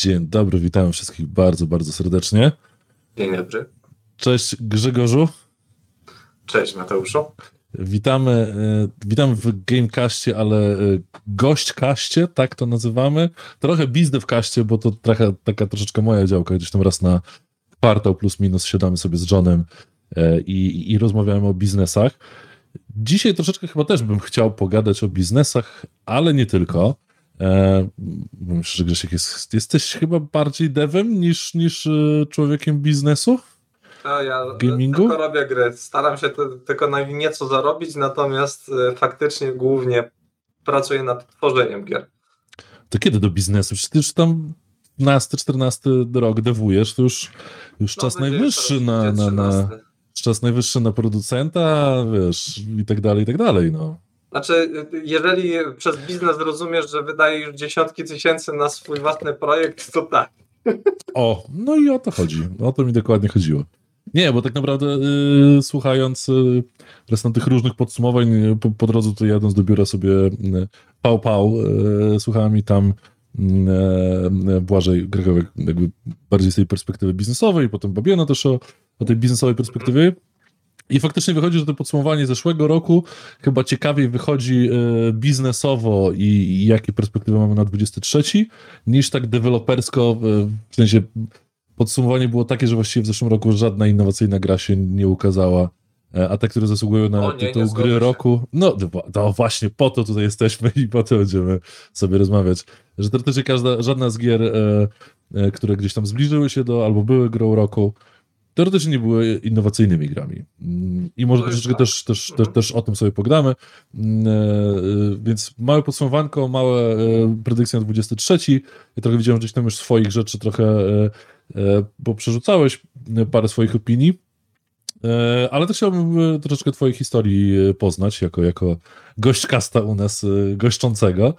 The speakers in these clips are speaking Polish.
Dzień dobry, witam wszystkich bardzo, bardzo serdecznie. Dzień dobry. Cześć Grzegorzu. Cześć Mateuszu. Witamy, e, witam w Gamecastie, ale e, gośćkaście, tak to nazywamy. Trochę bizdy w kaście, bo to trochę, taka troszeczkę moja działka, gdzieś tam raz na kwartał plus minus siadamy sobie z Johnem e, i, i rozmawiamy o biznesach. Dzisiaj troszeczkę chyba też bym chciał pogadać o biznesach, ale nie tylko. E, myślę, że Grzesiek jest, jesteś chyba bardziej devem niż, niż e, człowiekiem biznesu? No, ja Gamingu? tylko robię gry. Staram się tylko na nieco zarobić, natomiast e, faktycznie głównie pracuję nad tworzeniem gier. To kiedy do biznesu? Przecież ty już tam 12-14 rok dewujesz, to już, już No, czas najwyższy na, na, na, 13. czas najwyższy na producenta, wiesz, i tak dalej, i tak dalej, no. Znaczy, jeżeli przez biznes rozumiesz, że wydajesz już dziesiątki tysięcy na swój własny projekt, to tak. O, no i o to chodzi. O to mi dokładnie chodziło. Nie, bo tak naprawdę y, słuchając y, zresztą tych różnych podsumowań, y, po, po drodze to jadąc do biura sobie y, pał pał, y, słuchałem i tam y, y, Błażej Gregowy jakby bardziej z tej perspektywy biznesowej, potem Babiena też o, o tej biznesowej perspektywie. I faktycznie wychodzi, że to podsumowanie zeszłego roku. Chyba ciekawiej wychodzi y, biznesowo i, i jakie perspektywy mamy na 23, niż tak dewelopersko, w sensie podsumowanie było takie, że właściwie w zeszłym roku żadna innowacyjna gra się nie ukazała, e, a te, które zasługują na O nie, nie tytuł zgodzę gry roku, no to właśnie po to tutaj jesteśmy i po to będziemy sobie rozmawiać, że teoretycznie każda, żadna z gier, e, e, które gdzieś tam zbliżyły się do, albo były grą roku, teoretycznie nie były innowacyjnymi grami. I może troszeczkę tak. też, też, też, Mhm. też o tym sobie pogadamy. Mm, e, e, Więc małe podsumowanko, małe e, predykcje na 23. Ja trochę widziałem gdzieś tam już swoich rzeczy trochę, bo przerzucałeś parę swoich opinii. Ale też chciałbym troszeczkę twojej historii poznać, jako, jako gość kasta u nas, goszczącego.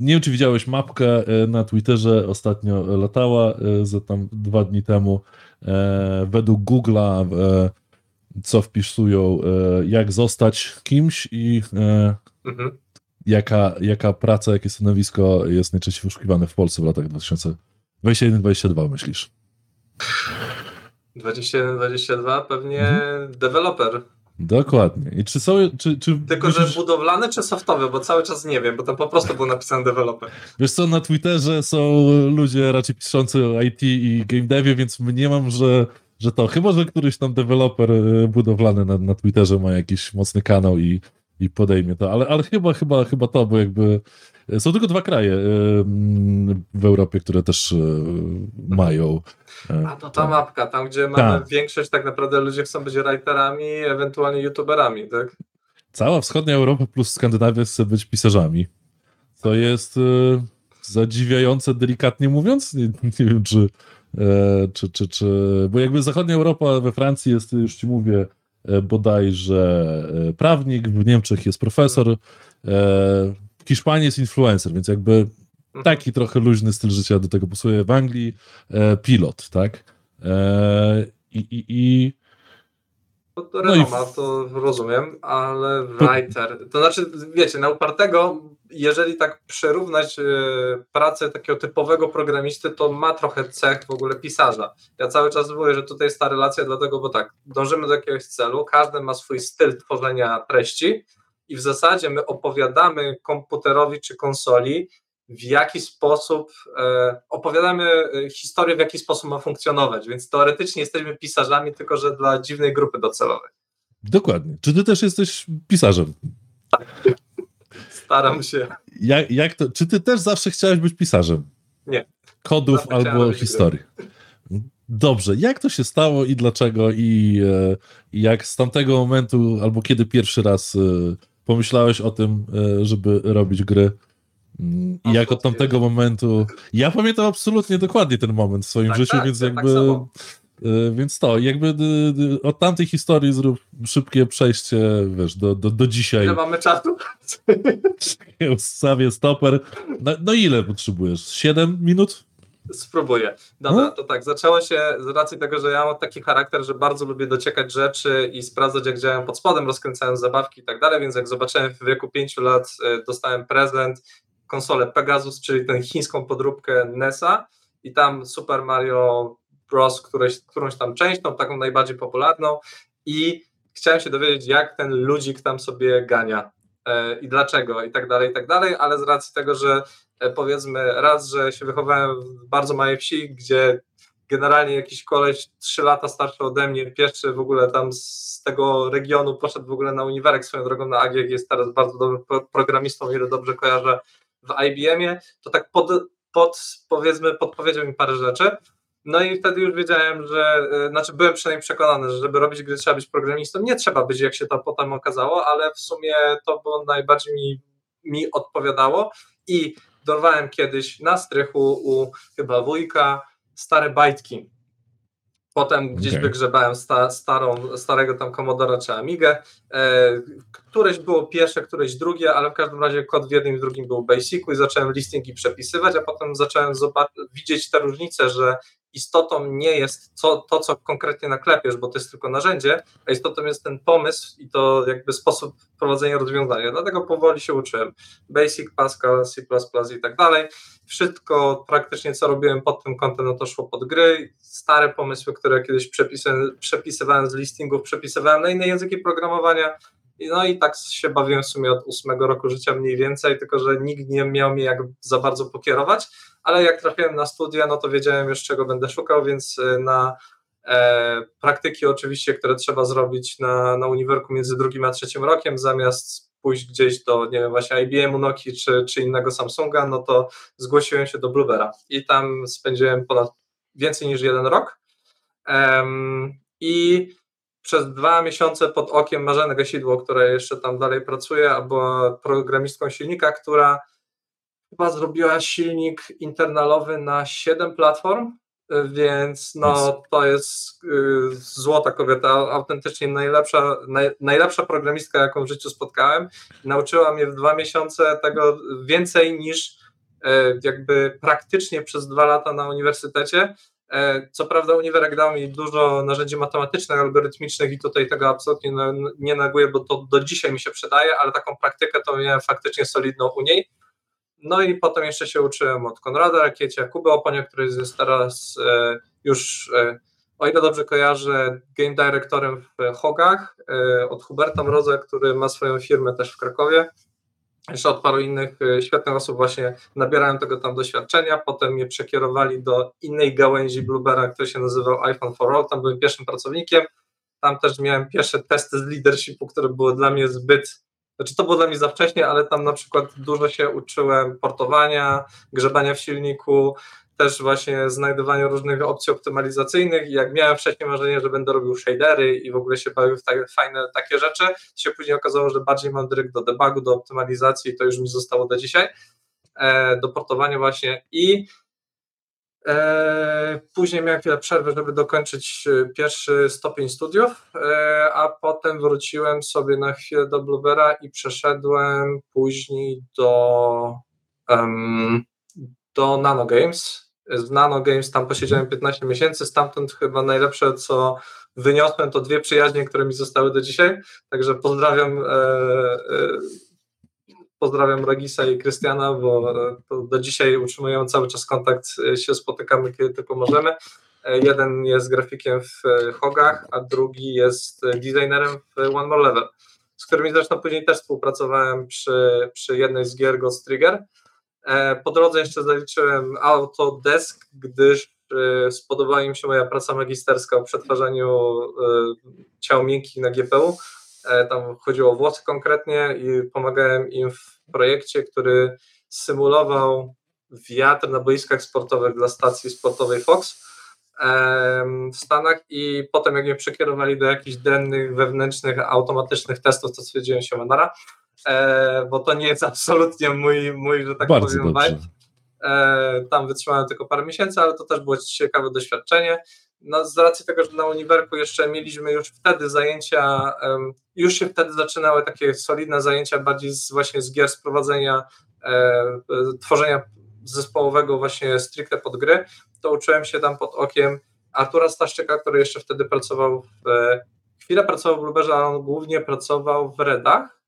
Nie wiem, czy widziałeś mapkę e, na Twitterze, ostatnio latała e, za tam dwa dni temu. E, Według Google'a, co wpisują, jak zostać kimś i Mhm. jaka, jaka praca, jakie stanowisko jest najczęściej wyszukiwane w Polsce w latach 2021-2022, myślisz? 21-22 pewnie Mhm. deweloper. Dokładnie. I czy są, czy, czy Tylko, myślisz, że budowlany czy softowy, bo cały czas nie wiem, bo tam po prostu był napisany deweloper. wiesz co, na Twitterze są ludzie raczej piszący o IT i game devie, więc mniemam, że, że to, chyba, że któryś tam deweloper e, budowlany na, na Twitterze ma jakiś mocny kanał i, i podejmie to, ale, ale chyba, chyba, chyba to, bo jakby są tylko dwa kraje e, mm, w Europie, które też e, mają. e, A to ta mapka, tam gdzie mamy Tak. większość tak naprawdę ludzie chcą być writerami, ewentualnie youtuberami, tak? Cała wschodnia Europa plus Skandynawia chce być pisarzami. To jest e, zadziwiające, delikatnie mówiąc. Nie, nie wiem, czy, e, czy, czy, czy. Bo jakby zachodnia Europa we Francji jest, już ci mówię, e, bodajże e, prawnik, w Niemczech jest profesor, e, w Hiszpanii jest influencer, więc jakby Mhm. taki trochę luźny styl życia do tego pasuje. W Anglii e, pilot, tak? E, I, i, i No to No renoma, to rozumiem, ale writer, to znaczy, wiecie, na upartego, jeżeli tak przyrównać e, pracę takiego typowego programisty, to ma trochę cech w ogóle pisarza. Ja cały czas mówię, że tutaj jest ta relacja, dlatego, bo tak, dążymy do jakiegoś celu, każdy ma swój styl tworzenia treści i w zasadzie my opowiadamy komputerowi czy konsoli, w jaki sposób e, opowiadamy e, historię, w jaki sposób ma funkcjonować, więc teoretycznie jesteśmy pisarzami, tylko że dla dziwnej grupy docelowej. dokładnie. Czy ty też jesteś pisarzem? Staram się. Jak, jak to, czy ty też zawsze chciałeś być pisarzem? Nie. Kodów Zawsze albo historii. Dobrze, jak to się stało i dlaczego i, e, i jak z tamtego momentu, albo kiedy pierwszy raz pomyślałeś o tym, e, żeby robić gry Mm, i jak od tamtego momentu, ja pamiętam absolutnie dokładnie ten moment w swoim Tak, życiu, tak, więc tak jakby samo. e, więc to, jakby od tamtej historii zrób szybkie przejście, wiesz, do, do, do dzisiaj. Ile mamy czasu? Ustawię stoper. No, no ile potrzebujesz? 7 minut? Spróbuję. Dobra, No. to tak, zaczęło się z racji tego, że ja mam taki charakter, że bardzo lubię dociekać rzeczy i sprawdzać, jak działają pod spodem, rozkręcałem zabawki i tak dalej, więc jak zobaczyłem w wieku 5 lat, e, dostałem prezent, konsolę Pegasus, czyli tę chińską podróbkę NES-a i tam Super Mario Bros. Któreś, którąś tam część, tą taką najbardziej popularną i chciałem się dowiedzieć, jak ten ludzik tam sobie gania e, i dlaczego i tak dalej, i tak dalej, ale z racji tego, że powiedzmy raz, że się wychowałem w bardzo małej wsi, gdzie generalnie jakiś koleś trzy lata starszy ode mnie, pierwszy w ogóle tam z tego regionu poszedł w ogóle na uniwersytet swoją drogą na AGG, jest teraz bardzo dobrym programistą, ile dobrze kojarzę w IBM-ie, to tak pod, pod, powiedzmy podpowiedział mi parę rzeczy, no i wtedy już wiedziałem, że, y, znaczy byłem przynajmniej przekonany, że żeby robić gry trzeba być programistą, nie trzeba być, jak się to potem okazało, ale w sumie to było najbardziej mi, mi odpowiadało. I dorwałem kiedyś na strychu u chyba wujka stare bajtki. Potem gdzieś Okay. wygrzebałem sta, starą, starego tam Commodora czy Amigę. E, któreś było pierwsze, któreś drugie, ale w każdym razie kod w jednym i drugim był Basicu i zacząłem listingi przepisywać, a potem zacząłem widzieć te różnice, że istotą nie jest co, to, co konkretnie naklepiesz, bo to jest tylko narzędzie, a istotą jest ten pomysł i to jakby sposób prowadzenia rozwiązania. Dlatego powoli się uczyłem. Basic, Pascal, C++ i tak dalej. Wszystko praktycznie, co robiłem pod tym kątem, no to szło pod gry. Stare pomysły, które kiedyś przepisy, przepisywałem z listingów, przepisywałem na inne języki programowania. No i tak się bawiłem w sumie od ósmego roku życia mniej więcej, tylko że nikt nie miał mnie jak za bardzo pokierować ale jak trafiłem na studia, no to wiedziałem już czego będę szukał, więc na e, praktyki oczywiście, które trzeba zrobić na, na uniwerku między drugim a trzecim rokiem, zamiast pójść gdzieś do, nie wiem, właśnie IBM-u, Nokii czy, czy innego Samsunga, no to zgłosiłem się do Bluebera i tam spędziłem ponad więcej niż jeden rok. Um, i przez dwa miesiące pod okiem Marzeny Gasidło, która jeszcze tam dalej pracuje, albo programistką silnika, która chyba zrobiła silnik internalowy na 7 platform, więc no to jest y, złota kobieta, autentycznie najlepsza, naj, najlepsza programistka, jaką w życiu spotkałem. Nauczyła mnie w dwa miesiące tego więcej niż e, jakby praktycznie przez dwa lata na uniwersytecie. E, co prawda uniwerek dał mi dużo narzędzi matematycznych, algorytmicznych i tutaj tego absolutnie nie neguję, bo to do dzisiaj mi się przydaje, ale taką praktykę to miałem faktycznie solidną u niej no i potem jeszcze się uczyłem od Konrada Rakiecia, Kuby Oponia, który jest teraz e, już, e, o ile dobrze kojarzę, game directorem w Hogach, od Huberta Mroza, który ma swoją firmę też w Krakowie. Jeszcze od paru innych e, świetnych osób właśnie nabierałem tego tam doświadczenia, potem mnie przekierowali do innej gałęzi Bluebera, który się nazywał iPhone for All, tam byłem pierwszym pracownikiem, tam też miałem pierwsze testy z leadershipu, które były dla mnie zbyt znaczy to było dla mnie za wcześnie, ale tam na przykład dużo się uczyłem portowania, grzebania w silniku, też właśnie znajdowania różnych opcji optymalizacyjnych i jak miałem wcześniej marzenie, że będę robił shadery i w ogóle się bawił w takie fajne takie rzeczy, to się później okazało, że bardziej mam dryg do debugu, do optymalizacji i to już mi zostało do dzisiaj, e, do portowania właśnie i E, później miałem chwilę przerwy, żeby dokończyć e, pierwszy stopień studiów, e, a potem wróciłem sobie na chwilę do Bluebera i przeszedłem później do, um, do Nano Games. Z Nano Games tam posiedziałem 15 miesięcy, stamtąd chyba najlepsze, co wyniosłem, to dwie przyjaźnie, które mi zostały do dzisiaj. Także pozdrawiam pozdrawiam Ragisa i Krystiana, bo do dzisiaj utrzymują cały czas kontakt, e, się spotykamy kiedy tylko możemy. E, jeden jest grafikiem w e, Hogach, a drugi jest designerem w One More Level, z którymi zresztą później też współpracowałem przy, przy jednej z gier Ghost Trigger. Po drodze jeszcze zaliczyłem Autodesk, gdyż spodobała im się moja praca magisterska o przetwarzaniu ciał miękkich na GPU E, tam chodziło o włosy konkretnie i pomagałem im w projekcie, który symulował wiatr na boiskach sportowych dla stacji sportowej Fox w Stanach i potem jak mnie przekierowali do jakichś dennych, wewnętrznych, automatycznych testów, to stwierdziłem się Manara, e, bo to nie jest absolutnie mój, mój że tak Bardzo powiem, dobrze. E, tam wytrzymałem tylko parę miesięcy, ale to też było ciekawe doświadczenie. No, z racji tego, że na uniwerku jeszcze mieliśmy już wtedy zajęcia, już się wtedy zaczynały takie solidne zajęcia bardziej z, właśnie z gier sprowadzenia, e, tworzenia zespołowego właśnie stricte pod gry, to uczyłem się tam pod okiem Artura Staszczyka, który jeszcze wtedy pracował w, chwilę pracował w Blueberze, ale on głównie pracował w Redach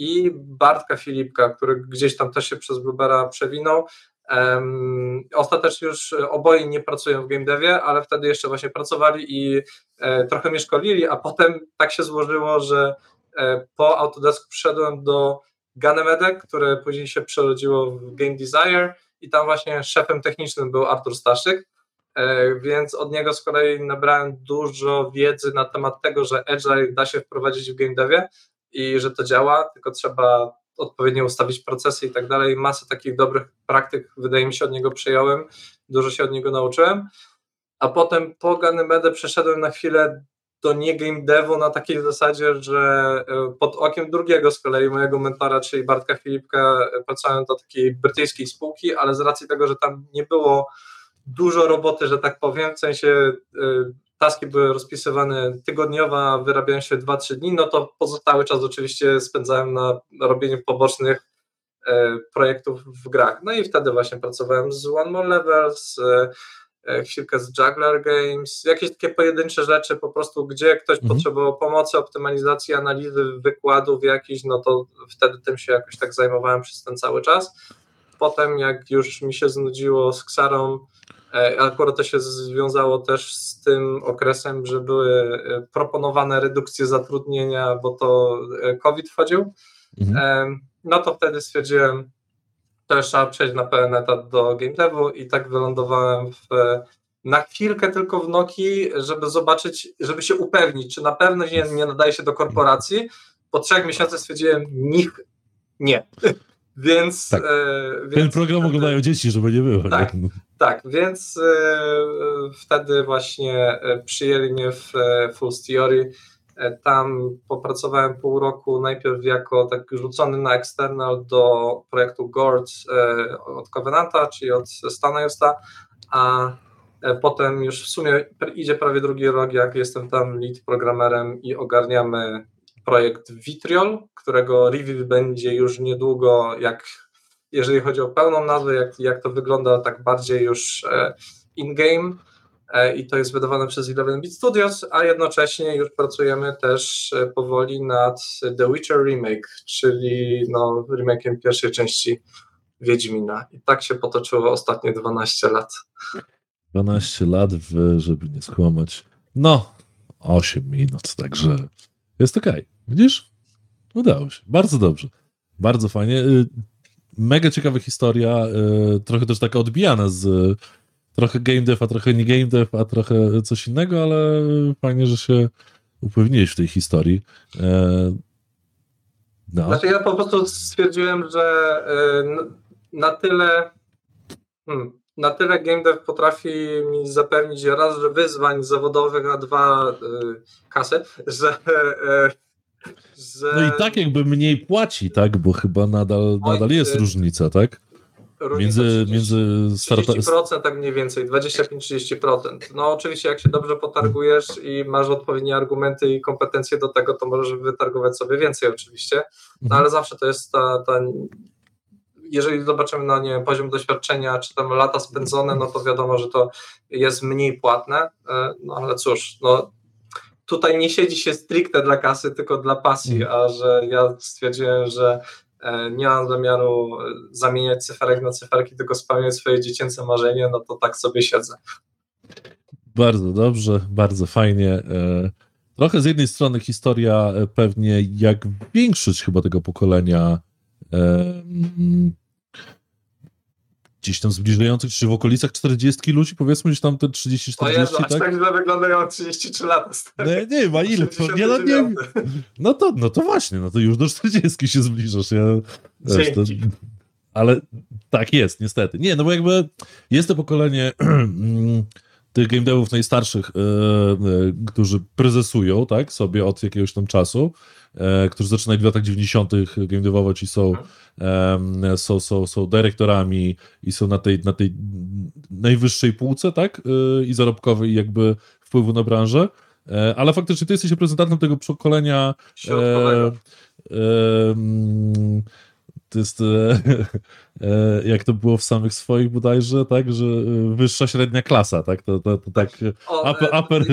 i Bartka Filipka, który gdzieś tam też się przez Bluebera przewinął. Um, ostatecznie już oboje nie pracują w game devie, ale wtedy jeszcze właśnie pracowali i e, trochę mnie szkolili, a potem tak się złożyło, że e, po Autodesk przyszedłem do Ganymede, które później się przerodziło w Game Desire i tam właśnie szefem technicznym był Artur Staszyk, e, więc od niego z kolei nabrałem dużo wiedzy na temat tego, że Agile da się wprowadzić w game devie i że to działa, tylko trzeba odpowiednio ustawić procesy i tak dalej. Masę takich dobrych praktyk, wydaje mi się, od niego przyjąłem, dużo się od niego nauczyłem. A potem po Ganymedę przeszedłem na chwilę do nie game devu na takiej zasadzie, że e, pod okiem drugiego z kolei mojego mentora, czyli Bartka Filipka, e, pracowałem do takiej brytyjskiej spółki, ale z racji tego, że tam nie było dużo roboty, że tak powiem, w sensie e, taski były rozpisywane tygodniowo, wyrabiają się 2-3 dni, no to pozostały czas oczywiście spędzałem na robieniu pobocznych projektów w grach. No i wtedy właśnie pracowałem z One More Levels, E, chwilkę z Juggler Games, jakieś takie pojedyncze rzeczy po prostu, gdzie ktoś mhm. potrzebował pomocy, optymalizacji, analizy wykładów jakichś, no to wtedy tym się jakoś tak zajmowałem przez ten cały czas. Potem jak już mi się znudziło z Ksarą, e, akurat to się związało też z tym okresem, że były e, proponowane redukcje zatrudnienia, bo to COVID wchodził, mhm. no to wtedy stwierdziłem, też trzeba przejść na pełen etat do game devu i tak wylądowałem w, na chwilkę tylko w Noki, żeby zobaczyć, żeby się upewnić, czy na pewno nie, nie nadaje się do korporacji. Po trzech miesiącach stwierdziłem, nikt nie. Więc, tak. e, więc ten program oglądają dzieci, żeby nie było. Tak, nie? tak więc e, wtedy właśnie e, przyjęli mnie w e, Full Theory E, tam popracowałem pół roku najpierw jako tak rzucony na external do projektu GORD e, od Covenanta, czyli od Stana Justa, a potem już w sumie idzie prawie drugi rok, jak jestem tam lead programerem i ogarniamy projekt Vitriol, którego review będzie już niedługo, jak jeżeli chodzi o pełną nazwę, jak, jak to wygląda tak bardziej już in-game, E, i to jest wydawane przez 11-bit Studios, a jednocześnie już pracujemy też e, powoli nad The Witcher Remake, czyli no, remake'iem pierwszej części Wiedźmina. I tak się potoczyło ostatnie 12 lat. 12 lat, w, żeby nie skłamać. No, 8 minut, także jest. Okay. Widzisz? Udało się. Bardzo dobrze. Bardzo fajnie. Y, mega ciekawa historia, y, trochę też taka odbijana z trochę game dev, a trochę nie game dev, a trochę coś innego, ale fajnie, że się upewniłeś w tej historii. E, no. Znaczy ja po prostu stwierdziłem, że na tyle hmm, na tyle game dev potrafi mi zapewnić raz, że wyzwań zawodowych, a dwa y, kasy, że, że... No i tak jakby mniej płaci, tak? Bo chyba nadal, nadal jest różnica, tak? Między, między 30% tak mniej więcej, 25-30%. No oczywiście jak się dobrze potargujesz i masz odpowiednie argumenty i kompetencje do tego, to możesz wytargować sobie więcej oczywiście, no mhm. ale zawsze to jest ta, ta jeżeli zobaczymy na nie poziom doświadczenia, czy tam lata spędzone, no to wiadomo, że to jest mniej płatne, e, no ale cóż, no tutaj nie siedzi się stricte dla kasy, tylko dla pasji, mhm. a że ja stwierdziłem, że E, nie mam zamiaru e, zamieniać cyferek na cyferki, tylko spełniać swoje dziecięce marzenie, no to tak sobie siedzę. Bardzo dobrze, bardzo fajnie. Trochę z jednej strony historia pewnie jak większość chyba tego pokolenia gdzieś tam zbliżających, czy w okolicach 40 ludzi, powiedzmy, gdzieś tam te 30-40, tak? Jezu, aż tak źle wyglądają 33 lata. Nie, nie ma ile, to, nie, no, nie, no, to, no to właśnie, no to już do 40 się zbliżasz. Ja, wiesz, to, ale tak jest, niestety. Nie, no bo jakby jest to pokolenie tych game devów najstarszych, yy, yy, którzy prezesują, tak, sobie od jakiegoś tam czasu, którzy zaczynali w latach 90. game devować i są, są, są, są dyrektorami i są na tej, na tej najwyższej półce, tak? E, I zarobkowej, i jakby wpływu na branżę. E, ale faktycznie ty jesteś reprezentantem tego pokolenia. Środkowego. To jest, jak to było w samych swoich bodajże, tak, że wyższa średnia klasa, tak, to, to, to tak, upper, upper,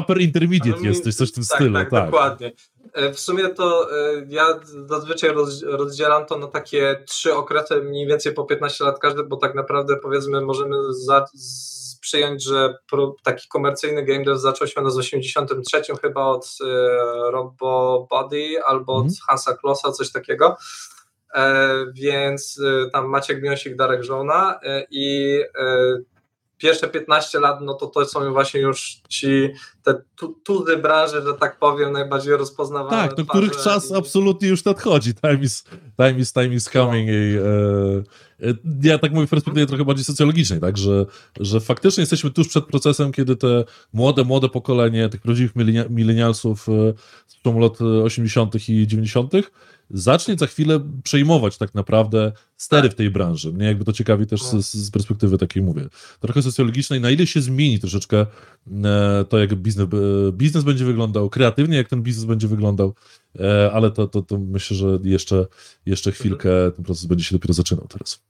upper intermediate jesteś, coś w tym tak, stylu. Tak, tak, dokładnie. E, w sumie to e, ja zazwyczaj roz, rozdzielam to na takie trzy okresy, mniej więcej po 15 lat każdy, bo tak naprawdę powiedzmy możemy za, z, przyjąć, że pro, taki komercyjny game dev zaczął się z 83 chyba od e, Robo Body albo od mm. Hansa Klossa, coś takiego. E, więc e, tam Maciek Miosik, Darek Żona i pierwsze 15 lat, no to to są właśnie już ci te tuzy branży, że tak powiem, najbardziej rozpoznawalne. Tak, do których czas i... absolutnie już nadchodzi. Time is, time is, time is coming. No. I, e, e, ja tak mówię w perspektywie trochę bardziej socjologicznej, tak, że, że faktycznie jesteśmy tuż przed procesem, kiedy te młode, młode pokolenie tych prawdziwych milenialsów e, z lat 80. i 90 zacznie za chwilę przejmować tak naprawdę stery w tej branży. Mnie jakby to ciekawi też z, z perspektywy takiej, mówię, trochę socjologicznej, na ile się zmieni troszeczkę e, to, jak biznes, e, biznes będzie wyglądał, kreatywnie jak ten biznes będzie wyglądał, e, ale to, to, to myślę, że jeszcze, jeszcze chwilkę mhm. ten proces będzie się dopiero zaczynał teraz.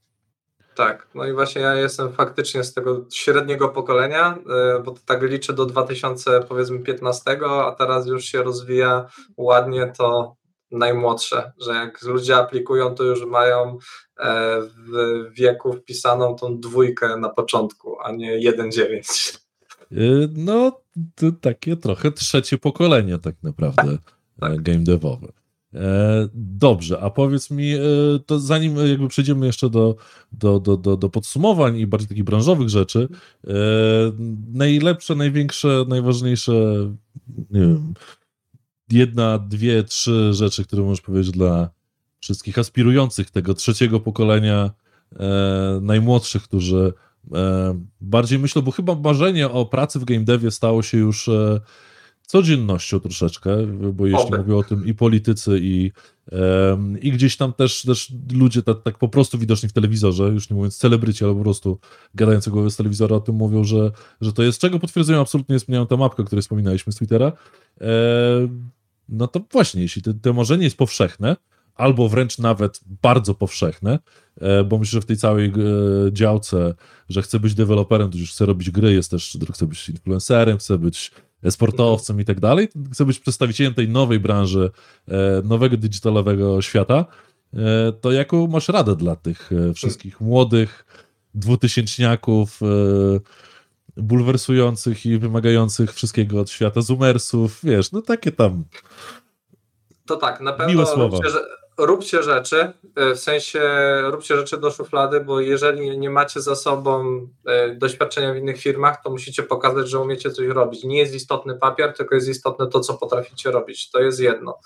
Tak, no i właśnie ja jestem faktycznie z tego średniego pokolenia, bo to tak liczę do 2000 powiedzmy 15, a teraz już się rozwija ładnie to najmłodsze, że jak ludzie aplikują, to już mają e, w wieku wpisaną tą dwójkę na początku, a nie 1,9. Y, no, to takie trochę trzecie pokolenie tak naprawdę tak, tak. E, game devowe. E, dobrze, a powiedz mi, to zanim jakby przejdziemy jeszcze do, do, do, do, do podsumowań i bardziej takich branżowych rzeczy, najlepsze, największe, najważniejsze, nie wiem, jedna, dwie, trzy rzeczy, które możesz powiedzieć dla wszystkich aspirujących tego trzeciego pokolenia, e, najmłodszych, którzy e, bardziej myślą, bo chyba marzenie o pracy w game devie stało się już e, codziennością troszeczkę, bo jeśli Oby. mówią o tym i politycy, i, i gdzieś tam też, też ludzie tak, tak po prostu widoczni w telewizorze, już nie mówiąc celebryci, ale po prostu gadający głowy z telewizora o tym mówią, że, że to jest, czego potwierdzają absolutnie jest ta mapka, o której wspominaliśmy z Twittera, no to właśnie, jeśli to, to marzenie jest powszechne, albo wręcz nawet bardzo powszechne, e, bo myślę, że w tej całej e, działce, że chcę być deweloperem, to już chcę robić gry, jest też, chcę być influencerem, chcę być sportowcem i tak dalej, chcę być przedstawicielem tej nowej branży, e, nowego digitalowego świata, to jaką masz radę dla tych wszystkich młodych dwutysięczniaków, bulwersujących i wymagających wszystkiego od świata, zoomersów, wiesz, no takie tam. To tak, na pewno róbcie, róbcie, rzeczy, e, w sensie róbcie rzeczy do szuflady, bo jeżeli nie macie za sobą e, doświadczenia w innych firmach, to musicie pokazać, że umiecie coś robić. Nie jest istotny papier, tylko jest istotne to, co potraficie robić. To jest jedno.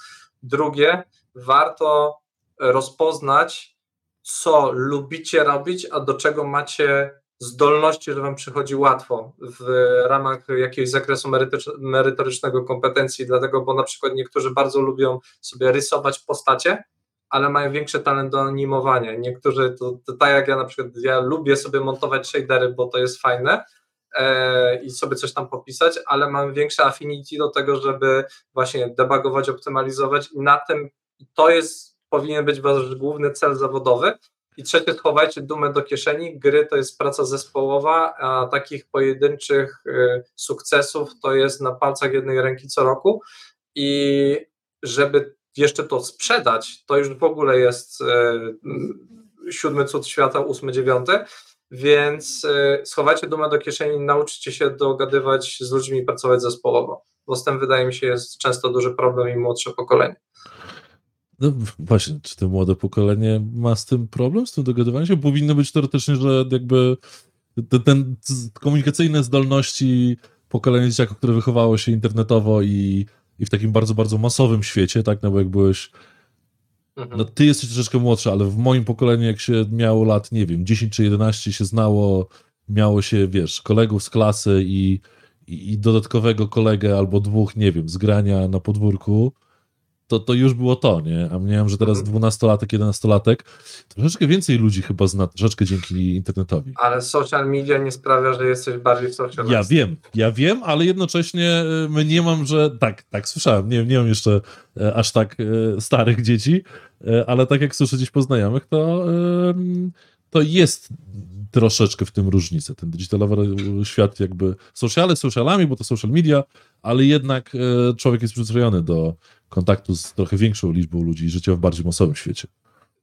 Drugie, warto rozpoznać, co lubicie robić, a do czego macie zdolności, że wam przychodzi łatwo w ramach jakiegoś zakresu merytorycznego kompetencji, dlatego, bo na przykład niektórzy bardzo lubią sobie rysować postacie, ale mają większy talent do animowania. Niektórzy, to, to tak jak ja na przykład, ja lubię sobie montować shadery, bo to jest fajne, e, i sobie coś tam popisać, ale mam większe affinity do tego, żeby właśnie debugować, optymalizować i na tym to jest, powinien być wasz główny cel zawodowy, i trzecie, schowajcie dumę do kieszeni. Gry to jest praca zespołowa, a takich pojedynczych y, sukcesów to jest na palcach jednej ręki co roku. I żeby jeszcze to sprzedać, to już w ogóle jest y, siódmy cud świata, ósmy, dziewiąty. Więc y, schowajcie dumę do kieszeni, nauczcie się dogadywać z ludźmi i pracować zespołowo. Bo z tym wydaje mi się jest często duży problem i młodsze pokolenie. No właśnie, czy to młode pokolenie ma z tym problem, z tym dogadywaniem się? Powinno być teoretycznie, że jakby ten komunikacyjne zdolności pokolenia dzieciaków, które wychowało się internetowo i, i w takim bardzo, bardzo masowym świecie, tak, no bo jak byłeś mhm. no ty jesteś troszeczkę młodszy, ale w moim pokoleniu jak się miało lat, nie wiem, 10 czy 11 się znało, miało się, wiesz, kolegów z klasy i, i, i dodatkowego kolegę albo dwóch, nie wiem, z grania na podwórku, to, to już było to, nie? A miałem, że teraz mhm. dwunastolatek, jedenastolatek, troszeczkę więcej ludzi chyba zna, troszeczkę dzięki internetowi. Ale social media nie sprawia, że jesteś bardziej social Ja wiem, ja wiem, ale jednocześnie my nie mam, że tak, tak słyszałem, nie, nie mam jeszcze e, aż tak e, starych dzieci, ale tak jak słyszę gdzieś po znajomych, to, to jest troszeczkę w tym różnica. Ten digitalowy świat jakby sociale socialami, bo to social media, ale jednak człowiek jest przyzwyczajony do kontaktu z trochę większą liczbą ludzi, życia w bardziej masowym świecie.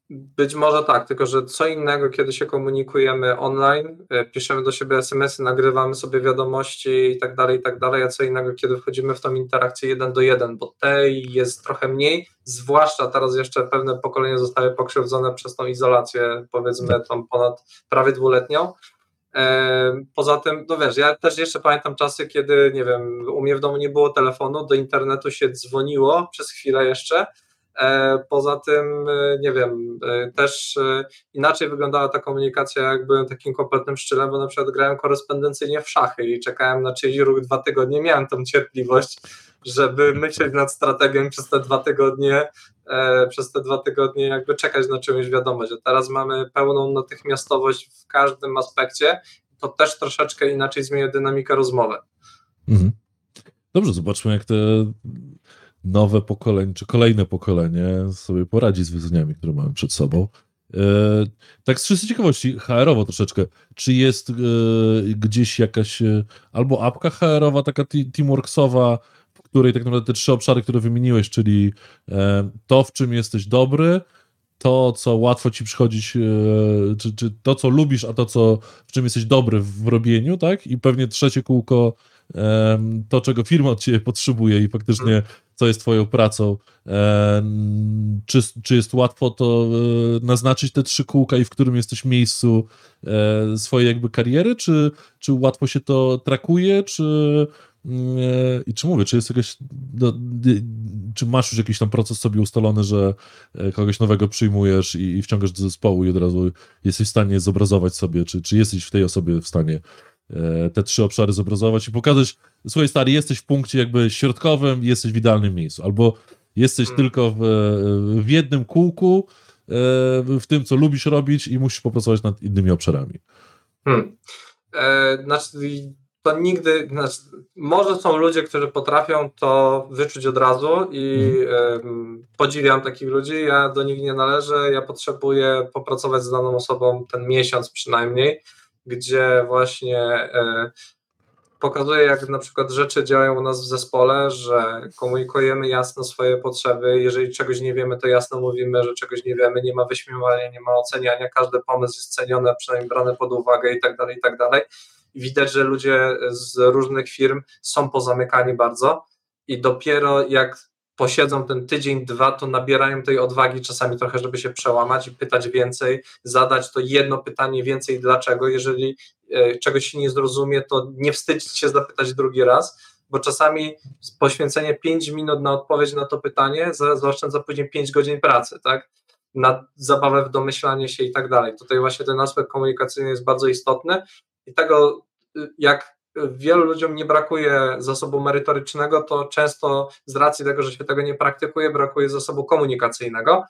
Być może tak, tylko że co innego, kiedy się komunikujemy online, e, piszemy do siebie SMS-y, nagrywamy sobie wiadomości i tak dalej, i tak dalej, a co innego, kiedy wchodzimy w tą interakcję jeden do jeden, bo tej jest trochę mniej, zwłaszcza teraz jeszcze pewne pokolenie zostaje pokrzywdzone przez tą izolację, powiedzmy tą ponad prawie dwuletnią. Poza tym, no wiesz, ja też jeszcze pamiętam czasy, kiedy, nie wiem, u mnie w domu nie było telefonu, do internetu się dzwoniło przez chwilę jeszcze, E, poza tym, e, nie wiem, e, też inaczej wyglądała ta komunikacja, jak byłem takim kompletnym szczylem, bo na przykład grałem korespondencyjnie w szachy i czekałem na czyjś ruch dwa tygodnie, miałem tą cierpliwość, żeby myśleć nad strategią przez te dwa tygodnie, przez te dwa tygodnie jakby czekać na czyjąś wiadomość. A teraz mamy pełną natychmiastowość w każdym aspekcie, to też troszeczkę inaczej zmienia dynamikę rozmowy. Mhm. Dobrze, zobaczmy, jak te nowe pokolenie, czy kolejne pokolenie sobie poradzi z wyzwaniami, które mamy przed sobą. E, tak z czystej ciekawości, HR-owo troszeczkę, czy jest e, gdzieś jakaś e, albo apka HR-owa, taka teamworksowa, której tak naprawdę te trzy obszary, które wymieniłeś, czyli to, w czym jesteś dobry, to, co łatwo ci przychodzić, czy, czy to, co lubisz, a to, co, w czym jesteś dobry w robieniu, tak? I pewnie trzecie kółko, to, czego firma od ciebie potrzebuje i faktycznie co jest twoją pracą. Czy, czy jest łatwo to e, naznaczyć te trzy kółka i w którym jesteś miejscu e, swojej jakby kariery, czy, czy łatwo się to trakuje, czy e, i czy mówię, czy jest jakaś, no, czy masz już jakiś tam proces sobie ustalony, że kogoś nowego przyjmujesz i, i wciągasz do zespołu i od razu jesteś w stanie zobrazować sobie, czy, czy jesteś w tej osobie w stanie E, te trzy obszary zobrazować i pokazać, słuchaj stary, jesteś w punkcie jakby środkowym, jesteś w idealnym miejscu, albo jesteś hmm. tylko w, w jednym kółku, e, w tym, co lubisz robić i musisz popracować nad innymi obszarami. Hmm. E, znaczy, to nigdy, znaczy, może są ludzie, którzy potrafią to wyczuć od razu i hmm. podziwiam takich ludzi, ja do nich nie należę, ja potrzebuję popracować z daną osobą ten miesiąc przynajmniej, gdzie właśnie e, pokazuje, jak na przykład rzeczy działają u nas w zespole, że komunikujemy jasno swoje potrzeby. Jeżeli czegoś nie wiemy, to jasno mówimy, że czegoś nie wiemy. Nie ma wyśmiewania, nie ma oceniania. Każdy pomysł jest ceniony, przynajmniej brany pod uwagę i tak dalej, i tak dalej. Widać, że ludzie z różnych firm są pozamykani bardzo i dopiero jak posiedzą ten tydzień, dwa, to nabierają tej odwagi czasami trochę, żeby się przełamać i pytać więcej, zadać to jedno pytanie więcej dlaczego. Jeżeli e, czegoś się nie zrozumie, to nie wstydzić się zapytać drugi raz, bo czasami poświęcenie 5 minut na odpowiedź na to pytanie zaoszczędza później 5 godzin pracy, tak? Na zabawę w domyślanie się i tak dalej. Tutaj właśnie ten aspekt komunikacyjny jest bardzo istotny i tego, y, jak wielu ludziom nie brakuje zasobu merytorycznego, to często z racji tego, że się tego nie praktykuje, brakuje zasobu komunikacyjnego.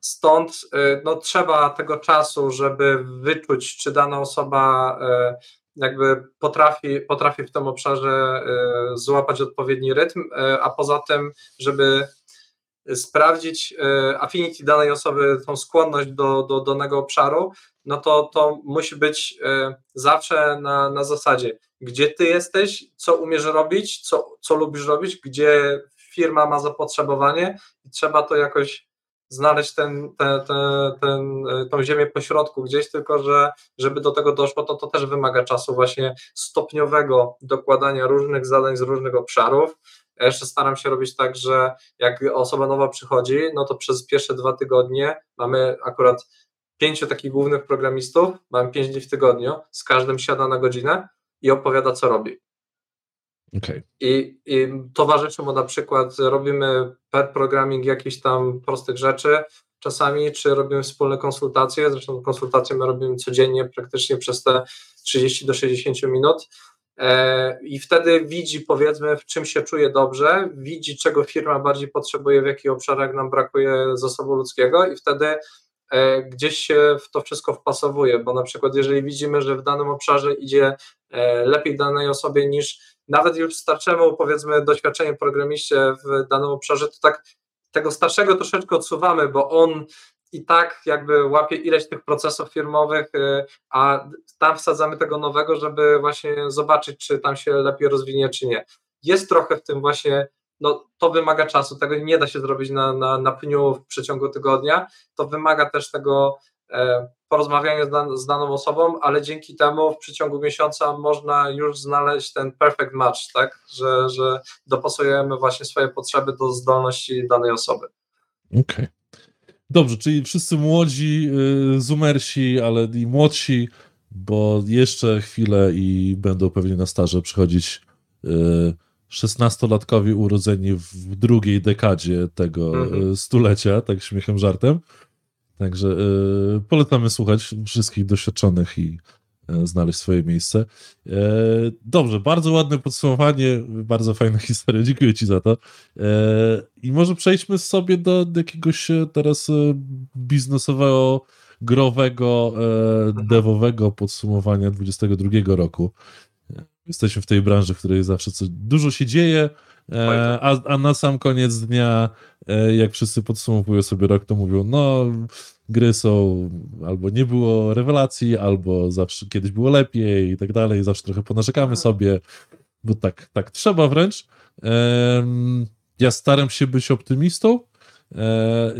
Stąd y, no, trzeba tego czasu, żeby wyczuć, czy dana osoba y, jakby potrafi, potrafi w tym obszarze złapać odpowiedni rytm, a poza tym, żeby sprawdzić affinity danej osoby, tą skłonność do, do danego obszaru, no to to musi być zawsze na, na zasadzie gdzie ty jesteś, co umiesz robić, co, co lubisz robić, gdzie firma ma zapotrzebowanie i trzeba to jakoś znaleźć ten, ten, ten, ten, tą ziemię pośrodku gdzieś, tylko że żeby do tego doszło, to to też wymaga czasu właśnie stopniowego dokładania różnych zadań z różnych obszarów. Ja jeszcze staram się robić tak, że jak osoba nowa przychodzi, no to przez pierwsze dwa tygodnie mamy akurat pięciu takich głównych programistów, mamy pięć dni w tygodniu, z każdym siada na godzinę, i opowiada, co robi. Okay. I, I towarzyszy mu na przykład, robimy per programming jakichś tam prostych rzeczy, czasami, czy robimy wspólne konsultacje, zresztą konsultacje my robimy codziennie, praktycznie przez te 30 do 60 minut. E, I wtedy widzi, powiedzmy, w czym się czuje dobrze, widzi, czego firma bardziej potrzebuje, w jakich obszarach nam brakuje zasobu ludzkiego, i wtedy gdzieś się w to wszystko wpasowuje, bo na przykład jeżeli widzimy, że w danym obszarze idzie e, lepiej danej osobie niż nawet już starszemu powiedzmy doświadczeniu programiście w danym obszarze, to tak tego starszego troszeczkę odsuwamy, bo on i tak jakby łapie ileś tych procesów firmowych, e, a tam wsadzamy tego nowego, żeby właśnie zobaczyć, czy tam się lepiej rozwinie, czy nie. Jest trochę w tym właśnie no to wymaga czasu, tego nie da się zrobić na, na, na pniu w przeciągu tygodnia, to wymaga też tego e, porozmawiania z, dan, z daną osobą, ale dzięki temu w przeciągu miesiąca można już znaleźć ten perfect match, tak, że, że dopasujemy właśnie swoje potrzeby do zdolności danej osoby. Okej. Okay. Dobrze, czyli wszyscy młodzi, y, zoomersi, ale i młodsi, bo jeszcze chwilę i będą pewnie na staże przychodzić y, 16-latkowi urodzeni w drugiej dekadzie tego mm-hmm. stulecia, tak śmiechem, żartem. Także y, polecamy słuchać wszystkich doświadczonych i y, znaleźć swoje miejsce. Y, dobrze, bardzo ładne podsumowanie, bardzo fajna historia, dziękuję Ci za to. I może przejdźmy sobie do jakiegoś teraz biznesowego, growego, mhm. devowego podsumowania 22 roku. Jesteśmy w tej branży, w której zawsze coś, dużo się dzieje, e, a, a na sam koniec dnia, e, jak wszyscy podsumowują sobie rok, to mówią, no gry są, albo nie było rewelacji, albo zawsze kiedyś było lepiej i tak dalej, zawsze trochę ponarzekamy sobie, bo tak, tak trzeba wręcz. Ja staram się być optymistą, e,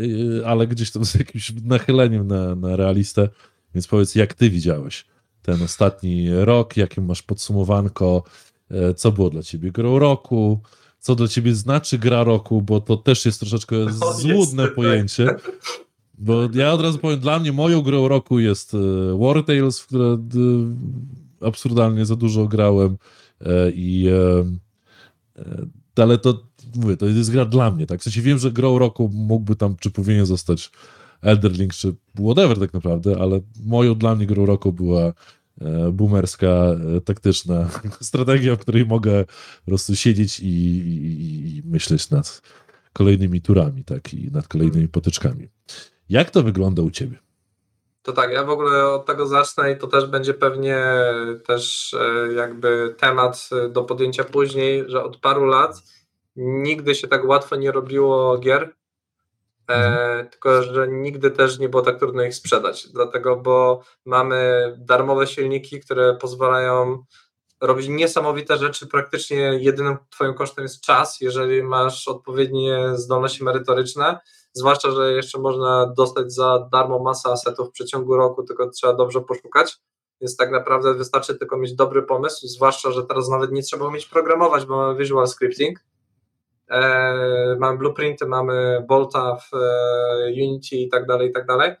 ale gdzieś tam z jakimś nachyleniem na, na realistę, więc powiedz, jak ty widziałeś ten ostatni rok, jakie masz podsumowanko, e, co było dla ciebie grą roku, co dla ciebie znaczy gra roku, bo to też jest troszeczkę no, złudne pojęcie. Bo ja od razu powiem, dla mnie moją grą roku jest e, War Tales, w które e, absurdalnie za dużo grałem i ale to mówię, to jest gra dla mnie, tak? W sensie wiem, że grą roku mógłby tam, czy powinien zostać Elderling, czy whatever tak naprawdę, ale moją dla mnie grą roku była e, boomerska, e, taktyczna strategia, w której mogę po prostu siedzieć i, i, i myśleć nad kolejnymi turami, tak, i nad kolejnymi potyczkami. Jak to wygląda u ciebie? To tak, ja w ogóle od tego zacznę i to też będzie pewnie też e, jakby temat do podjęcia później, że od paru lat nigdy się tak łatwo nie robiło gier, mhm. tylko, że nigdy też nie było tak trudno ich sprzedać, dlatego, bo mamy darmowe silniki, które pozwalają robić niesamowite rzeczy. Praktycznie jedynym Twoim kosztem jest czas, jeżeli masz odpowiednie zdolności merytoryczne. Zwłaszcza, że jeszcze można dostać za darmo masę asetów w przeciągu roku, tylko trzeba dobrze poszukać. Więc tak naprawdę wystarczy tylko mieć dobry pomysł, zwłaszcza, że teraz nawet nie trzeba umieć programować, bo mamy visual scripting e, mamy blueprinty, mamy Bolta w e, Unity i tak dalej, i tak dalej.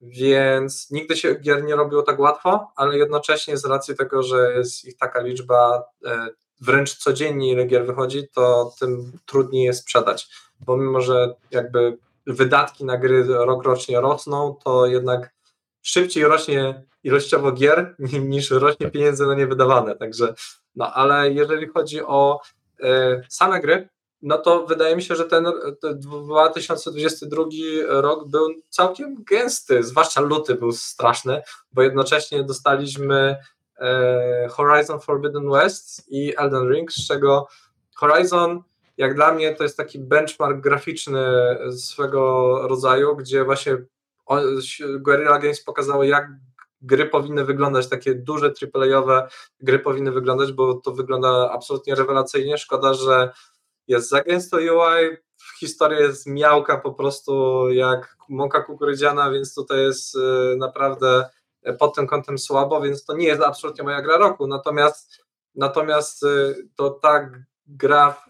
Więc nigdy się gier nie robiło tak łatwo, ale jednocześnie z racji tego, że jest ich taka liczba, e, wręcz codziennie ile gier wychodzi, to tym trudniej jest sprzedać. Bo mimo, że jakby wydatki na gry rok rocznie rosną, to jednak szybciej rośnie ilościowo gier niż rośnie pieniędzy na nie wydawane. Także, no ale jeżeli chodzi o same gry, no to wydaje mi się, że ten 2022 rok był całkiem gęsty, zwłaszcza luty był straszny, bo jednocześnie dostaliśmy e, Horizon Forbidden West i Elden Ring, z czego Horizon jak dla mnie to jest taki benchmark graficzny swego rodzaju, gdzie właśnie Guerrilla Games pokazało jak gry powinny wyglądać, takie duże AAA-owe gry powinny wyglądać, bo to wygląda absolutnie rewelacyjnie. Szkoda, że jest za gęsto UI, historia jest miałka po prostu jak mąka kukurydziana, więc tutaj jest y, naprawdę pod tym kątem słabo, więc to nie jest absolutnie moja gra roku, natomiast natomiast y, to ta gra w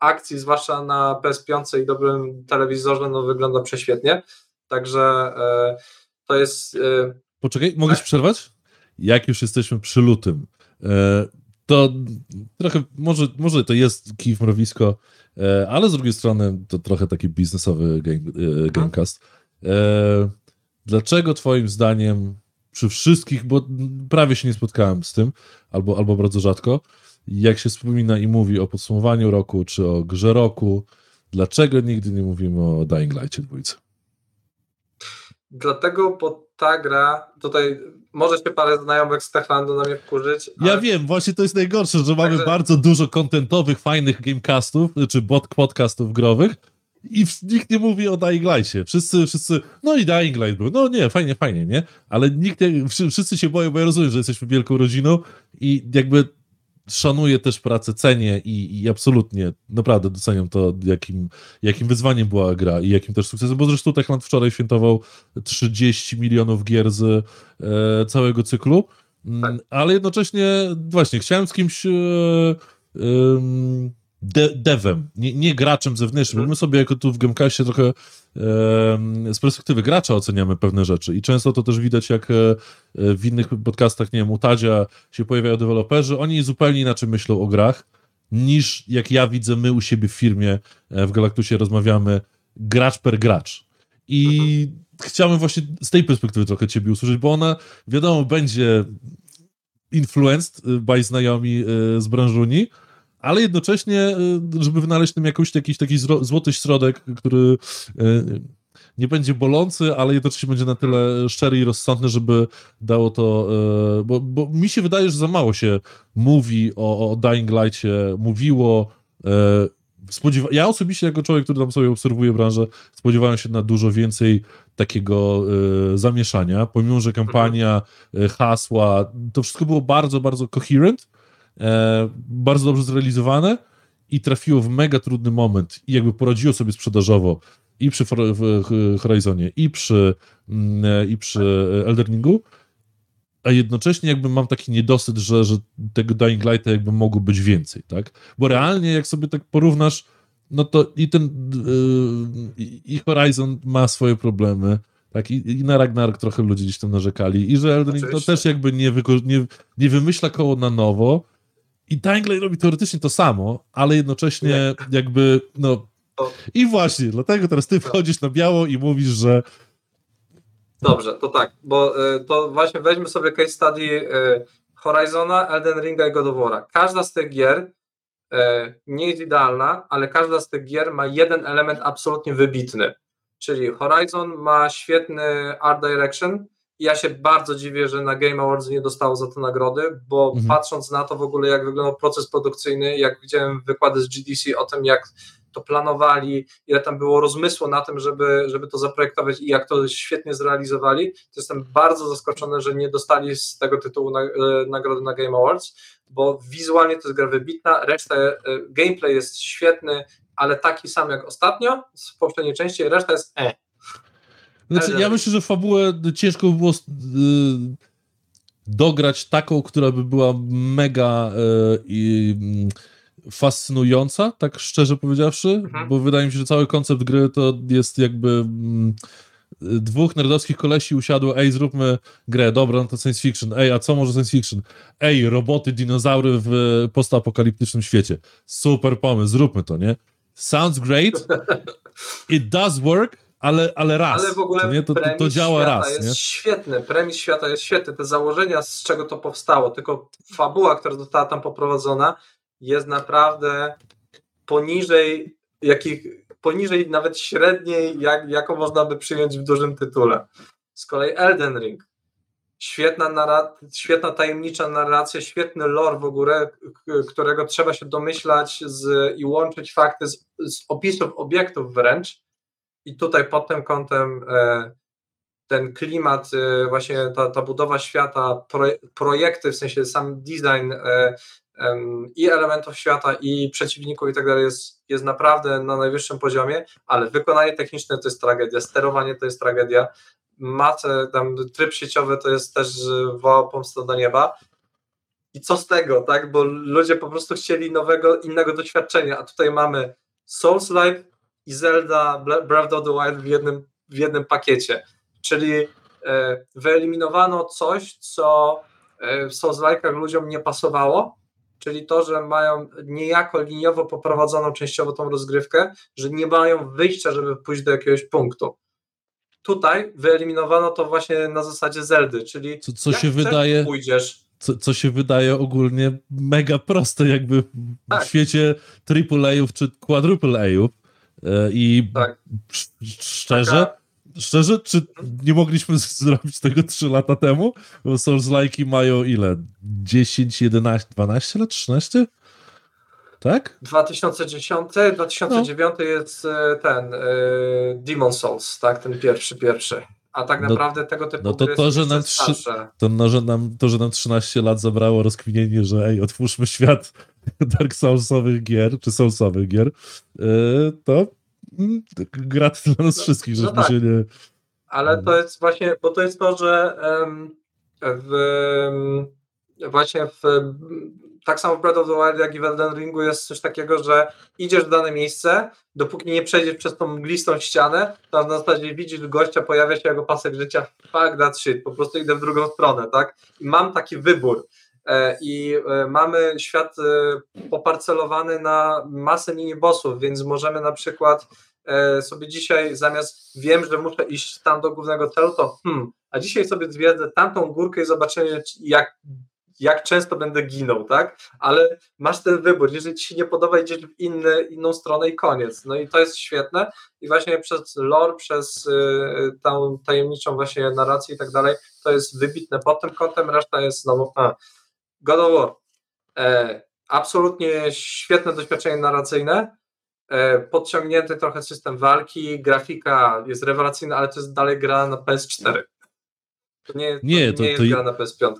akcji, zwłaszcza na PS5 i dobrym telewizorze, no wygląda prześwietnie, także y, to jest... Poczekaj, mogę się przerwać? Jak już jesteśmy przy lutym, to trochę, może, może to jest kij w mrowisko, e, ale z drugiej strony to trochę taki biznesowy game, gamecast. E, dlaczego twoim zdaniem przy wszystkich, bo prawie się nie spotkałem z tym, albo, albo bardzo rzadko, jak się wspomina i mówi o podsumowaniu roku, czy o grze roku, dlaczego nigdy nie mówimy o Dying Light dwójce? Dlatego, bo ta gra, tutaj może się parę znajomych z Techlandu na mnie wkurzyć. Ale... Ja wiem, właśnie to jest najgorsze, że mamy Także... bardzo dużo kontentowych, fajnych gamecastów, czy podcastów growych i nikt nie mówi o Dying Light'cie. Wszyscy, wszyscy, no i Dying Light był, no nie, fajnie, fajnie, nie? Ale nikt, wszyscy się boją, bo ja rozumiem, że jesteśmy wielką rodziną i jakby szanuję też pracę, cenię i, i absolutnie, naprawdę doceniam to, jakim, jakim wyzwaniem była gra i jakim też sukcesem, bo zresztą Techland wczoraj świętował 30 milionów gier z e, całego cyklu, Mm, Tak. ale jednocześnie właśnie chciałem z kimś e, em, de, devem, nie, nie graczem zewnętrznym, bo my sobie jako tu w Gamecastie trochę em, z perspektywy gracza oceniamy pewne rzeczy i często to też widać jak e, w innych podcastach, nie wiem, u Tadzia się pojawiają deweloperzy, oni zupełnie inaczej myślą o grach niż jak ja widzę my u siebie w firmie, e, w Galactusie rozmawiamy gracz per gracz. I chciałem właśnie z tej perspektywy trochę ciebie usłyszeć, bo ona, wiadomo, będzie influenced y, by znajomi z branżuni, ale jednocześnie, y, żeby wynaleźć tym jakiś, jakiś taki złoty środek, który y, nie będzie bolący, ale jednocześnie będzie na tyle szczery i rozsądny, żeby dało to, y, bo, bo mi się wydaje, że za mało się mówi o, o Dying Light'cie, mówiło Spodziewa- ja osobiście, jako człowiek, który tam sobie obserwuje branżę, spodziewałem się na dużo więcej takiego y, zamieszania, pomimo, że kampania, y, hasła, to wszystko było bardzo, bardzo coherent, e, bardzo dobrze zrealizowane i trafiło w mega trudny moment i jakby poradziło sobie sprzedażowo i przy Horizonie, i przy, mm, e, i przy Elden Ringu, a jednocześnie jakby mam taki niedosyt, że, że tego Dying Lighta jakby mogło być więcej, tak? Bo realnie jak sobie tak porównasz, no to i ten yy, i Horizon ma swoje problemy, tak? I, I na Ragnarok trochę ludzie gdzieś tam narzekali i że Elden Ring to też jakby nie, nie, nie wymyśla koło na nowo i Dying Light robi teoretycznie to samo, ale jednocześnie jakby, no i właśnie, dlatego teraz ty wchodzisz na biało i mówisz, że Dobrze, to tak, bo y, to właśnie weźmy sobie case study y, Horizona, Elden Ringa i God of War'a. Każda z tych gier y, nie jest idealna, ale każda z tych gier ma jeden element absolutnie wybitny. Czyli Horizon ma świetny art direction ja się bardzo dziwię, że na Game Awards nie dostało za to nagrody, bo Mhm. patrząc na to w ogóle jak wyglądał proces produkcyjny, jak widziałem wykłady z GDC o tym jak to planowali, ile tam było rozmysłu na tym, żeby, żeby to zaprojektować i jak to świetnie zrealizowali, to jestem bardzo zaskoczony, że nie dostali z tego tytułu na, e, nagrody na Game Awards, bo wizualnie to jest gra wybitna, reszta, e, gameplay jest świetny, ale taki sam jak ostatnio, z poprzedniej części, reszta jest e. Znaczy, ja myślę, że fabułę ciężko by było y, dograć taką, która by była mega y, mm, fascynująca, tak szczerze powiedziawszy, Mhm. bo wydaje mi się, że cały koncept gry to jest jakby mm, dwóch nerdowskich kolesi usiadło, ej, zróbmy grę, dobra, no to science fiction, ej, a co może science fiction? Ej, roboty, dinozaury w postapokaliptycznym świecie. Super pomysł, zróbmy to, nie? Sounds great, it does work, ale, ale raz. Ale w ogóle to, nie? To, to, to działa raz. jest Nie? świetny, premis świata jest świetny, te założenia, z czego to powstało, tylko fabuła, która została tam poprowadzona, jest naprawdę poniżej jakich, poniżej nawet średniej, jak, jaką można by przyjąć w dużym tytule. Z kolei Elden Ring. Świetna, narra- świetna tajemnicza narracja, świetny lore w ogóle, którego trzeba się domyślać z, i łączyć fakty z, z opisów obiektów wręcz. I tutaj pod tym kątem e, ten klimat, e, właśnie ta, ta budowa świata, proje, projekty, w sensie sam design e, i elementów świata, i przeciwników i tak dalej jest, jest naprawdę na najwyższym poziomie, ale wykonanie techniczne to jest tragedia, sterowanie to jest tragedia, mace, tam tryb sieciowy to jest też woła pomsta do nieba. I co z tego, tak? Bo ludzie po prostu chcieli nowego, innego doświadczenia, a tutaj mamy Souls-like i Zelda Breath of the Wild w jednym, w jednym pakiecie. Czyli e, wyeliminowano coś, co e, w Souls-like'ach ludziom nie pasowało, czyli to, że mają niejako liniowo poprowadzoną częściowo tą rozgrywkę, że nie mają wyjścia, żeby pójść do jakiegoś punktu. Tutaj wyeliminowano to właśnie na zasadzie Zeldy, czyli Co, co się wydaje, pójdziesz. co, co się wydaje ogólnie mega proste, jakby w Tak. świecie AAA-ów czy quadruple-A'ów. E, I Tak. sz- szczerze, szczerze, czy nie mogliśmy zrobić tego 3 lata temu? Bo Souls-like'i mają ile? 10, 11, 12 lat? 13? Tak? 2010, 2009 jest e, ten e, Demon Souls, tak, ten pierwszy, pierwszy. A tak No- naprawdę tego typu no to to, że nam trzy-. To, no, że nam, to, że nam 13 lat zabrało rozkminienie, że ej, otwórzmy świat Dark Soulsowych gier, czy Soulsowych gier, yy, to mm, grat dla nas No, wszystkich, no żeśmy tak. się nie... Ale to jest właśnie, bo to jest to, że w, właśnie w, tak samo w Breath of the Wild, jak i w Elden Ringu jest coś takiego, że idziesz w dane miejsce, dopóki nie przejdziesz przez tą mglistą ścianę, to na zasadzie widzisz gościa, pojawia się jego pasek życia, fuck that shit, po prostu idę w drugą stronę, tak? I mam taki wybór. E, I e, mamy świat e, poparcelowany na masę mini-bossów, więc możemy na przykład sobie dzisiaj zamiast wiem, że muszę iść tam do głównego celu, to hmm, a dzisiaj sobie zwiedzę tamtą górkę i zobaczymy, czy- jak, jak często będę ginął, tak? Ale masz ten wybór, jeżeli ci się nie podoba, idziesz w inny, inną stronę i koniec. No i to jest świetne i właśnie przez lore, przez y, tą tajemniczą właśnie narrację i tak dalej, to jest wybitne pod tym kątem, reszta jest znowu a, God of War. E, absolutnie świetne doświadczenie narracyjne, e, podciągnięty trochę system walki, grafika jest rewelacyjna, ale to jest dalej gra na PS4. To nie, to Nie, nie, to- jest to- gra na PS5.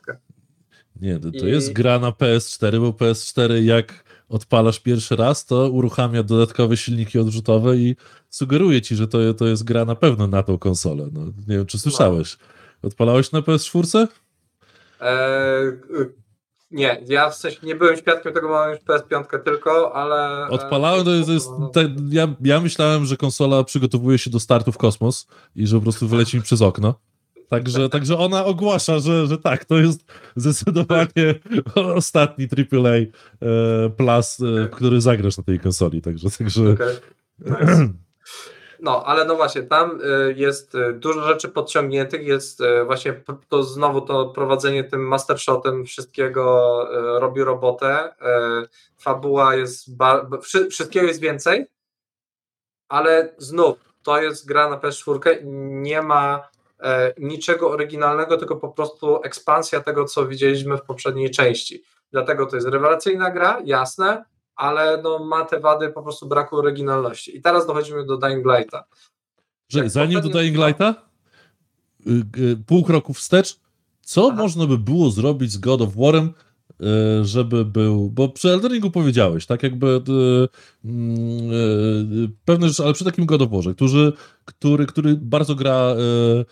Nie, to, to I- jest gra na PS4, bo PS4 jak odpalasz pierwszy raz, to uruchamia dodatkowe silniki odrzutowe i sugeruje ci, że to, to jest gra na pewno na tą konsolę. No, nie wiem, czy słyszałeś. Odpalałeś na PS4? E, y, nie, ja w sensie nie byłem świadkiem tego, mam już PS5 tylko, ale... Odpalałem, to jest, jest no, te, ja, ja myślałem, że konsola przygotowuje się do startu w kosmos i że po prostu wyleci mi przez okno. Także, także ona ogłasza, że, że tak, to jest zdecydowanie ostatni AAA e, Plus, e, który zagrasz na tej konsoli. Także, także okej. Nice. No, ale no właśnie, tam y, jest dużo rzeczy podciągniętych, jest właśnie to znowu to prowadzenie tym mastershotem wszystkiego robi robotę. Fabuła jest, ba- ba- wszy- wszystkiego jest więcej, ale znów to jest gra na PS4, nie ma e, niczego oryginalnego, tylko po prostu ekspansja tego, co widzieliśmy w poprzedniej części. Dlatego to jest rewelacyjna gra, jasne, ale no, ma te wady po prostu braku oryginalności. I teraz dochodzimy do Dying Lighta. że Jak zanim do Dying Lighta, y, pół kroku wstecz, co Aha. można by było zrobić z God of War'em, y, żeby był, bo przy Elden Ringu powiedziałeś, tak jakby y, mm, y, pewne rzeczy, ale przy takim God of Warze, który, który, który bardzo gra y,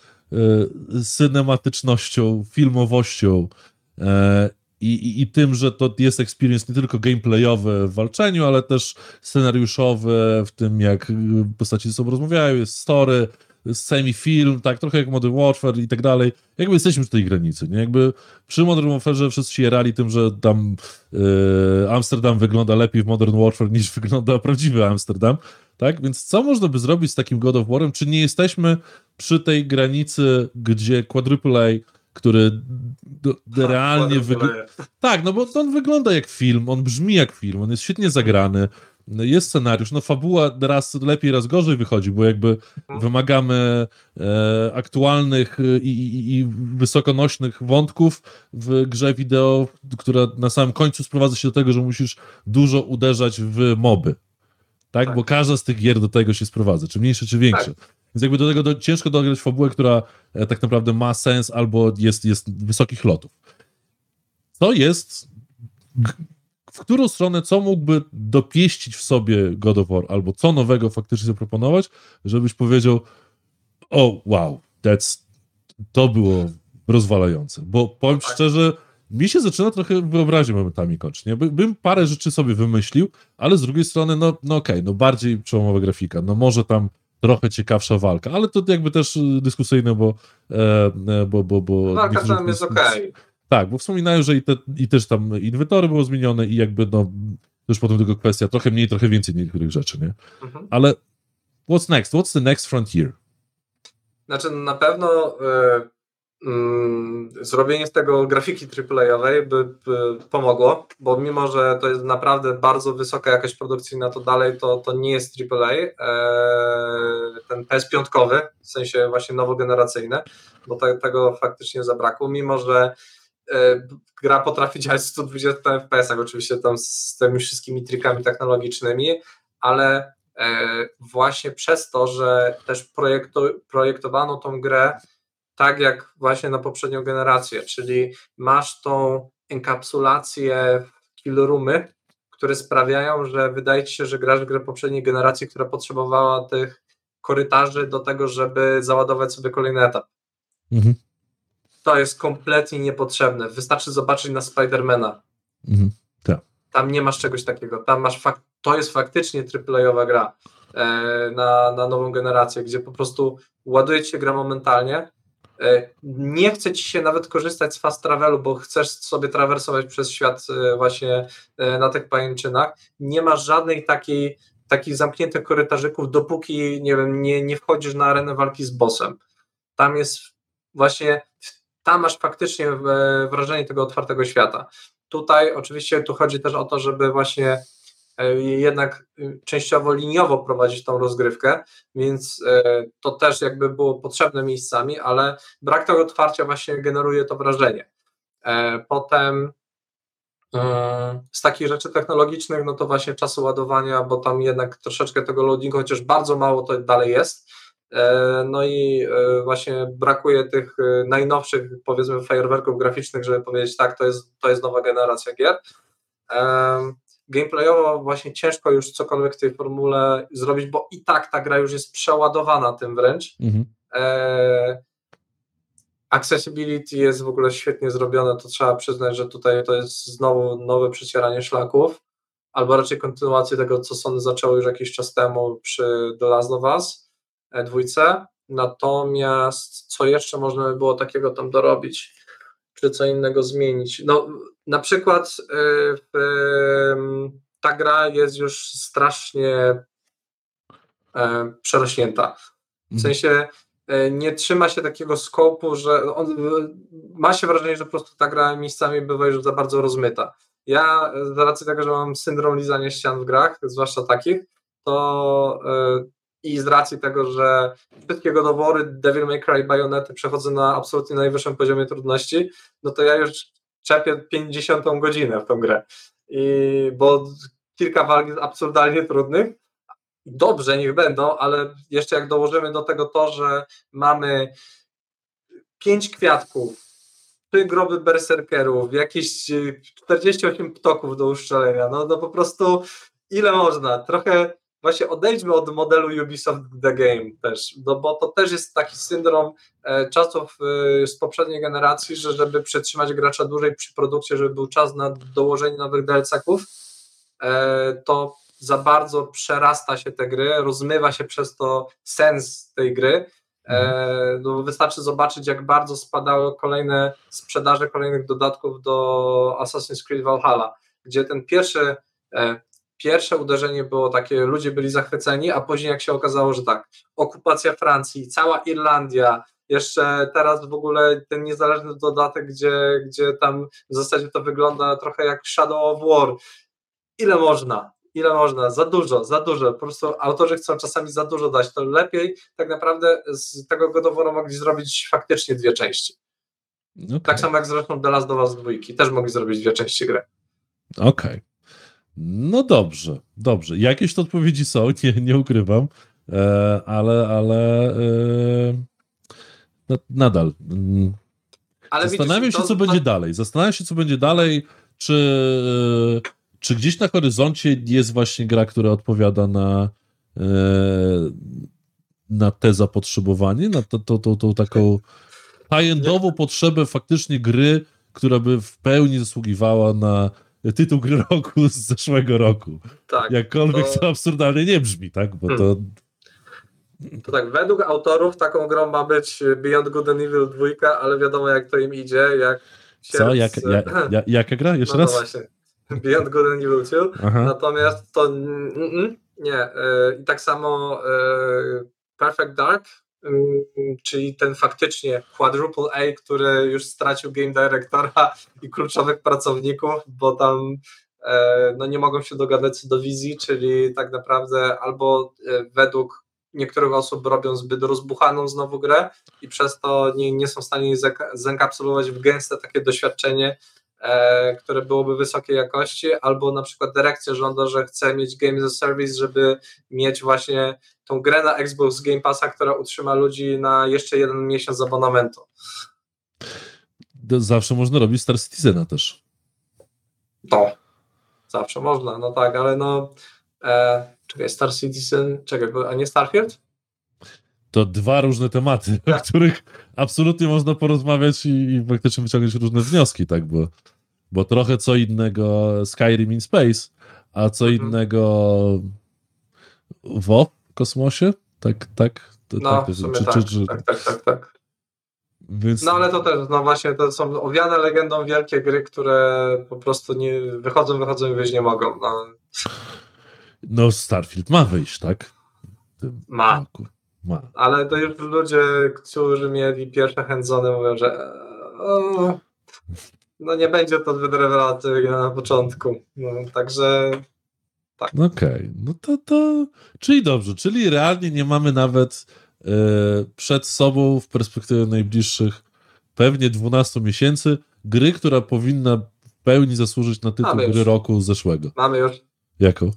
synematycznością, filmowością y, i, i, i tym, że to jest experience nie tylko gameplayowy w walczeniu, ale też scenariuszowy, w tym jak y, postaci ze sobą rozmawiają, jest story, semi-film, tak, trochę jak Modern Warfare i tak dalej. Jakby jesteśmy przy tej granicy, nie? Jakby przy Modern Warfare wszyscy się jarali tym, że tam y, Amsterdam wygląda lepiej w Modern Warfare niż wygląda prawdziwy Amsterdam, tak? Więc co można by zrobić z takim God of War'em? Czy nie jesteśmy przy tej granicy, gdzie Quadruple A, który do, do realnie wygląda... Tak, no bo on wygląda jak film, on brzmi jak film, on jest świetnie zagrany, jest scenariusz, no fabuła raz lepiej, raz gorzej wychodzi, bo jakby wymagamy e, aktualnych e, i, i, i wysokonośnych wątków w grze wideo, która na samym końcu sprowadza się do tego, że musisz dużo uderzać w moby. Tak? Tak. Bo każda z tych gier do tego się sprowadza, czy mniejsze, czy większe. Więc jakby do tego do, ciężko dograć fabułę, która e, tak naprawdę ma sens albo jest, jest wysokich lotów. Co jest, w którą stronę, co mógłby dopieścić w sobie God of War, albo co nowego faktycznie zaproponować, żebyś powiedział, o wow, that's, to było rozwalające. Bo powiem szczerze, mi się zaczyna trochę wyobraźnię momentami kończyć. Nie? By, bym parę rzeczy sobie wymyślił, ale z drugiej strony, no, no okej, no bardziej przełomowa grafika, no może tam trochę ciekawsza walka, ale to jakby też dyskusyjne, bo e, e, bo, bo, bo Walka tam jest okej. Tak, bo wspominają, że i, te, i też tam inwentory było zmienione i jakby no, już potem tylko kwestia trochę mniej, trochę więcej niektórych rzeczy, nie? Mhm. Ale what's next? What's the next frontier? Znaczy na pewno y, mm, zrobienie z tego grafiki AAA-owej by, by pomogło, bo mimo, że to jest naprawdę bardzo wysoka jakaś produkcyjna, to dalej to, to nie jest AAA, e, ten PS5, w sensie właśnie nowogeneracyjny, bo te, tego faktycznie zabrakło, mimo że gra potrafi działać w 120 fps, oczywiście tam z tymi wszystkimi trikami technologicznymi, ale e, właśnie przez to, że też projekto, projektowano tą grę tak jak właśnie na poprzednią generację, czyli masz tą enkapsulację w killroomy, które sprawiają, że wydaje ci się, że grasz w grę poprzedniej generacji, która potrzebowała tych korytarzy do tego, żeby załadować sobie kolejny etap. Mhm. To jest kompletnie niepotrzebne. Wystarczy zobaczyć na Spidermana. Mhm. Tak. Tam nie masz czegoś takiego. Tam masz fak- to jest faktycznie triplejowa gra e, na, na nową generację, gdzie po prostu ładuje ci się gra momentalnie. E, nie chce ci się nawet korzystać z fast travelu, bo chcesz sobie trawersować przez świat e, właśnie e, na tych pajęczynach. Nie masz żadnej takiej takich zamkniętych korytarzyków, dopóki nie wiem, nie, nie wchodzisz na arenę walki z bossem. Tam jest właśnie, tam masz faktycznie e, wrażenie tego otwartego świata. Tutaj oczywiście tu chodzi też o to, żeby właśnie e, jednak e, częściowo liniowo prowadzić tą rozgrywkę, więc to też jakby było potrzebne miejscami, ale brak tego otwarcia właśnie generuje to wrażenie. Potem z takich rzeczy technologicznych, no to właśnie czasu ładowania, bo tam jednak troszeczkę tego loadingu, chociaż bardzo mało to dalej jest. E, no i e, właśnie brakuje tych e, najnowszych, powiedzmy, fajerwerków graficznych, żeby powiedzieć, tak, to jest, to jest nowa generacja gier. Gameplayowo właśnie ciężko już cokolwiek w tej formule zrobić, bo i tak ta gra już jest przeładowana tym wręcz. Mhm. Accessibility jest w ogóle świetnie zrobione, to trzeba przyznać, że tutaj to jest znowu nowe przecieranie szlaków, albo raczej kontynuację tego, co Sony zaczęło już jakiś czas temu przy The Last of Us dwójce. Natomiast co jeszcze można by było takiego tam dorobić, czy co innego zmienić? No, na przykład yy, ta gra jest już strasznie yy, przerośnięta. W mhm. sensie E, nie trzyma się takiego skopu, że on, ma się wrażenie, że po prostu ta gra miejscami bywa już za bardzo rozmyta. Ja z racji tego, że mam syndrom lizania ścian w grach, zwłaszcza takich, to yy, i z racji tego, że wszystkie dowory Devil May Cry Bayonety przechodzę na absolutnie najwyższym poziomie trudności, no to ja już czepię 50 godzinę w tą grę. I, bo kilka walk jest absurdalnie trudnych, dobrze, niech będą, ale jeszcze jak dołożymy do tego to, że mamy pięć kwiatków, trzy groby berserkerów, jakieś 48 e, ptoków do uszczelenia, no, no po prostu ile można, trochę właśnie odejdźmy od modelu Ubisoft The Game też, no bo to też jest taki syndrom e, czasów e, z poprzedniej generacji, że żeby przetrzymać gracza dłużej przy produkcie, żeby był czas na dołożenie nowych DLC-ków, e, to za bardzo przerasta się te gry, rozmywa się przez to sens tej gry. Mhm. no wystarczy zobaczyć, jak bardzo spadały kolejne sprzedaże kolejnych dodatków do Assassin's Creed Valhalla, gdzie ten pierwszy, pierwsze uderzenie było takie, ludzie byli zachwyceni, a później jak się okazało, że tak, okupacja Francji, cała Irlandia, jeszcze teraz w ogóle ten niezależny dodatek, gdzie, gdzie tam w zasadzie to wygląda trochę jak Shadow of War. Ile można? ile można, za dużo, za dużo. Po prostu autorzy chcą czasami za dużo dać. To lepiej tak naprawdę z tego godoworu mogli zrobić faktycznie dwie części. Okay. Tak samo jak zresztą The Last of Us dwójki, też mogli zrobić dwie części gry. Okej. Okay. No dobrze, dobrze. Jakieś to odpowiedzi są, nie, nie ukrywam, e, ale, ale e, nadal. Mm, ale Zastanawiam widzisz, się, co to... będzie dalej. Zastanawiam się, co będzie dalej, czy czy gdzieś na horyzoncie jest właśnie gra, która odpowiada na, e, na te zapotrzebowanie, na to, to, to, to taką high-endową potrzebę faktycznie gry, która by w pełni zasługiwała na tytuł gry roku z zeszłego roku. Tak. Jakkolwiek to, to absurdalnie nie brzmi, tak? Bo to. Hmm. To tak, według autorów taką grą ma być Beyond Good and Evil 2, ale wiadomo jak to im idzie, jak Co? Jak, jak, jak, jaka gra? Jeszcze no raz? Właśnie. Beyond Good and Evil 2, natomiast to nie. E, I tak samo e, Perfect Dark, czyli ten faktycznie quadruple A, który już stracił game directora i kluczowych pracowników, bo tam e, no nie mogą się dogadać co do wizji, czyli tak naprawdę albo według niektórych osób robią zbyt rozbuchaną znowu grę i przez to nie, nie są w stanie zenkapsulować w gęste takie doświadczenie e, które byłoby wysokiej jakości, albo na przykład dyrekcja żąda, że chce mieć Game as a Service, żeby mieć właśnie tą grę na Xbox Game Passa, która utrzyma ludzi na jeszcze jeden miesiąc abonamentu. Zawsze można robić Star Citizena też. To. Zawsze można, no tak, ale no e, czekaj, Star Citizen, czekaj, a nie Starfield? To dwa różne tematy, tak. o których absolutnie można porozmawiać i, i faktycznie wyciągnąć różne wnioski, tak, bo, bo trochę co innego Skyrim in Space, a co mhm. innego WoW kosmosie, tak, tak? To, no, tak, sumie czy, tak, czy, tak, tak, tak, tak. Więc... No ale to też, no właśnie, to są owiane legendą wielkie gry, które po prostu nie wychodzą, wychodzą i wyjść nie mogą. No, no Starfield ma wyjść, tak? Ma. ma. Ale to już ludzie, którzy mieli pierwsze handzony mówią, że o, no nie będzie to zbyt rewelacyjne na początku. No, także tak. Okej, okay. no to, to czyli dobrze, czyli realnie nie mamy nawet e, przed sobą w perspektywie najbliższych pewnie 12 miesięcy gry, która powinna w pełni zasłużyć na tytuł gry roku zeszłego. Mamy już. Jaką?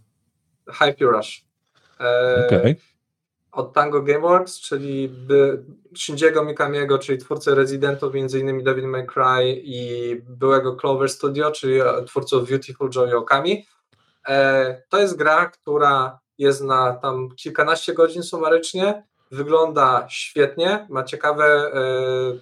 Hype Rush. E, okay. Od Tango Gameworks, czyli by, Shinjiego Mikamiego, czyli twórcy Residentów, innymi Devil May Cry i byłego Clover Studio, czyli twórców Beautiful Joy Okami. E, to jest gra, która jest na tam kilkanaście godzin sumarycznie, wygląda świetnie, ma ciekawe e,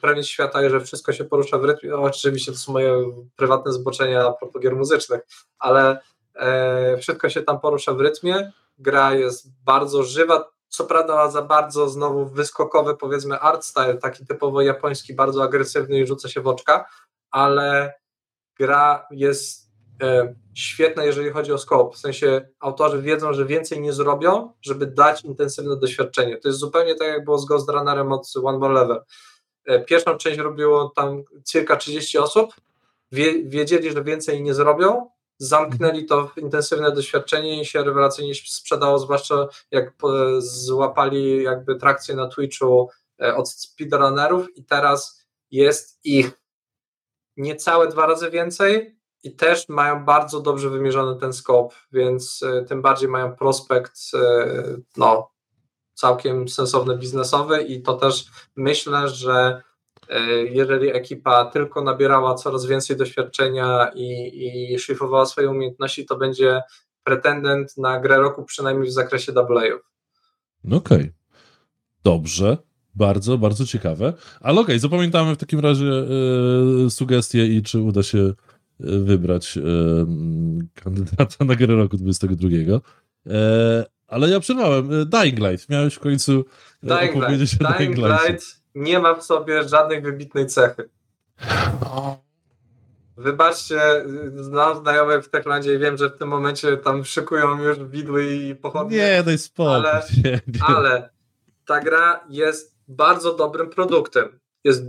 premis świata, że wszystko się porusza w rytmie, oczywiście to są moje prywatne zboczenia a propos gier muzycznych, ale e, wszystko się tam porusza w rytmie, gra jest bardzo żywa, co prawda ma za bardzo znowu wyskokowy powiedzmy art style, taki typowo japoński, bardzo agresywny i rzuca się w oczka, ale gra jest świetne, jeżeli chodzi o scope. W sensie autorzy wiedzą, że więcej nie zrobią, żeby dać intensywne doświadczenie. To jest zupełnie tak, jak było z Ghost Runnerem od One More Level. E, pierwszą część robiło tam circa 30 osób, wiedzieli, że więcej nie zrobią, zamknęli to intensywne doświadczenie i się rewelacyjnie sprzedało, zwłaszcza jak złapali jakby trakcję na Twitchu e, od speedrunnerów i teraz jest ich niecałe dwa razy więcej, i też mają bardzo dobrze wymierzony ten scope, więc e, tym bardziej mają prospekt e, no, całkiem sensowny biznesowy i to też myślę, że e, jeżeli ekipa tylko nabierała coraz więcej doświadczenia i, i szlifowała swoje umiejętności, to będzie pretendent na grę roku przynajmniej w zakresie AA-ów. No okej, okay. dobrze. Bardzo, bardzo ciekawe. Ale okej, okay, zapamiętamy w takim razie sugestie i czy uda się wybrać kandydata na grę roku 22. E, ale ja przerwałem. E, Dying Light. Miałeś w końcu e, Dying opowiedzieć Light. o Dying, Dying Light. nie ma w sobie żadnej wybitnej cechy. Wybaczcie, znam znajomych w Techlandzie i wiem, że w tym momencie tam szykują już widły i pochodnie. Nie, daj spokój. Ale, ale ta gra jest bardzo dobrym produktem. Jest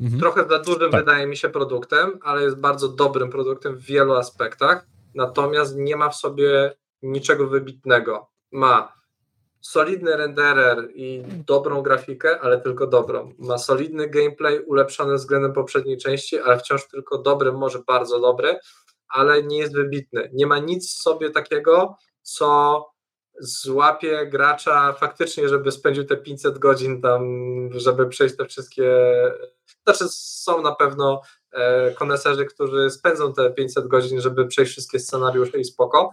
Mhm. Trochę za dużym tak. wydaje mi się produktem, ale jest bardzo dobrym produktem w wielu aspektach. Natomiast nie ma w sobie niczego wybitnego. Ma solidny renderer i dobrą grafikę, ale tylko dobrą. Ma solidny gameplay ulepszony względem poprzedniej części, ale wciąż tylko dobry, może bardzo dobry, ale nie jest wybitny. Nie ma nic w sobie takiego, co złapie gracza faktycznie, żeby spędził te 500 godzin tam, żeby przejść te wszystkie. Znaczy, są na pewno e, koneserzy, którzy spędzą te 500 godzin, żeby przejść wszystkie scenariusze i spoko.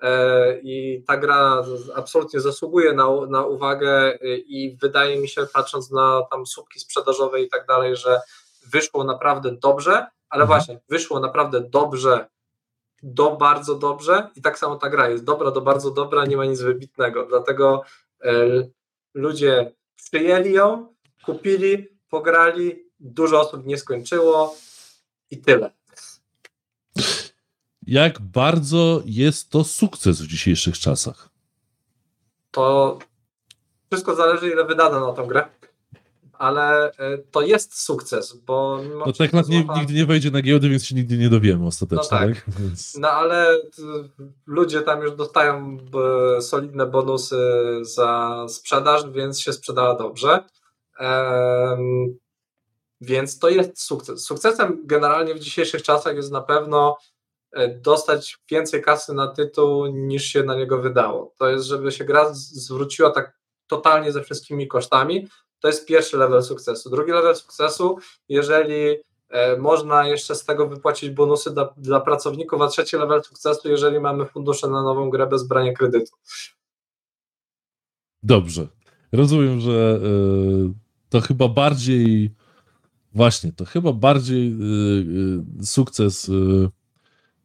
E, I ta gra absolutnie zasługuje na, na uwagę i wydaje mi się, patrząc na tam słupki sprzedażowe i tak dalej, że wyszło naprawdę dobrze, ale mhm. właśnie wyszło naprawdę dobrze do bardzo dobrze i tak samo ta gra jest dobra do bardzo dobra, nie ma nic wybitnego, dlatego e, ludzie przyjęli ją, kupili, pograli, dużo osób nie skończyło i tyle. Jak bardzo jest to sukces w dzisiejszych czasach? To wszystko zależy, ile wydano na tą grę ale e, to jest sukces, bo... No tak złapa... nie, nigdy nie wejdzie na giełdę, więc się nigdy nie dowiemy ostatecznie, no tak. tak? Więc... No ale ludzie tam już dostają e, solidne bonusy za sprzedaż, więc się sprzedała dobrze. Więc to jest sukces. Sukcesem generalnie w dzisiejszych czasach jest na pewno e, dostać więcej kasy na tytuł niż się na niego wydało. To jest, żeby się gra zwróciła tak totalnie ze wszystkimi kosztami. To jest pierwszy level sukcesu. Drugi level sukcesu, jeżeli e, można jeszcze z tego wypłacić bonusy dla, dla pracowników, a trzeci level sukcesu, jeżeli mamy fundusze na nową grę bez brania kredytu. Dobrze. Rozumiem, że y, to chyba bardziej. Właśnie, to chyba bardziej y, sukces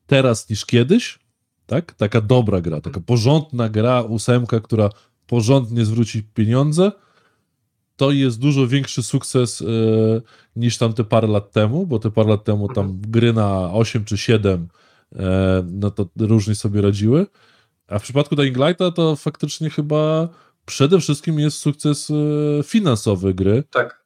teraz niż kiedyś. Tak? Taka dobra gra, taka porządna gra, ósemka, która porządnie zwróci pieniądze. To jest dużo większy sukces y, niż tam te parę lat temu, bo te parę lat temu tam gry na 8 czy 7 e, no to różnie sobie radziły. A w przypadku Dying Lighta to faktycznie chyba przede wszystkim jest sukces e, finansowy gry Tak.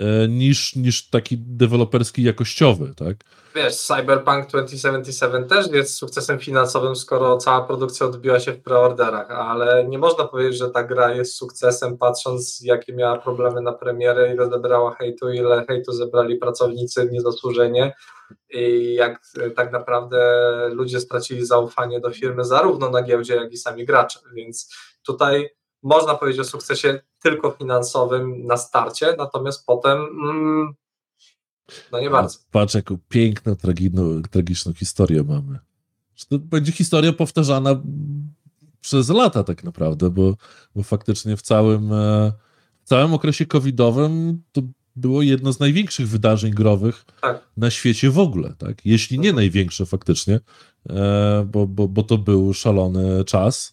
E, niż, niż taki deweloperski jakościowy, tak? Wiesz, Cyberpunk 2077 też jest sukcesem finansowym, skoro cała produkcja odbiła się w preorderach, ale nie można powiedzieć, że ta gra jest sukcesem, patrząc jakie miała problemy na premierę, ile zebrała hejtu, ile hejtu zebrali pracownicy niezasłużenie i jak e, tak naprawdę ludzie stracili zaufanie do firmy zarówno na giełdzie, jak i sami gracze, więc tutaj można powiedzieć o sukcesie tylko finansowym na starcie, natomiast potem mm, no nie bardzo. Patrz, jaką piękną, tragiczną, tragiczną historię mamy. To będzie historia powtarzana przez lata tak naprawdę, bo, bo faktycznie w całym, e, w całym okresie covidowym to było jedno z największych wydarzeń growych Tak. na świecie w ogóle, tak? Jeśli nie Mhm. największe faktycznie, e, bo, bo, bo to był szalony czas.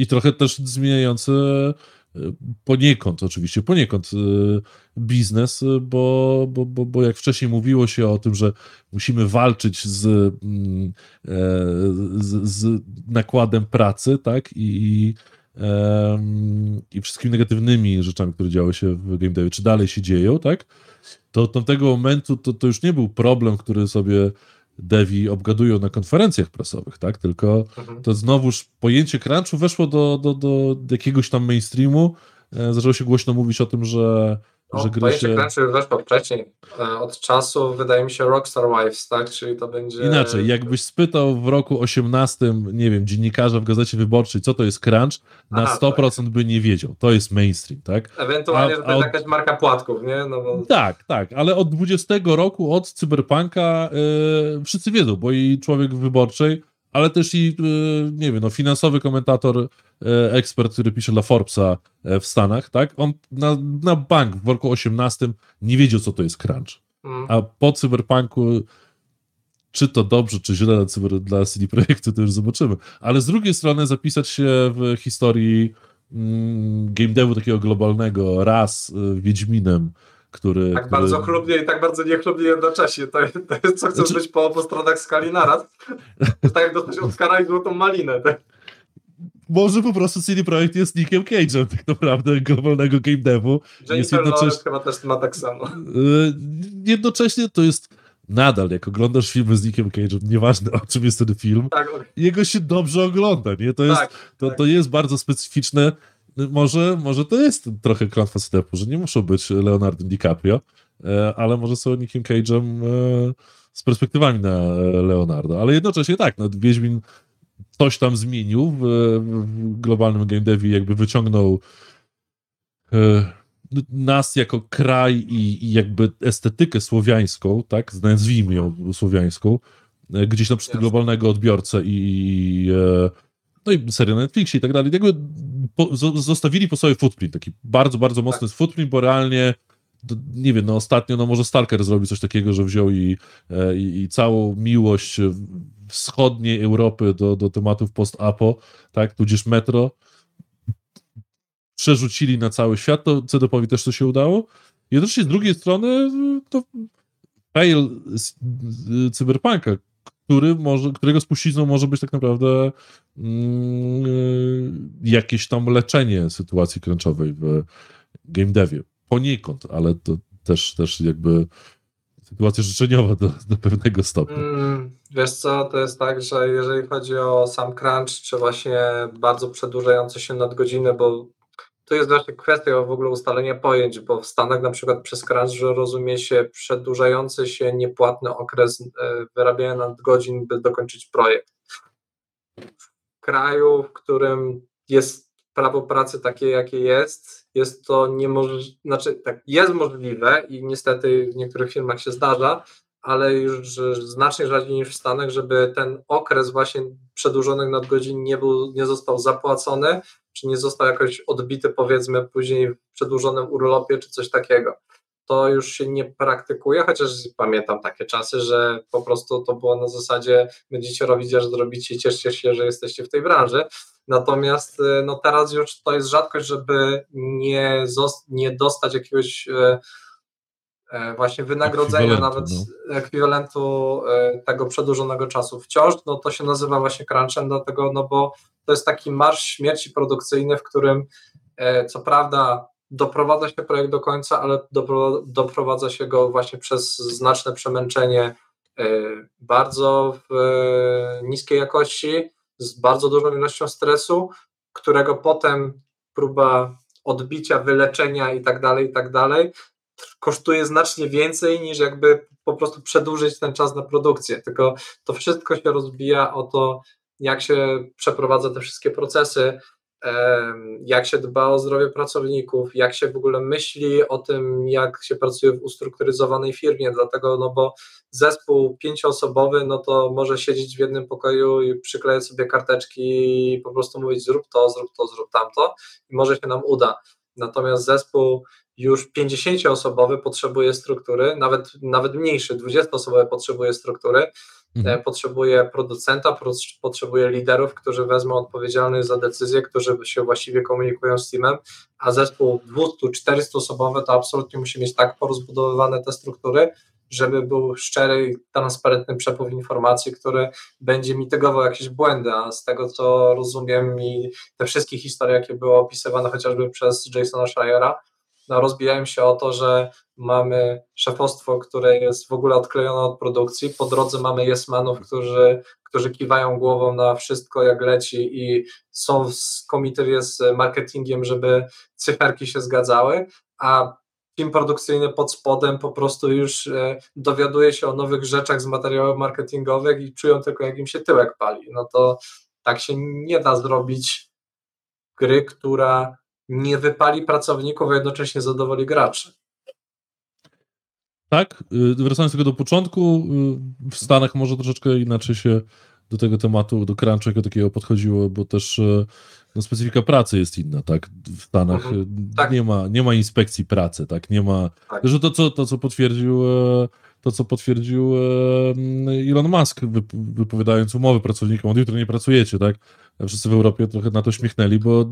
I trochę też zmieniający e, poniekąd, oczywiście poniekąd e, biznes, e, bo, bo, bo, bo jak wcześniej mówiło się o tym, że musimy walczyć z, mm, z, z nakładem pracy, tak? I, i wszystkimi negatywnymi rzeczami, które działy się w game devie, czy dalej się dzieją, tak? To od tamtego momentu to, to już nie był problem, który sobie devi obgadują na konferencjach prasowych, tak? Tylko Mhm. to znowuż pojęcie crunchu weszło do, do, do jakiegoś tam mainstreamu. E, Zaczęło się głośno mówić o tym, że, No, że gry się... crunchu już weszło wcześniej, od czasu wydaje mi się Rockstar Wives, tak, czyli to będzie... Inaczej, jakbyś spytał w roku 18, nie wiem, dziennikarza w Gazecie Wyborczej, co to jest crunch, na Aha, 100% by nie wiedział. To jest mainstream, tak? Ewentualnie, a- że to jest od- jakaś marka płatków, nie? No bo... Tak, tak, ale od 20 roku, od Cyberpunka yy, wszyscy wiedzą, bo i człowiek w wyborczej, ale też i, yy, nie wiem, no, finansowy komentator, yy, ekspert, który pisze dla Forbesa yy, w Stanach, tak? On na, na bank w roku 18 nie wiedział, co to jest crunch. Mm. A po Cyberpunku, czy to dobrze, czy źle dla, cyber, dla CD Projektu, to już zobaczymy. Ale z drugiej strony zapisać się w historii mm, game devu takiego globalnego raz y, Wiedźminem, który... Tak który... bardzo chlubnie i tak bardzo niechlubnie jednocześnie. To to jest co chcesz Znaczy- być po obu stronach skali naraz. To tak jak dostać Oscara i złotą malinę. Tak? Może po prostu CD Projekt jest Nickiem Cage'em tak naprawdę globalnego game devu. Jennifer jednocześnie- Lawrence chyba też ma tak samo. Y, Jednocześnie to jest nadal, jak oglądasz filmy z Nickiem Cage'em, nieważne o czym jest ten film, Tak, jego się dobrze ogląda, nie? To jest, tak. to, tak. to jest bardzo specyficzne. Może, może to jest trochę klątwa stepu, że nie muszą być Leonardo DiCaprio, e, ale może są Nickiem Cage'em e, z perspektywami na Leonardo. Ale jednocześnie tak, no, Wiedźmin coś tam zmienił w, w globalnym game devie, jakby wyciągnął e, nas jako kraj i, i jakby estetykę słowiańską, tak, nazwijmy ją słowiańską, gdzieś na przykład globalnego odbiorcę i, i no i serial na Netflixie i tak dalej, jakby po, zo- zostawili po sobie footprint, taki bardzo, bardzo mocny footprint, bo realnie nie wiem, no ostatnio, no może Stalker zrobił coś takiego, że wziął i, e, i, i całą miłość wschodniej Europy do, do tematów post-apo, tak, tudzież metro, przerzucili na cały świat, to CDP-owi też to się udało. Jednocześnie z drugiej strony to fail Cyberpunka, który może, którego spuścizną może być tak naprawdę mm, y, jakieś tam leczenie sytuacji crunchowej w game devie. Poniekąd, ale to też, też jakby sytuacja życzeniowa do, do pewnego stopnia. Mm, wiesz co, to jest tak, że jeżeli chodzi o sam crunch, czy właśnie bardzo przedłużające się nadgodziny, bo to jest właśnie kwestia w ogóle ustalenia pojęć, bo w Stanach na przykład przez crunch rozumie się przedłużający się niepłatny okres e, wyrabiania nadgodzin, by dokończyć projekt. W kraju, w którym jest prawo pracy takie, jakie jest, jest to niemożliwe, znaczy tak, jest możliwe i niestety w niektórych firmach się zdarza, ale już znacznie rzadziej niż w Stanach, żeby ten okres właśnie przedłużonych nadgodzin nie, był, nie został zapłacony, czy nie został jakoś odbity powiedzmy później w przedłużonym urlopie, czy coś takiego. To już się nie praktykuje, chociaż pamiętam takie czasy, że po prostu to było na zasadzie będziecie robić, aż zrobicie, cieszcie się, że jesteście w tej branży. Natomiast y, no teraz już to jest rzadkość, żeby nie, nie dostać jakiegoś y, E, właśnie wynagrodzenia, nawet no. ekwiwalentu tego przedłużonego czasu wciąż, no to się nazywa właśnie crunchem, dlatego, no bo to jest taki marsz śmierci produkcyjny, w którym e, co prawda doprowadza się projekt do końca, ale doprowadza się go właśnie przez znaczne przemęczenie bardzo w niskiej jakości, z bardzo dużą ilością stresu, którego potem próba odbicia, wyleczenia i tak dalej, i tak dalej, kosztuje znacznie więcej niż jakby po prostu przedłużyć ten czas na produkcję. Tylko to wszystko się rozbija o to, jak się przeprowadza te wszystkie procesy, jak się dba o zdrowie pracowników, jak się w ogóle myśli o tym, jak się pracuje w ustrukturyzowanej firmie, dlatego, no bo zespół pięcioosobowy, no to może siedzieć w jednym pokoju i przyklejać sobie karteczki i po prostu mówić zrób to, zrób to, zrób tamto i może się nam uda. Natomiast zespół już 50-osobowy potrzebuje struktury, nawet, nawet mniejszy, 20-osobowy potrzebuje struktury, mhm. E, potrzebuje producenta, potrzebuje liderów, którzy wezmą odpowiedzialność za decyzje, którzy się właściwie komunikują z teamem, a zespół 200-400 osobowy to absolutnie musi mieć tak porozbudowywane te struktury, żeby był szczery i transparentny przepływ informacji, który będzie mitygował jakieś błędy, a z tego co rozumiem i te wszystkie historie, jakie były opisywane chociażby przez Jasona Schreiera, no, rozbijają się o to, że mamy szefostwo, które jest w ogóle odklejone od produkcji, po drodze mamy jesmanów, którzy, którzy kiwają głową na wszystko jak leci i są w komitywie z marketingiem, żeby cyferki się zgadzały, a team produkcyjny pod spodem po prostu już e, dowiaduje się o nowych rzeczach z materiałów marketingowych i czują tylko jak im się tyłek pali. No to tak się nie da zrobić gry, która nie wypali pracowników, a jednocześnie zadowoli graczy. Tak, y, wracając tego do początku, y, w Stanach może troszeczkę inaczej się do tego tematu, do crunchu jako takiego podchodziło, bo też y, no, specyfika pracy jest inna, tak? W Stanach mhm, tak. Nie, ma, nie ma inspekcji pracy, tak? Nie ma, tak. że to co, to, co potwierdził e, to, co potwierdził e, Elon Musk, wypowiadając umowy pracownikom, od jutra nie pracujecie, tak? Wszyscy w Europie trochę na to śmiechnęli, bo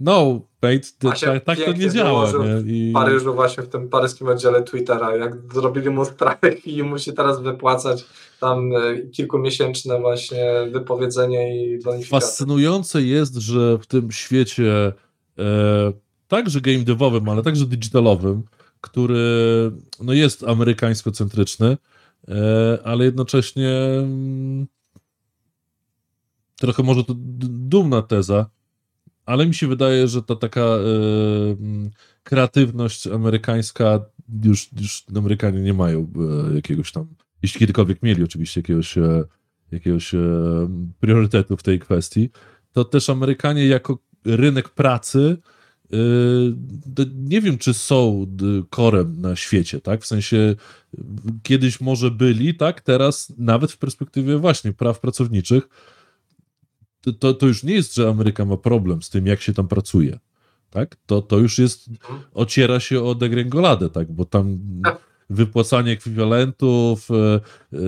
no, Pate, tak, tak to nie działa. Nie? I... W Paryżu właśnie w tym paryskim oddziale Twittera, jak zrobili mu strajk i musi teraz wypłacać tam e, kilkumiesięczne właśnie wypowiedzenie i bonifikaty. Fascynujące jest, że w tym świecie e, także game devowym, ale także digitalowym, który no jest amerykańsko-centryczny, e, ale jednocześnie mm, trochę może to dumna teza, ale mi się wydaje, że ta taka e, kreatywność amerykańska, już, już Amerykanie nie mają e, jakiegoś tam, jeśli kiedykolwiek mieli oczywiście jakiegoś, e, jakiegoś priorytetu w tej kwestii, to też Amerykanie jako rynek pracy nie wiem, czy są korem na świecie, tak? W sensie kiedyś może byli, tak? Teraz nawet w perspektywie właśnie praw pracowniczych to, to już nie jest, że Ameryka ma problem z tym, jak się tam pracuje. Tak? To, to już jest, ociera się o degrengoladę, tak? bo tam wypłacanie ekwiwalentów, yy,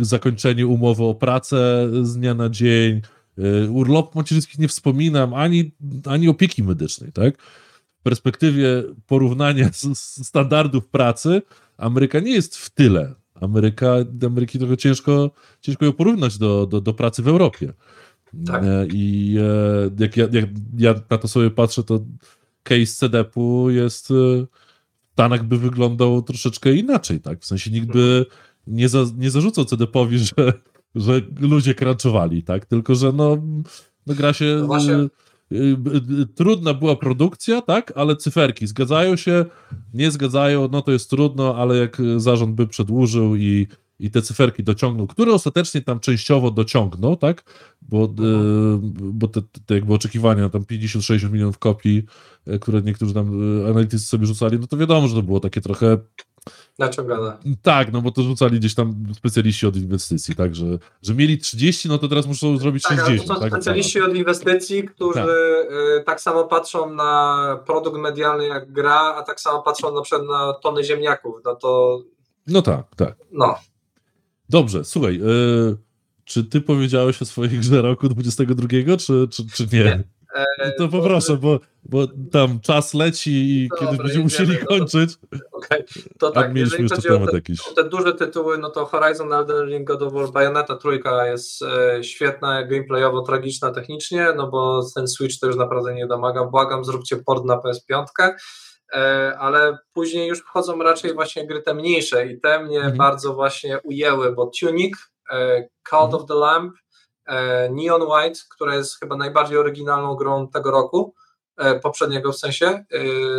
zakończenie umowy o pracę z dnia na dzień, yy, urlop macierzyńskich nie wspominam, ani, ani opieki medycznej. Tak? W perspektywie porównania z, z standardów pracy, Ameryka nie jest w tyle. Ameryka, Ameryki trochę ciężko, ciężko ją porównać do, do, do pracy w Europie. Tak. E, I e, jak ja, jak ja na to sobie patrzę, to case CDP-u jest e, Tanak by wyglądał troszeczkę inaczej, tak? W sensie nikt by nie, za, nie zarzucał CDP-owi, że, że ludzie crunchowali, tak? Tylko, że no, no gra się... No trudna była produkcja, tak, ale cyferki zgadzają się, nie zgadzają, no to jest trudno, ale jak zarząd by przedłużył i, i te cyferki dociągnął, które ostatecznie tam częściowo dociągnął, tak, bo, y, bo te, te jakby oczekiwania, tam 50-60 milionów kopii, y, które niektórzy tam y, analitycy sobie rzucali, no to wiadomo, że to było takie trochę Naciągane. tak, no bo to rzucali gdzieś tam specjaliści od inwestycji, tak, że, że mieli 30, no to teraz muszą zrobić Tak, ale 60. to są tak, specjaliści od inwestycji, którzy Tak. tak. tak samo patrzą na produkt medialny jak gra, a tak samo patrzą na przykład na tony ziemniaków. No to No tak, tak. no. Dobrze, słuchaj, y, czy ty powiedziałeś o swojej grze roku 22, czy, czy, czy nie? Nie. E, To poproszę, bo, bo tam czas leci i Dobra, kiedyś będziemy musieli no to- kończyć, Okej, to tak, mieliśmy jeżeli jeszcze chodzi o temat te, jakiś. o te duże tytuły, no to Horizon Elden Ring, God of War, Bayonetta trójka jest e, świetna, gameplayowo, tragiczna technicznie, no bo ten Switch to już naprawdę nie domaga, błagam, zróbcie port na PS5, e, ale później już wchodzą raczej właśnie gry te mniejsze i te mnie Mhm. bardzo właśnie ujęły, bo Tunic, e, Cult Mhm. of the Lamp, e, Neon White, która jest chyba najbardziej oryginalną grą tego roku, e, poprzedniego w sensie, e,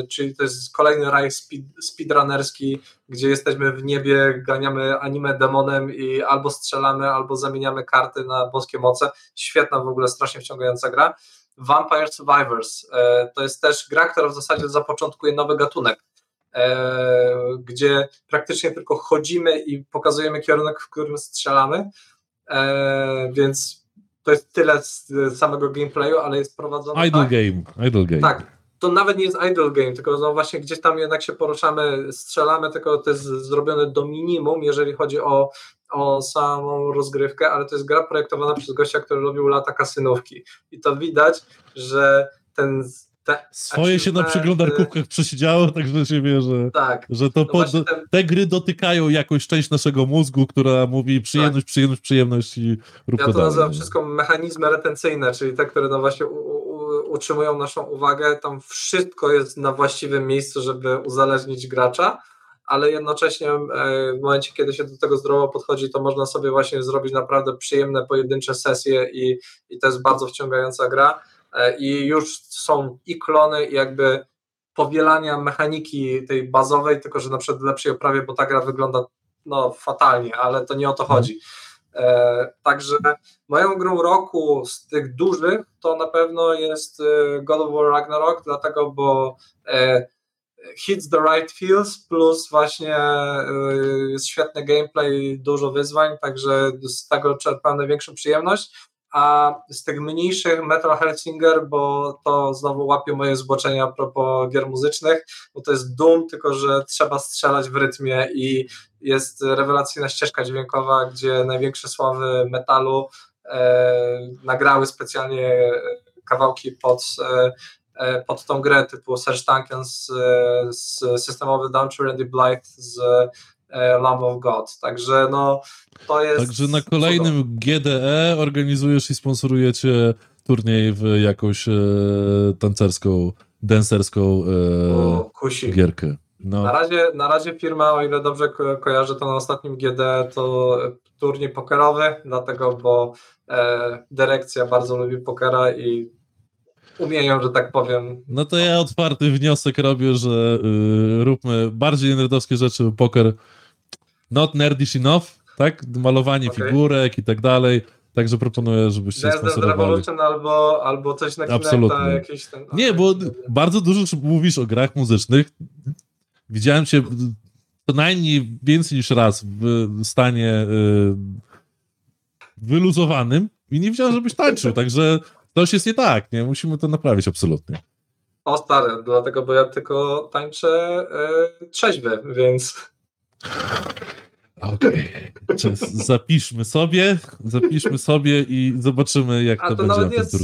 czyli to jest kolejny raj speed, speedrunnerski, gdzie jesteśmy w niebie, ganiamy anime demonem i albo strzelamy, albo zamieniamy karty na boskie moce. Świetna w ogóle, strasznie wciągająca gra. Vampire Survivors e, to jest też gra, która w zasadzie zapoczątkuje nowy gatunek, e, gdzie praktycznie tylko chodzimy i pokazujemy kierunek, w którym strzelamy, e, więc to jest tyle z samego gameplayu, ale jest prowadzone Idle tak, game, idle game. tak, to nawet nie jest idle game, tylko no właśnie gdzieś tam jednak się poruszamy, strzelamy, tylko to jest zrobione do minimum, jeżeli chodzi o, o samą rozgrywkę, ale to jest gra projektowana przez gościa, który robił lata kasynówki. I to widać, że ten. Te, Swoje się na przeglądarkówkach przesiedziało, także się wie, że, Tak. że to No ten, te gry dotykają jakąś część naszego mózgu, która mówi przyjemność, przyjemność, przyjemność i rób ja to dalej. nazywam wszystko mechanizmy retencyjne, czyli te, które no właśnie u, u, utrzymują naszą uwagę. Tam wszystko jest na właściwym miejscu, żeby uzależnić gracza, ale jednocześnie e, w momencie, kiedy się do tego zdrowo podchodzi, to można sobie właśnie zrobić naprawdę przyjemne, pojedyncze sesje i, i to jest bardzo wciągająca gra. E, I już są i klony, i jakby powielania mechaniki tej bazowej, tylko że na przykład w lepszej oprawie, bo ta gra wygląda no, fatalnie, ale to nie o to chodzi. E, także moją grą roku z tych dużych to na pewno jest e, God of War Ragnarok, dlatego, bo e, hits the right feels, plus właśnie e, jest świetny gameplay, dużo wyzwań, także z tego czerpam największą przyjemność. A z tych mniejszych Metal Hellsinger, bo to znowu łapie moje zboczenia a propos gier muzycznych, bo to jest Doom, tylko że trzeba strzelać w rytmie i jest rewelacyjna ścieżka dźwiękowa, gdzie największe sławy metalu e, nagrały specjalnie kawałki pod, e, pod tą grę, typu Serge Tankian z, e, z systemowy Don't You Randy Blythe z e, Lamb of God. Także no to jest. Także na kolejnym GDE organizujesz i sponsorujecie turniej w jakąś e, tancerską, dancerską O, e, kusi. gierkę. No, Na razie, na razie firma, o ile dobrze ko kojarzę, to na ostatnim GD to turniej pokerowy, dlatego, bo e, dyrekcja bardzo lubi pokera i umieją, że tak powiem. no to ja otwarty wniosek robię, że y, róbmy bardziej nerdowskie rzeczy, poker not nerdish enough, tak? Malowanie Okej. figurek i tak dalej. Także proponuję, żebyście Dance sponsorowali. Revolution albo, albo coś na Absolutnie. jakieś ten... Nie, bo bardzo dużo mówisz o grach muzycznych. Widziałem cię co najmniej więcej niż raz w stanie y, wyluzowanym i nie widziałem, żebyś tańczył, także coś jest nie tak, nie? Musimy to naprawić absolutnie. O stary, dlatego, bo ja tylko tańczę e, trzeźwy, więc... Okej. Okay. Zapiszmy sobie, zapiszmy sobie i zobaczymy, jak A to, to będzie nawet jest,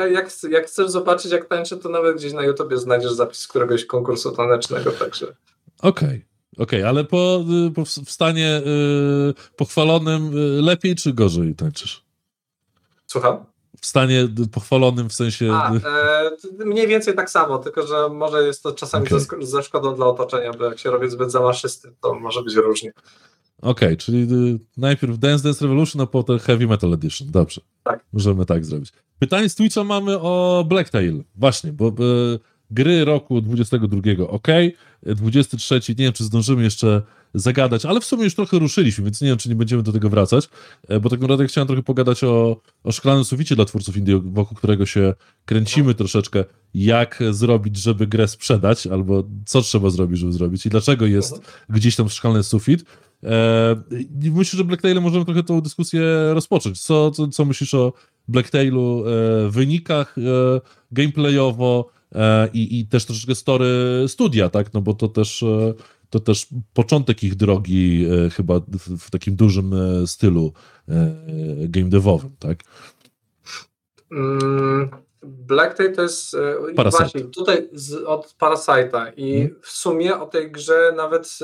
e, jak, jak chcesz zobaczyć jak tańczę, to nawet gdzieś na YouTubie znajdziesz zapis któregoś konkursu tanecznego, także... Okej, okej, ale po, y, po w stanie y, pochwalonym y, lepiej czy gorzej tańczysz? Słucham? W stanie pochwalonym w sensie... A, e, mniej więcej tak samo, tylko że może jest to czasami Okej. ze, szkodą dla otoczenia, bo jak się robi zbyt zamaszysty, to może być różnie. Okej, czyli y, najpierw Dance Dance Revolution, a potem Heavy Metal Edition. Dobrze. Tak. Możemy tak zrobić. Pytanie z Twitcha mamy o Blacktail. Właśnie, bo y, gry roku 22 ok, 23 nie wiem, czy zdążymy jeszcze zagadać, ale w sumie już trochę ruszyliśmy, więc nie wiem, czy nie będziemy do tego wracać, e, bo tak naprawdę chciałem trochę pogadać o, o szklanym suficie dla twórców indie, wokół którego się kręcimy troszeczkę, jak zrobić, żeby grę sprzedać, albo co trzeba zrobić, żeby zrobić i dlaczego jest gdzieś tam szklany sufit. E, myślę, że Blacktailem możemy trochę tą dyskusję rozpocząć. Co, co, co myślisz o Blacktailu, e, wynikach e, gameplayowo e, i, i też troszeczkę story studia, tak? No bo to też, e, to też początek ich drogi e, chyba w, takim dużym e, stylu e, game devowym, tak? Mm, Blacktail to jest Parasite. właśnie tutaj z, od Parasite'a i Mhm. w sumie o tej grze nawet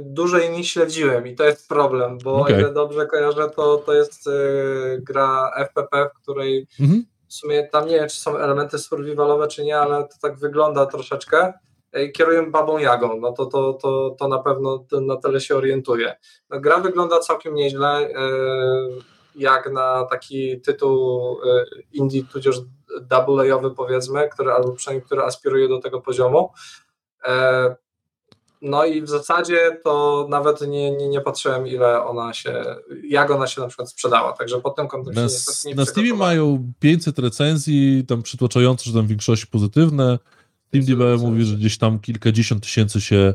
dłużej nie śledziłem i to jest problem, bo Okej. o ile dobrze kojarzę, to, to jest gra FPP, w której Mhm. w sumie tam nie wiem, czy są elementy survivalowe, czy nie, ale to tak wygląda troszeczkę. E, Kieruję babą Jagą, no to, to, to, to na pewno na tyle się orientuję. No, gra wygląda całkiem nieźle, e, jak na taki tytuł e, indie, tudzież double-A-owy powiedzmy, który, albo przynajmniej który aspiruje do tego poziomu. No i w zasadzie to nawet nie, nie, nie patrzyłem, ile ona się, jak ona się na przykład sprzedała, także pod tym kątem się Na, niestety nie na Steamie mają 500 recenzji, tam przytłaczające, że tam w większości pozytywne. TeamDB mówi, że gdzieś tam kilkadziesiąt tysięcy się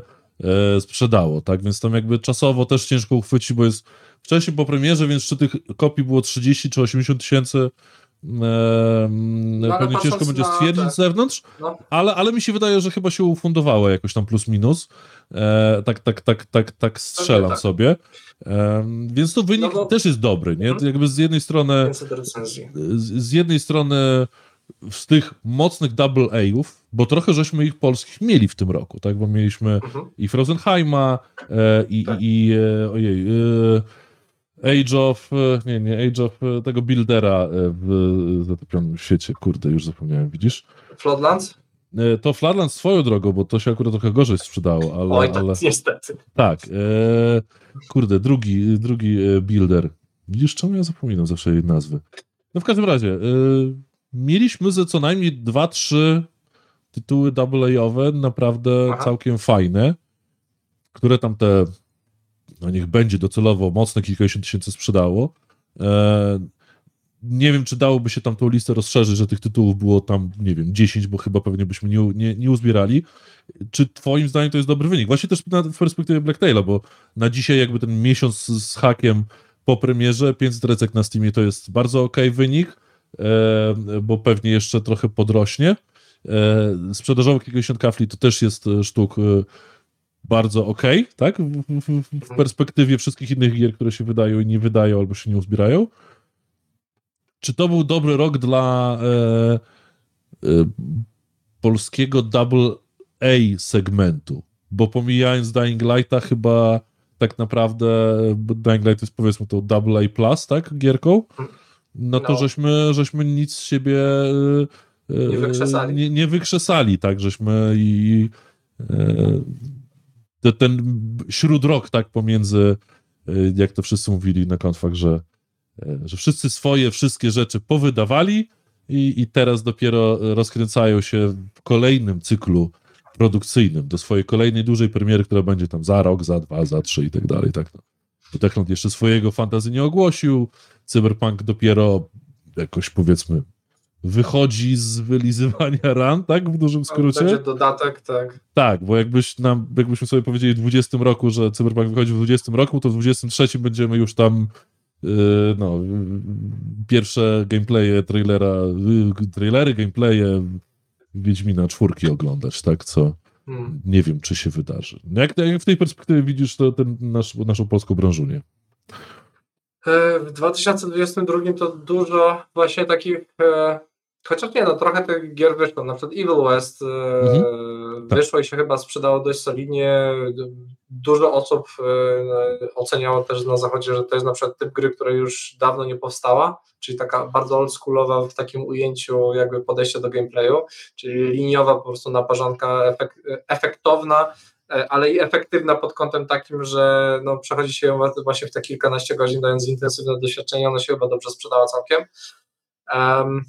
e, sprzedało, tak? Więc tam jakby czasowo też ciężko uchwycić, bo jest wcześniej po premierze, więc czy tych kopii było 30 czy 80 tysięcy, e, ale pewnie patrząc ciężko będzie stwierdzić te- z zewnątrz, No. ale, ale mi się wydaje, że chyba się ufundowało jakoś tam plus minus. E, tak, tak, tak, tak, tak strzelam tak. sobie. E, więc to wynik No bo- też jest dobry, nie? Mhm. Jakby z jednej strony 500 recenzji. z, z jednej strony z tych mocnych double A'ów, bo trochę żeśmy ich polskich mieli w tym roku, tak? Bo mieliśmy Mhm. i Frozenheima, e, i, Tak. i, e, ojej, e, Age of, e, nie, nie, Age of e, tego Buildera e, w zatopionym świecie, kurde, już zapomniałem, widzisz? Floodlands? To Flatland swoją drogą, bo to się akurat trochę gorzej sprzedało, ale, Oj, tak, ale niestety. tak, kurde, drugi, drugi builder. Widzisz, czemu ja zapominam zawsze jej nazwy? No w każdym razie, mieliśmy ze co najmniej dwa, trzy tytuły AA-owe, naprawdę Aha. całkiem fajne, które tam te, no niech będzie docelowo mocne kilkadziesiąt tysięcy sprzedało. E, nie wiem, czy dałoby się tam tą listę rozszerzyć, że tych tytułów było tam, nie wiem, 10, bo chyba pewnie byśmy nie, nie, nie uzbierali. Czy twoim zdaniem to jest dobry wynik? Właśnie też na, w perspektywie Blacktaila, bo na dzisiaj jakby ten miesiąc z hakiem po premierze, 500 recek na Steamie to jest bardzo okej wynik, bo pewnie jeszcze trochę podrośnie. E, sprzedażowo kilkadziesiąt kafli to też jest e, sztuk e, bardzo okej, tak? W, w perspektywie wszystkich innych gier, które się wydają i nie wydają albo się nie uzbierają. Czy to był dobry rok dla e, e, polskiego double A segmentu? Bo pomijając Dying Lighta chyba tak naprawdę Dying Light jest powiedzmy tą double A plus, tak? Gierką. No to No. żeśmy, żeśmy nic z siebie e, e, Nie wykrzesali. Nie, nie wykrzesali, tak? Żeśmy i e, te- ten śródrok, tak? Pomiędzy, jak to wszyscy mówili na konfach, że że wszyscy swoje wszystkie rzeczy powydawali i, i teraz dopiero rozkręcają się w kolejnym cyklu produkcyjnym do swojej kolejnej dużej premiery, która będzie tam za rok, za dwa, za trzy i tak dalej. Tak, no. Bo Techland jeszcze swojego fantazy nie ogłosił, Cyberpunk dopiero jakoś powiedzmy wychodzi z wylizywania ran, tak? W dużym skrócie. Będzie dodatek, tak. Tak, bo jakbyś nam, jakbyśmy sobie powiedzieli w 20 roku, że Cyberpunk wychodzi w 20 roku, to w 23 będziemy już tam yy, no, yy, pierwsze gameplaye, trailera, yy, trailery, gameplaye Wiedźmina czwórki oglądać, tak, co Hmm. nie wiem, czy się wydarzy. Jak, jak w tej perspektywie widzisz to ten nasz, naszą polską branżunię? E, W 2022 to dużo właśnie takich, e, chociaż nie, no trochę tych gier wyszło, na przykład Evil West e, Mhm. Tak. wyszło i się chyba sprzedało dość solidnie. Dużo osób oceniało też na zachodzie, że to jest na przykład typ gry, która już dawno nie powstała, czyli taka bardzo oldschoolowa w takim ujęciu jakby podejście do gameplayu, czyli liniowa po prostu naparzanka, efek, efektowna, ale i efektywna pod kątem takim, że no, przechodzi się ją właśnie w te kilkanaście godzin, dając intensywne doświadczenie, ona się chyba dobrze sprzedała całkiem. Um,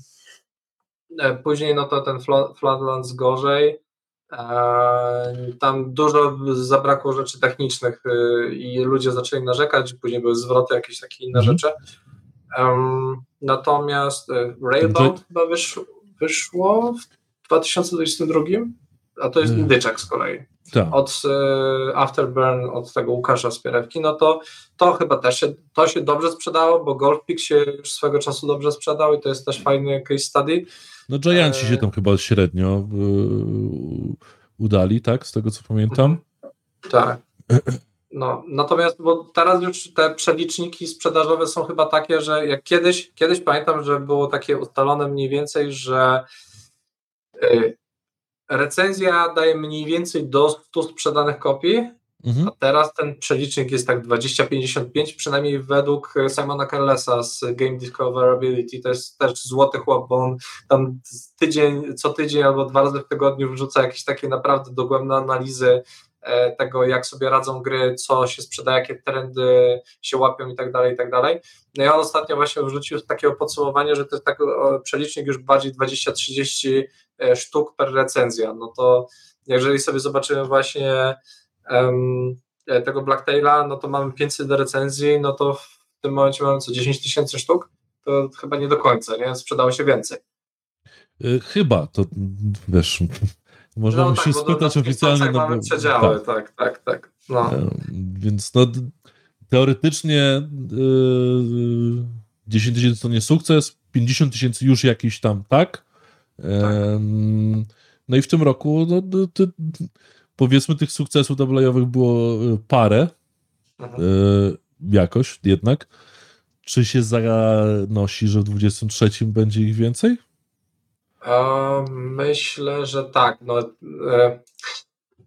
później no to ten Floodlands gorzej. Tam dużo zabrakło rzeczy technicznych y, i ludzie zaczęli narzekać, później były zwroty, jakieś takie inne mhm. rzeczy. Um, natomiast Railbound chyba wyszło, wyszło w 2022, a to jest indyczek z kolei. Tak. Od y, Afterburn, od tego Łukasza Spierewki, no to to chyba też się, to się dobrze sprzedało, bo Golfpik się już swego czasu dobrze sprzedał i to jest też fajny case study. No Giantsi się e, tam chyba średnio udali, tak? Z tego co pamiętam. Tak. No, natomiast bo teraz już te przeliczniki sprzedażowe są chyba takie, że jak kiedyś, kiedyś pamiętam, że było takie ustalone mniej więcej, że y, recenzja daje mniej więcej do 100 sprzedanych kopii, mhm. a teraz ten przelicznik jest tak 20-55, przynajmniej według Simona Carlesa z Game Discoverability, to jest też złoty chłop, bo on tam tydzień, co tydzień albo dwa razy w tygodniu wrzuca jakieś takie naprawdę dogłębne analizy tego, jak sobie radzą gry, co się sprzeda, jakie trendy się łapią i tak dalej, i tak dalej. No i on ostatnio właśnie wrzucił takiego podsumowania, że to jest taki przelicznik już bardziej 20-30 e, sztuk per recenzja. No to jeżeli sobie zobaczymy właśnie um, tego Blacktaila, no to mamy 500 recenzji, no to w tym momencie mamy co 10 tysięcy sztuk, to chyba nie do końca, nie? Sprzedało się więcej. Chyba, to wiesz, można no, tak, spytać oficjalnie. No, mamy przedziały, tak, tak, tak. tak no. Więc no, teoretycznie yy, 10 tysięcy to nie sukces, 50 tysięcy już jakiś tam tak. Yy, no i w tym roku no, ty, powiedzmy tych sukcesów double'owych było parę mhm. yy, jakoś jednak. Czy się zanosi, że w 23 będzie ich więcej? Myślę, że tak. No, e,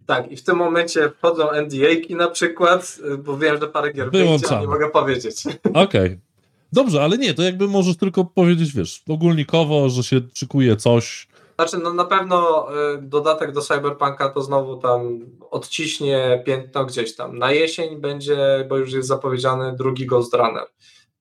tak, i w tym momencie wchodzą NDA-ki na przykład, bo wiem, że parę gier będzie, nie mogę powiedzieć. Okej. Okay. Dobrze, ale nie, to jakby możesz tylko powiedzieć, wiesz, ogólnikowo, że się szykuje coś. Znaczy, no na pewno y, dodatek do Cyberpunka to znowu tam odciśnie piętno gdzieś tam. Na jesień będzie, bo już jest zapowiedziany drugi Ghost Runner.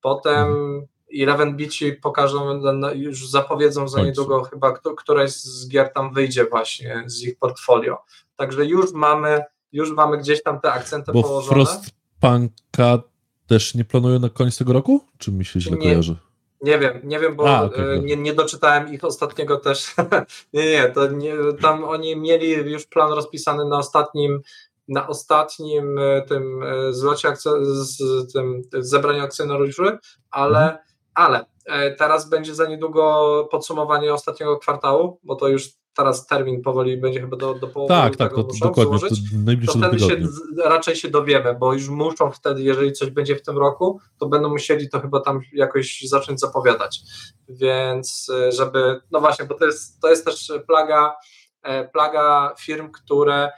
Potem mhm. Eleven Bici pokażą, już zapowiedzą za niedługo chyba, któraś z gier tam wyjdzie właśnie z ich portfolio. Także już mamy, już mamy gdzieś tam te akcenty Bo położone. Frostpunka też nie planują na koniec tego roku? Czy mi się źle nie, kojarzy? Nie wiem, nie wiem, bo A, okay, nie, nie doczytałem ich ostatniego też. nie, nie, to nie, tam oni mieli już plan rozpisany na ostatnim na ostatnim e, tym e, zlocie z tym zebraniu akcjonariuszy, ale mhm ale e, teraz będzie za niedługo podsumowanie ostatniego kwartału, bo to już teraz termin powoli będzie chyba do, do połowy Tak, tak, to, dokładnie, złożyć, to, to wtedy się, raczej się dowiemy, bo już muszą wtedy, jeżeli coś będzie w tym roku, to będą musieli to chyba tam jakoś zacząć zapowiadać, więc e, żeby, no właśnie, bo to jest, to jest też plaga, e, plaga firm, które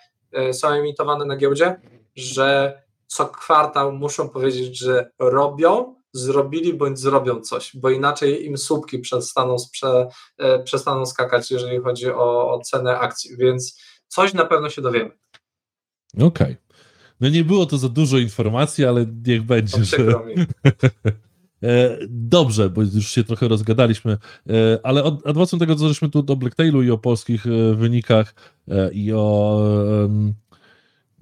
są emitowane na giełdzie, że co kwartał muszą powiedzieć, że robią, zrobili bądź zrobią coś, bo inaczej im słupki przestaną, sprze, e, przestaną skakać, jeżeli chodzi o, o cenę akcji, więc coś na pewno się dowiemy. Okej. Okay. No nie było to za dużo informacji, ale niech będzie. Że... E, dobrze, bo już się trochę rozgadaliśmy, e, ale od, adwocem tego, co żeśmy tu o Blacktailu i o polskich wynikach i o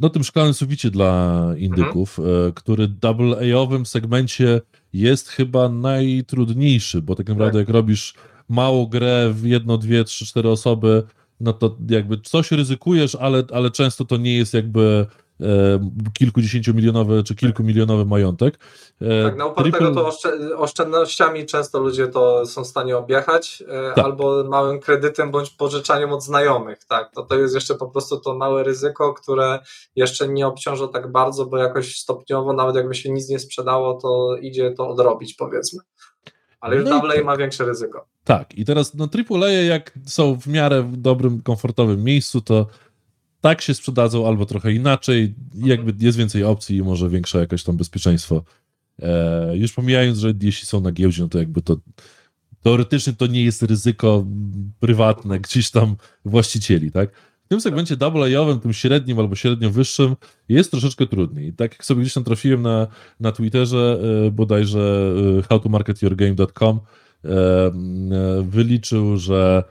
no, tym szklanym suficie dla indyków, mhm. który double A-owym segmencie jest chyba najtrudniejszy, bo tak naprawdę tak. jak robisz małą grę w jedno, dwie, trzy, cztery osoby, no to jakby coś ryzykujesz, ale, ale często to nie jest jakby kilkudziesięciomilionowy czy kilkumilionowy majątek. E, tak, na upartego Triple... to oszczędnościami często ludzie to są w stanie objechać, e, tak. albo małym kredytem bądź pożyczaniem od znajomych. Tak, to, to jest jeszcze po prostu to małe ryzyko, które jeszcze nie obciąża tak bardzo, bo jakoś stopniowo, nawet jakby się nic nie sprzedało, to idzie to odrobić, powiedzmy. Ale już no AA tak. ma większe ryzyko. Tak, i teraz no AAA jak są w miarę w dobrym, komfortowym miejscu, to tak się sprzedadzą albo trochę inaczej, jakby jest więcej opcji i może większe jakieś tam bezpieczeństwo. E, już pomijając, że jeśli są na giełdzie, no to jakby to teoretycznie to nie jest ryzyko prywatne gdzieś tam właścicieli, tak? W tym segmencie double-A-owym, tym średnim albo średnio wyższym jest troszeczkę trudniej. Tak jak sobie gdzieś tam trafiłem na, na Twitterze, e, bodajże e, howtomarketyourgame.com e, e, wyliczył, że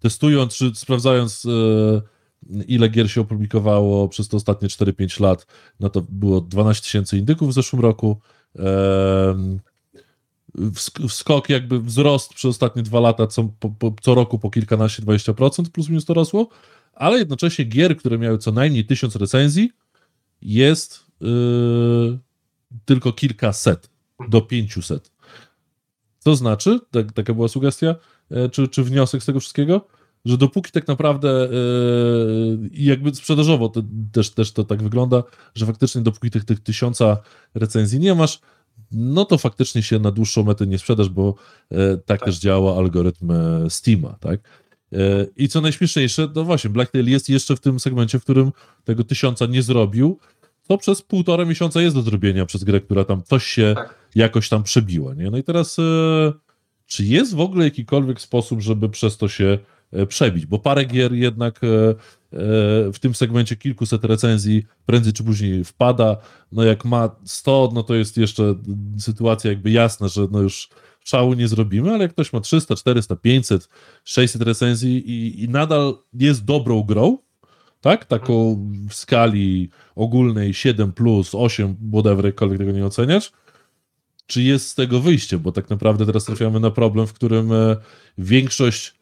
testując czy sprawdzając ile gier się opublikowało przez te ostatnie 4-5 lat, no to było 12 tysięcy indyków w zeszłym roku. Wskok, jakby wzrost przez ostatnie dwa lata, co, po, co roku po kilkanaście, 20% plus minus to rosło, ale jednocześnie gier, które miały co najmniej tysiąc recenzji, jest yy, tylko kilkaset do 500. To znaczy, tak, taka była sugestia, e, czy, czy wniosek z tego wszystkiego, że dopóki tak naprawdę yy, i jakby sprzedażowo to, też, też to tak wygląda, że faktycznie dopóki tych, tych tysiąca recenzji nie masz, no to faktycznie się na dłuższą metę nie sprzedasz, bo e, tak, Tak. też działa algorytm e, Steama, tak? E, I co najśmieszniejsze, no właśnie, Blacktail jest jeszcze w tym segmencie, w którym tego tysiąca nie zrobił, to przez półtora miesiąca jest do zrobienia przez grę, która tam coś się Tak. jakoś tam przebiła, nie? No i teraz e, czy jest w ogóle jakikolwiek sposób, żeby przez to się przebić? Bo parę gier jednak e, e, w tym segmencie kilkuset recenzji prędzej czy później wpada. No jak ma 100, no to jest jeszcze sytuacja jakby jasna, że no już szału nie zrobimy, ale jak ktoś ma 300, 400, 500, 600 recenzji i, i nadal jest dobrą grą, tak? Taką w skali ogólnej 7 plus, 8, whatever, jakkolwiek tego nie oceniasz, czy jest z tego wyjście, bo tak naprawdę teraz trafiamy na problem, w którym e, większość e,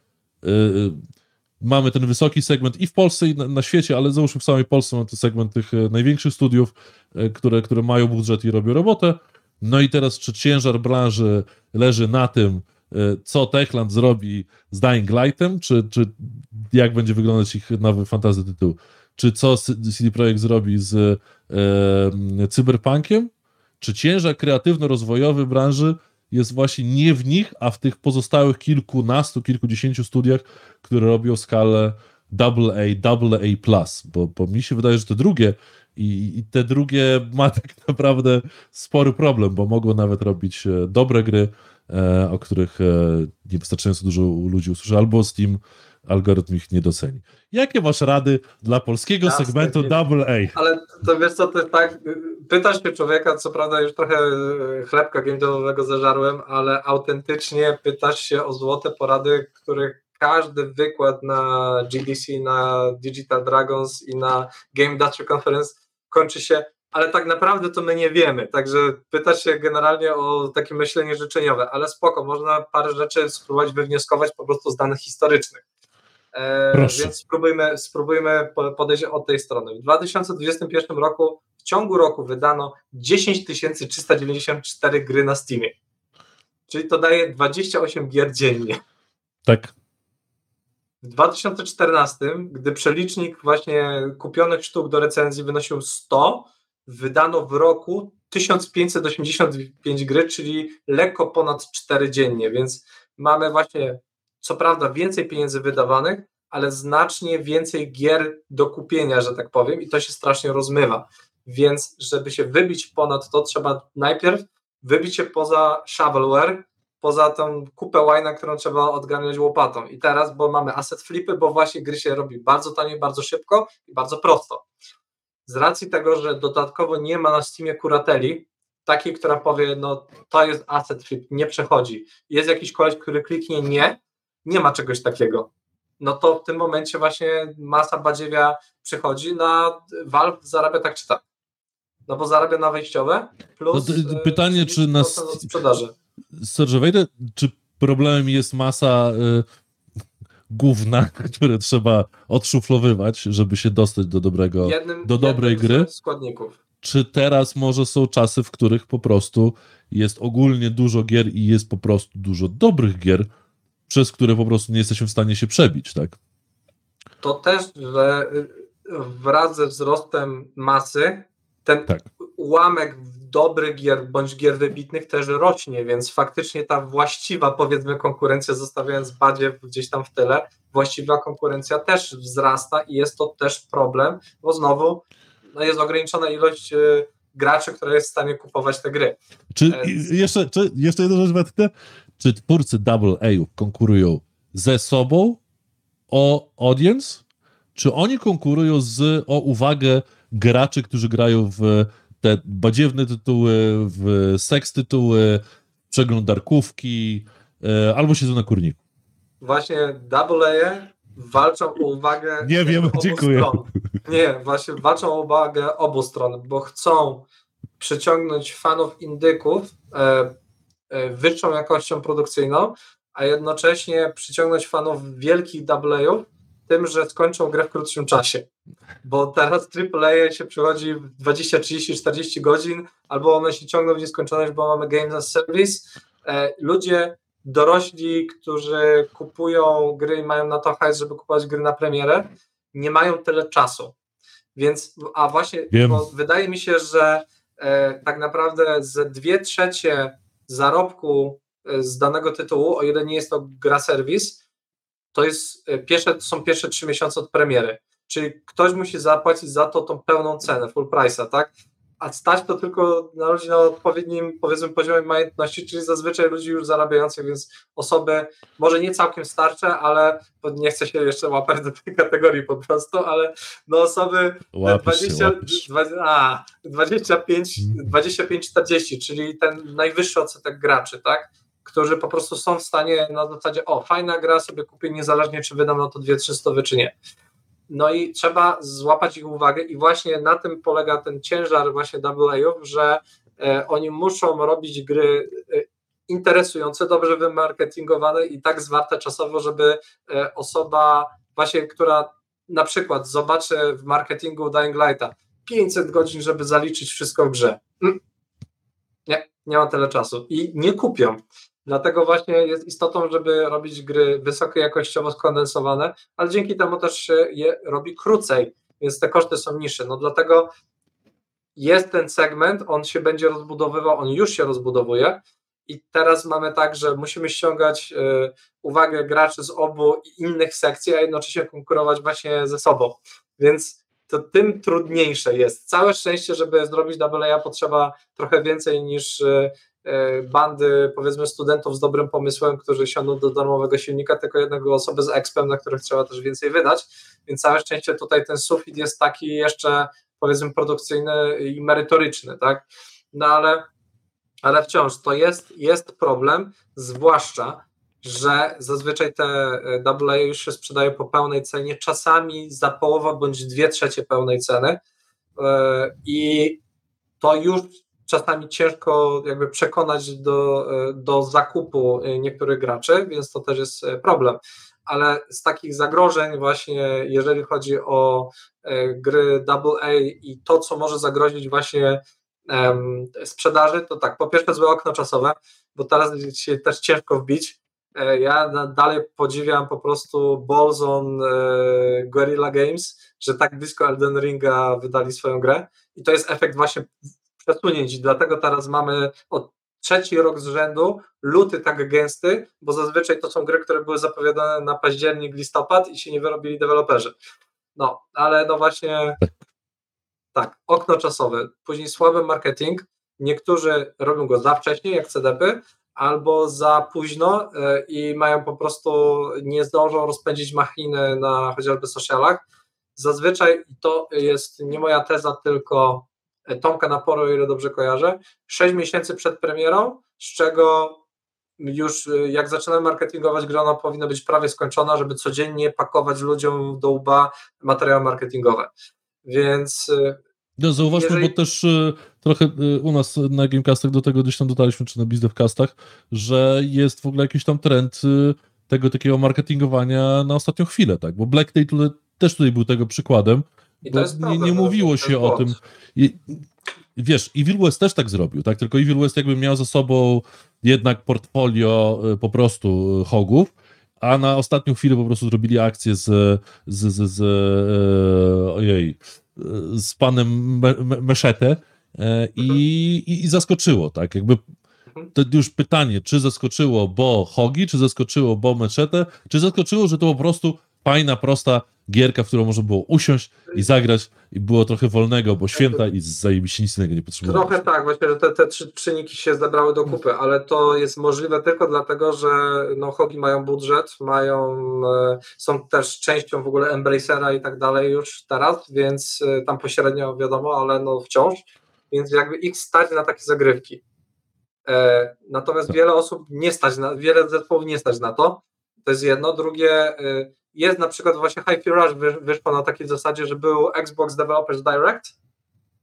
mamy ten wysoki segment i w Polsce, i na, na świecie, ale załóżmy w samej Polsce mamy ten segment tych e, największych studiów, e, które, które mają budżet i robią robotę. No i teraz, czy ciężar branży leży na tym, e, co Techland zrobi z Dying Lightem, czy, czy jak będzie wyglądać ich nowy fantasy tytuł, czy co CD Projekt zrobi z e, Cyberpunkiem, czy ciężar kreatywno-rozwojowy branży jest właśnie nie w nich, a w tych pozostałych kilkunastu, kilkudziesięciu studiach, które robią skalę AA, AA+, bo, bo mi się wydaje, że te drugie i, i te drugie ma tak naprawdę spory problem, bo mogą nawet robić e, dobre gry, e, o których e, niewystarczająco dużo ludzi usłyszy, albo Steam algorytm ich nie doceni. Jakie masz rady dla polskiego Jasne, segmentu nie- AA? Ale to wiesz co, to tak, pytasz się człowieka, co prawda już trochę y, chlebka gamedowego zażarłem, ale autentycznie pytasz się o złote porady, których każdy wykład na GDC, na Digital Dragons i na Game Data Conference kończy się, ale tak naprawdę to my nie wiemy, także pytasz się generalnie o takie myślenie życzeniowe, ale spoko, można parę rzeczy spróbować wywnioskować po prostu z danych historycznych. E, Proszę. Więc spróbujmy, spróbujmy po- podejść od tej strony. W 2021 roku w ciągu roku wydano 10 394 gry na Steamie. Czyli to daje 28 gier dziennie. Tak, W 2014, gdy przelicznik właśnie kupionych sztuk do recenzji wynosił 100, wydano w roku 1585 gry, czyli lekko ponad 4 dziennie, więc mamy właśnie co prawda więcej pieniędzy wydawanych, ale znacznie więcej gier do kupienia, że tak powiem, i to się strasznie rozmywa. Więc, żeby się wybić ponad to, trzeba najpierw wybić się poza shovelware, poza tą kupę łajna, którą trzeba odgarniać łopatą. I teraz, bo mamy asset flipy, bo właśnie gry się robi bardzo tanie, bardzo szybko i bardzo prosto. Z racji tego, że dodatkowo nie ma na Steamie kurateli, takiej, która powie, no to jest asset flip, nie przechodzi. Jest jakiś koleś, który kliknie nie, nie ma czegoś takiego. No to w tym momencie właśnie masa badziewia przychodzi na Valve zarabia tak czy tak. No bo zarabia na wejściowe plus No e, pytanie, czy na 30% od sprzedaży. Sergio wejdę, czy problemem jest masa y, gówna, które trzeba odszuflowywać, żeby się dostać do dobrego, Jednym, do dobrej gry? składników. czy teraz może są czasy, w których po prostu jest ogólnie dużo gier i jest po prostu dużo dobrych gier, przez które po prostu nie jesteśmy w stanie się przebić, tak? To też, że y, wraz ze wzrostem masy ten Tak. ułamek dobrych gier bądź gier wybitnych też rośnie, więc faktycznie ta właściwa powiedzmy konkurencja, zostawiając badziew gdzieś tam w tyle, właściwa konkurencja też wzrasta i jest to też problem, bo znowu no jest ograniczona ilość y, graczy, która jest w stanie kupować te gry. Czy E, jeszcze, czy, jeszcze jedna rzecz, Matkę. Czy twórcy Double A konkurują ze sobą o audience, czy oni konkurują z, o uwagę, graczy, którzy grają w te badziewne tytuły, w seks tytuły, przeglądarkówki, e, albo siedzą na kurniku. Właśnie AA walczą o uwagę Nie wiem, obu dziękuję. Stron. Nie, właśnie walczą o uwagę obu stron, bo chcą przyciągnąć fanów indyków e, wyższą jakością produkcyjną, a jednocześnie przyciągnąć fanów wielkich AA tym, że skończą grę w krótszym czasie. Bo teraz AAA się przychodzi w 20, 30, 40 godzin, albo one się ciągną w nieskończoność, bo mamy Games as Service. E, ludzie dorośli, którzy kupują gry i mają na to hajs, żeby kupować gry na premierę, nie mają tyle czasu. Więc, a właśnie, wydaje mi się, że e, tak naprawdę ze dwie trzecie zarobku e, z danego tytułu, o ile nie jest to gra serwis, to jest e, pierwsze, to są pierwsze trzy miesiące od premiery. Czyli ktoś musi zapłacić za to tą pełną cenę, full price'a, tak? A stać to tylko na ludzi na odpowiednim, powiedzmy, poziomie majątności, czyli zazwyczaj ludzi już zarabiających, więc osoby, może nie całkiem starcze, ale nie chcę się jeszcze łapać do tej kategorii po prostu, ale no osoby Łapiesz się, 20, łapiesz. 20, a, 25, Mhm. 25-40, czyli ten najwyższy odsetek graczy, tak? Którzy po prostu są w stanie na zasadzie, o, fajna gra, sobie kupię niezależnie, czy wydam na to 2-300 czy nie. No i trzeba złapać ich uwagę i właśnie na tym polega ten ciężar właśnie AA-ów, że e, oni muszą robić gry e, interesujące, dobrze wymarketingowane i tak zwarte czasowo, żeby e, osoba właśnie, która na przykład zobaczy w marketingu Dying Lighta 500 godzin, żeby zaliczyć wszystko w grze. Mm. Nie, nie ma tyle czasu i nie kupią. Dlatego właśnie jest istotą, żeby robić gry wysokojakościowo skondensowane, ale dzięki temu też się je robi krócej, więc te koszty są niższe. No dlatego jest ten segment, on się będzie rozbudowywał, on już się rozbudowuje i teraz mamy tak, że musimy ściągać y, uwagę graczy z obu innych sekcji, a jednocześnie konkurować właśnie ze sobą. Więc to tym trudniejsze jest. Całe szczęście, żeby zrobić AA potrzeba trochę więcej niż y, bandy, powiedzmy, studentów z dobrym pomysłem, którzy siądą do darmowego silnika, tylko jednego osoby z expem, na których trzeba też więcej wydać. Więc całe szczęście tutaj ten sufit jest taki jeszcze, powiedzmy, produkcyjny i merytoryczny, tak? No ale, ale wciąż to jest, jest problem, zwłaszcza, że zazwyczaj te e, AA już się sprzedają po pełnej cenie, czasami za połowę bądź dwie trzecie pełnej ceny e, i to już czasami ciężko jakby przekonać do, e, do zakupu e, niektórych graczy, więc to też jest e, problem. Ale z takich zagrożeń właśnie, jeżeli chodzi o gry AA i to, co może zagrozić właśnie em, sprzedaży, to tak, po pierwsze złe okno czasowe, bo teraz się też ciężko wbić, Ja dalej podziwiam po prostu balls on e, Guerrilla Games, że tak blisko Elden Ringa wydali swoją grę i to jest efekt właśnie przesunięć. Dlatego teraz mamy od trzeci rok z rzędu luty tak gęsty, bo zazwyczaj to są gry, które były zapowiadane na październik, listopad i się nie wyrobili deweloperzy. No, ale no właśnie tak, okno czasowe, później słaby marketing, niektórzy robią go za wcześnie, jak CDP, albo za późno e, i mają po prostu, nie zdążą rozpędzić machiny na chociażby socialach. Zazwyczaj to jest nie moja teza, tylko Tomka Naporu, o ile dobrze kojarzę, 6 miesięcy przed premierą, z czego już e, jak zaczynamy marketingować grę, ona powinna być prawie skończona, żeby codziennie pakować ludziom do łba materiały marketingowe. Więc e, No, zauważmy, Jeżeli- bo też y, trochę y, u nas na Gamecastach do tego gdzieś tam dotarliśmy, czy na Bizdevcastach, że jest w ogóle jakiś tam trend y, tego takiego marketingowania na ostatnią chwilę, tak? Bo Black Day tutaj, też tutaj był tego przykładem, i to jest nie, problem, nie mówiło się o tym. I, wiesz, Evil West też tak zrobił, tak? Tylko Evil West jakby miał za sobą jednak portfolio y, po prostu y, hogów, a na ostatnią chwilę po prostu zrobili akcję z, z, z, z e, ojej, z panem Me, Me, Meszete i, i, i zaskoczyło, tak? Jakby Mhm. to już pytanie, czy zaskoczyło, bo hogi, czy zaskoczyło, bo Meszete, czy zaskoczyło, że to po prostu fajna, prosta gierka, w którą można było usiąść i zagrać i było trochę wolnego, bo święta i zajebiście nic innego nie potrzebowało. Trochę tak, właśnie, że te, te trzy czynniki się zebrały do kupy, ale to jest możliwe tylko dlatego, że no, hogi mają budżet, mają, e, są też częścią w ogóle Embracera i tak dalej już teraz, więc e, tam pośrednio wiadomo, ale no wciąż, więc jakby ich stać na takie zagrywki. E, natomiast Tak. wiele osób nie stać na, wiele zespołów nie stać na to, to jest jedno, drugie jest na przykład właśnie Hi-Fi Rush wysz, wyszło na takiej zasadzie, że był Xbox Developers Direct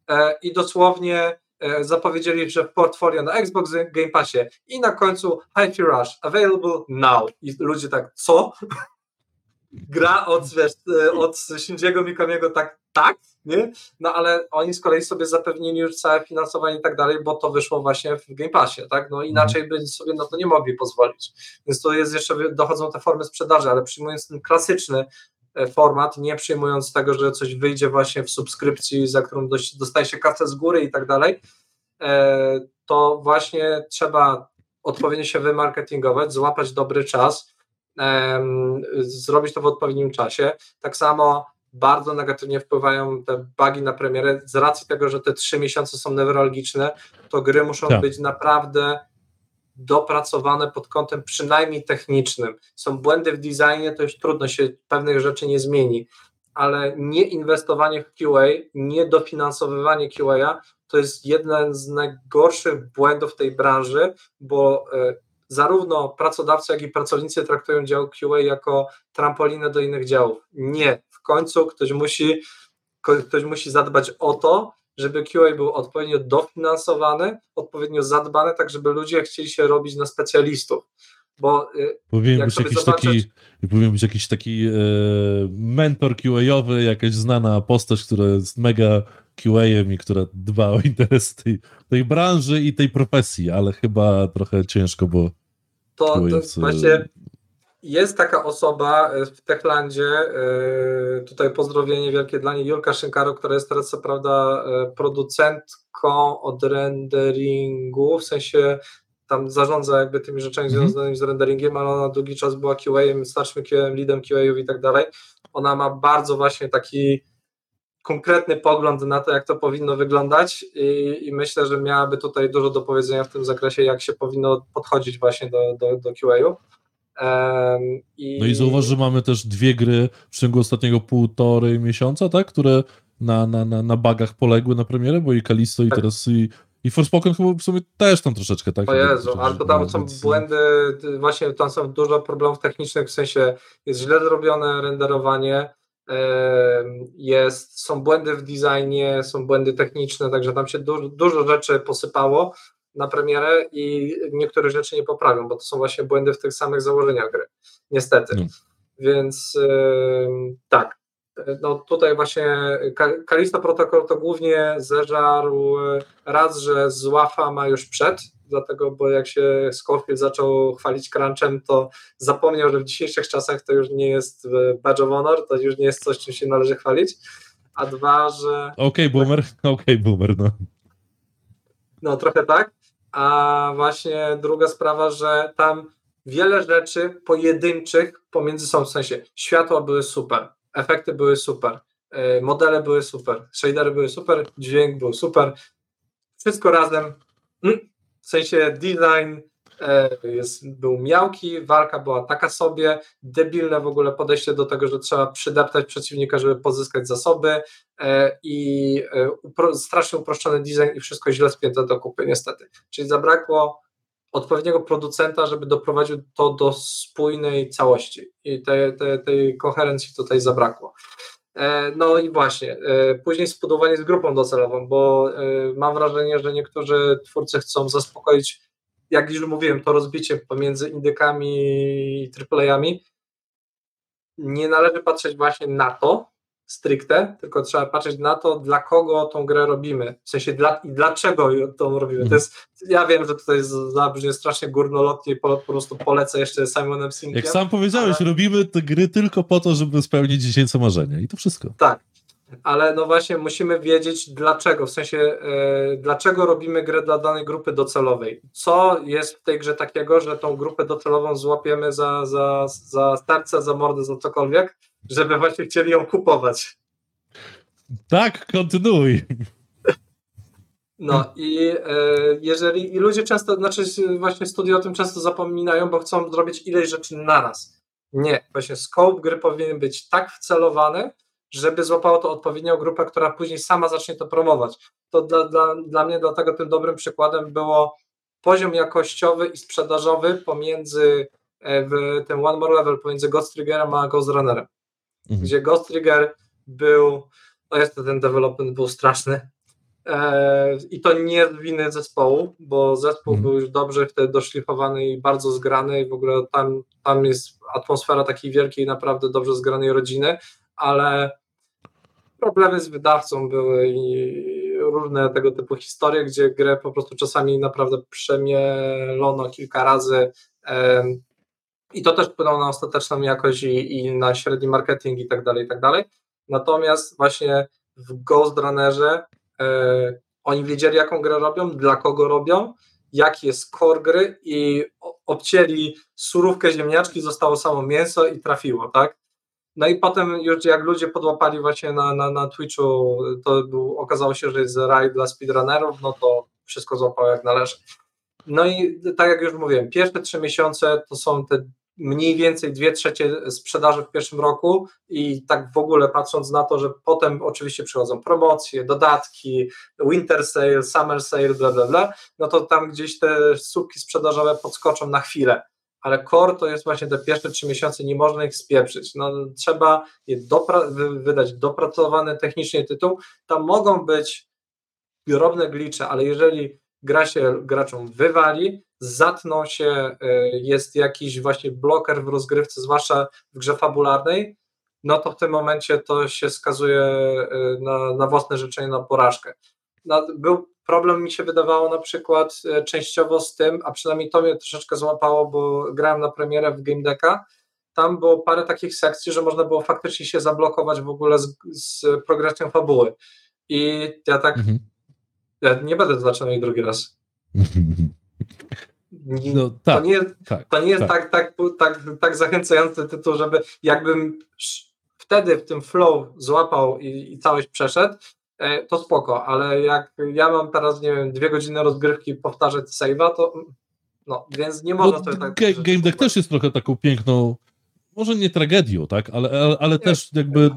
e, i dosłownie e, zapowiedzieli, że portfolio na Xbox Game Passie. I na końcu Hi-Fi Rush available now. I ludzie tak, co? Gra od, wiesz, e, od Shinjiego Mikamiego tak, tak, nie? No ale oni z kolei sobie zapewnili już całe finansowanie i tak dalej, bo to wyszło właśnie w Game Passie, tak? No inaczej by sobie na to nie mogli pozwolić. Więc to jest jeszcze, dochodzą te formy sprzedaży, ale przyjmując ten klasyczny e, format, nie przyjmując tego, że coś wyjdzie właśnie w subskrypcji, za którą dostaje się kasę z góry i tak dalej, e, to właśnie trzeba odpowiednio się wymarketingować, złapać dobry czas, zrobić to w odpowiednim czasie. Tak samo bardzo negatywnie wpływają te bugi na premierę z racji tego, że te trzy miesiące są newralgiczne, to gry muszą Tak. być naprawdę dopracowane pod kątem przynajmniej technicznym. Są błędy w designie, to już trudno się pewnych rzeczy nie zmieni, ale nie inwestowanie w QA, nie dofinansowywanie QA to jest jeden z najgorszych błędów tej branży, bo e, zarówno pracodawcy, jak i pracownicy traktują dział QA jako trampolinę do innych działów. Nie. W końcu ktoś musi, ktoś musi zadbać o to, żeby QA był odpowiednio dofinansowany, odpowiednio zadbany, tak żeby ludzie chcieli się robić na specjalistów. Bo y, Powinien być jakiś zobaczysz- taki, powinien być jakiś taki e, mentor QA-owy, jakaś znana postać, która jest mega QA-em i która dba o interesy tej, tej branży i tej profesji, ale chyba trochę ciężko, bo to, to QA-owcy- właśnie jest taka osoba y, w Techlandzie, y, tutaj pozdrowienie wielkie dla niej, Julka Szynkaro, która jest teraz co prawda y, producentką od renderingu, w sensie tam zarządza jakby tymi rzeczami Mhm. związanymi z renderingiem, ale ona długi czas była QA-em, starszym QA-em, leadem QA-ów i tak dalej. Ona ma bardzo właśnie taki konkretny pogląd na to, jak to powinno wyglądać i, i myślę, że miałaby tutaj dużo do powiedzenia w tym zakresie, jak się powinno podchodzić właśnie do, do, do QA-u. Em, i... No i zauważ, że mamy też dwie gry w ciągu ostatniego półtorej miesiąca, tak? Które na, na, na, na bugach poległy na premierę, bo i Kalisto i Tak. teraz i, i Forspoken chyba w sumie też tam troszeczkę, tak? O Jezu, ale to tam są błędy, właśnie tam są dużo problemów technicznych, w sensie jest źle zrobione renderowanie, jest, są błędy w designie, są błędy techniczne, także tam się dużo, dużo rzeczy posypało na premierę i niektóre rzeczy nie poprawią, bo to są właśnie błędy w tych samych założeniach gry, niestety. No. Więc tak, no tutaj właśnie Ka- Kalisto Protocol to głównie zeżarł e, raz, że z łafa ma już przed, dlatego, bo jak się Scofield zaczął chwalić crunchem, to zapomniał, że w dzisiejszych czasach to już nie jest e, badge of honor, to już nie jest coś, czym się należy chwalić, a dwa, że Okej, boomer, okej, boomer, no. no trochę tak, a właśnie druga sprawa, że tam wiele rzeczy pojedynczych pomiędzy są, w sensie światła były super, efekty były super, e, modele były super, shadery były super, dźwięk był super, wszystko razem, mm, w sensie design e, jest, był miałki, walka była taka sobie, debilne w ogóle podejście do tego, że trzeba przydeptać przeciwnika, żeby pozyskać zasoby e, i e, upro, strasznie uproszczony design i wszystko źle spięte do kupy niestety. Czyli zabrakło odpowiedniego producenta, żeby doprowadził to do spójnej całości i te, te, tej koherencji tutaj zabrakło. E, No i właśnie, e, później spudowanie z grupą docelową, bo e, mam wrażenie, że niektórzy twórcy chcą zaspokoić, jak już mówiłem, to rozbicie pomiędzy indykami i AAA-ami. Nie należy patrzeć właśnie na to stricte, tylko trzeba patrzeć na to, dla kogo tą grę robimy, w sensie dla, i dlaczego tą robimy. To jest, ja wiem, że tutaj z- zabrzmi strasznie górnolotnie i po, po prostu polecę jeszcze Simonem Sinkiem. Jak sam powiedziałeś, robimy te gry tylko po to, żeby spełnić dziecięce marzenia i to wszystko. Tak. ale no właśnie musimy wiedzieć dlaczego, w sensie e, dlaczego robimy grę dla danej grupy docelowej. Co jest w tej grze takiego, że tą grupę docelową złapiemy za, za, za serce, za mordę, za cokolwiek, żeby właśnie chcieli ją kupować. Tak, kontynuuj. No i e, jeżeli i ludzie często, znaczy właśnie studia o tym często zapominają, bo chcą zrobić ileś rzeczy naraz. Nie, właśnie scope gry powinien być tak wcelowany, żeby złapało to odpowiednią grupę, która później sama zacznie to promować. To dla, dla, dla mnie dlatego tym dobrym przykładem było poziom jakościowy i sprzedażowy pomiędzy e, w tym One More Level pomiędzy Ghost Triggerem a Ghost Runnerem, mhm. gdzie Ghost Trigger był, no jest to ten development był straszny, e, i to nie z winy zespołu, bo zespół mhm. był już dobrze wtedy doszlifowany i bardzo zgrany i w ogóle tam, tam jest atmosfera takiej wielkiej, naprawdę dobrze zgranej rodziny, ale problemy z wydawcą były i różne tego typu historie, gdzie grę po prostu czasami naprawdę przemielono kilka razy i to też wpłynęło na ostateczną jakość i, i na średni marketing i tak dalej, i tak dalej. Natomiast właśnie w Ghost Runnerze e, oni wiedzieli, jaką grę robią, dla kogo robią, jaki jest core gry i obcięli surówkę ziemniaczki, zostało samo mięso i trafiło, tak? No i potem już jak ludzie podłapali właśnie na, na, na Twitchu, to był, okazało się, że jest raj dla speedrunnerów, no to wszystko złapało jak należy. No i tak jak już mówiłem, pierwsze trzy miesiące to są te mniej więcej dwie trzecie sprzedaży w pierwszym roku i tak w ogóle patrząc na to, że potem oczywiście przychodzą promocje, dodatki, winter sale, summer sale, bla bla bla, no to tam gdzieś te słupki sprzedażowe podskoczą na chwilę ale core to jest właśnie te pierwsze trzy miesiące, nie można ich spieprzyć. No, trzeba je dopra- wydać dopracowany technicznie tytuł. Tam mogą być drobne glicze, ale jeżeli gra się graczom wywali, zatną się, y, jest jakiś właśnie bloker w rozgrywce, zwłaszcza w grze fabularnej, no to w tym momencie to się skazuje y, na, na własne życzenie na porażkę. Był problem mi się wydawało na przykład e, częściowo z tym, a przynajmniej to mnie troszeczkę złapało, bo grałem na premierę w Game Decka, tam było parę takich sekcji, że można było faktycznie się zablokować w ogóle z, z progresją fabuły. I ja tak, mhm. Ja nie będę zaczynał jej drugi raz. No, tak, to nie, tak, to nie jest tak. Tak, tak, tak, tak zachęcający tytuł, żeby jakbym wtedy w tym flow złapał i, i całość przeszedł, E, to spoko, ale jak ja mam teraz, nie wiem, dwie godziny rozgrywki powtarzać save'a, to no, więc nie można no, tak... Game, game Deck też jest trochę taką piękną, może nie tragedią, tak, ale, ale, ale też jakby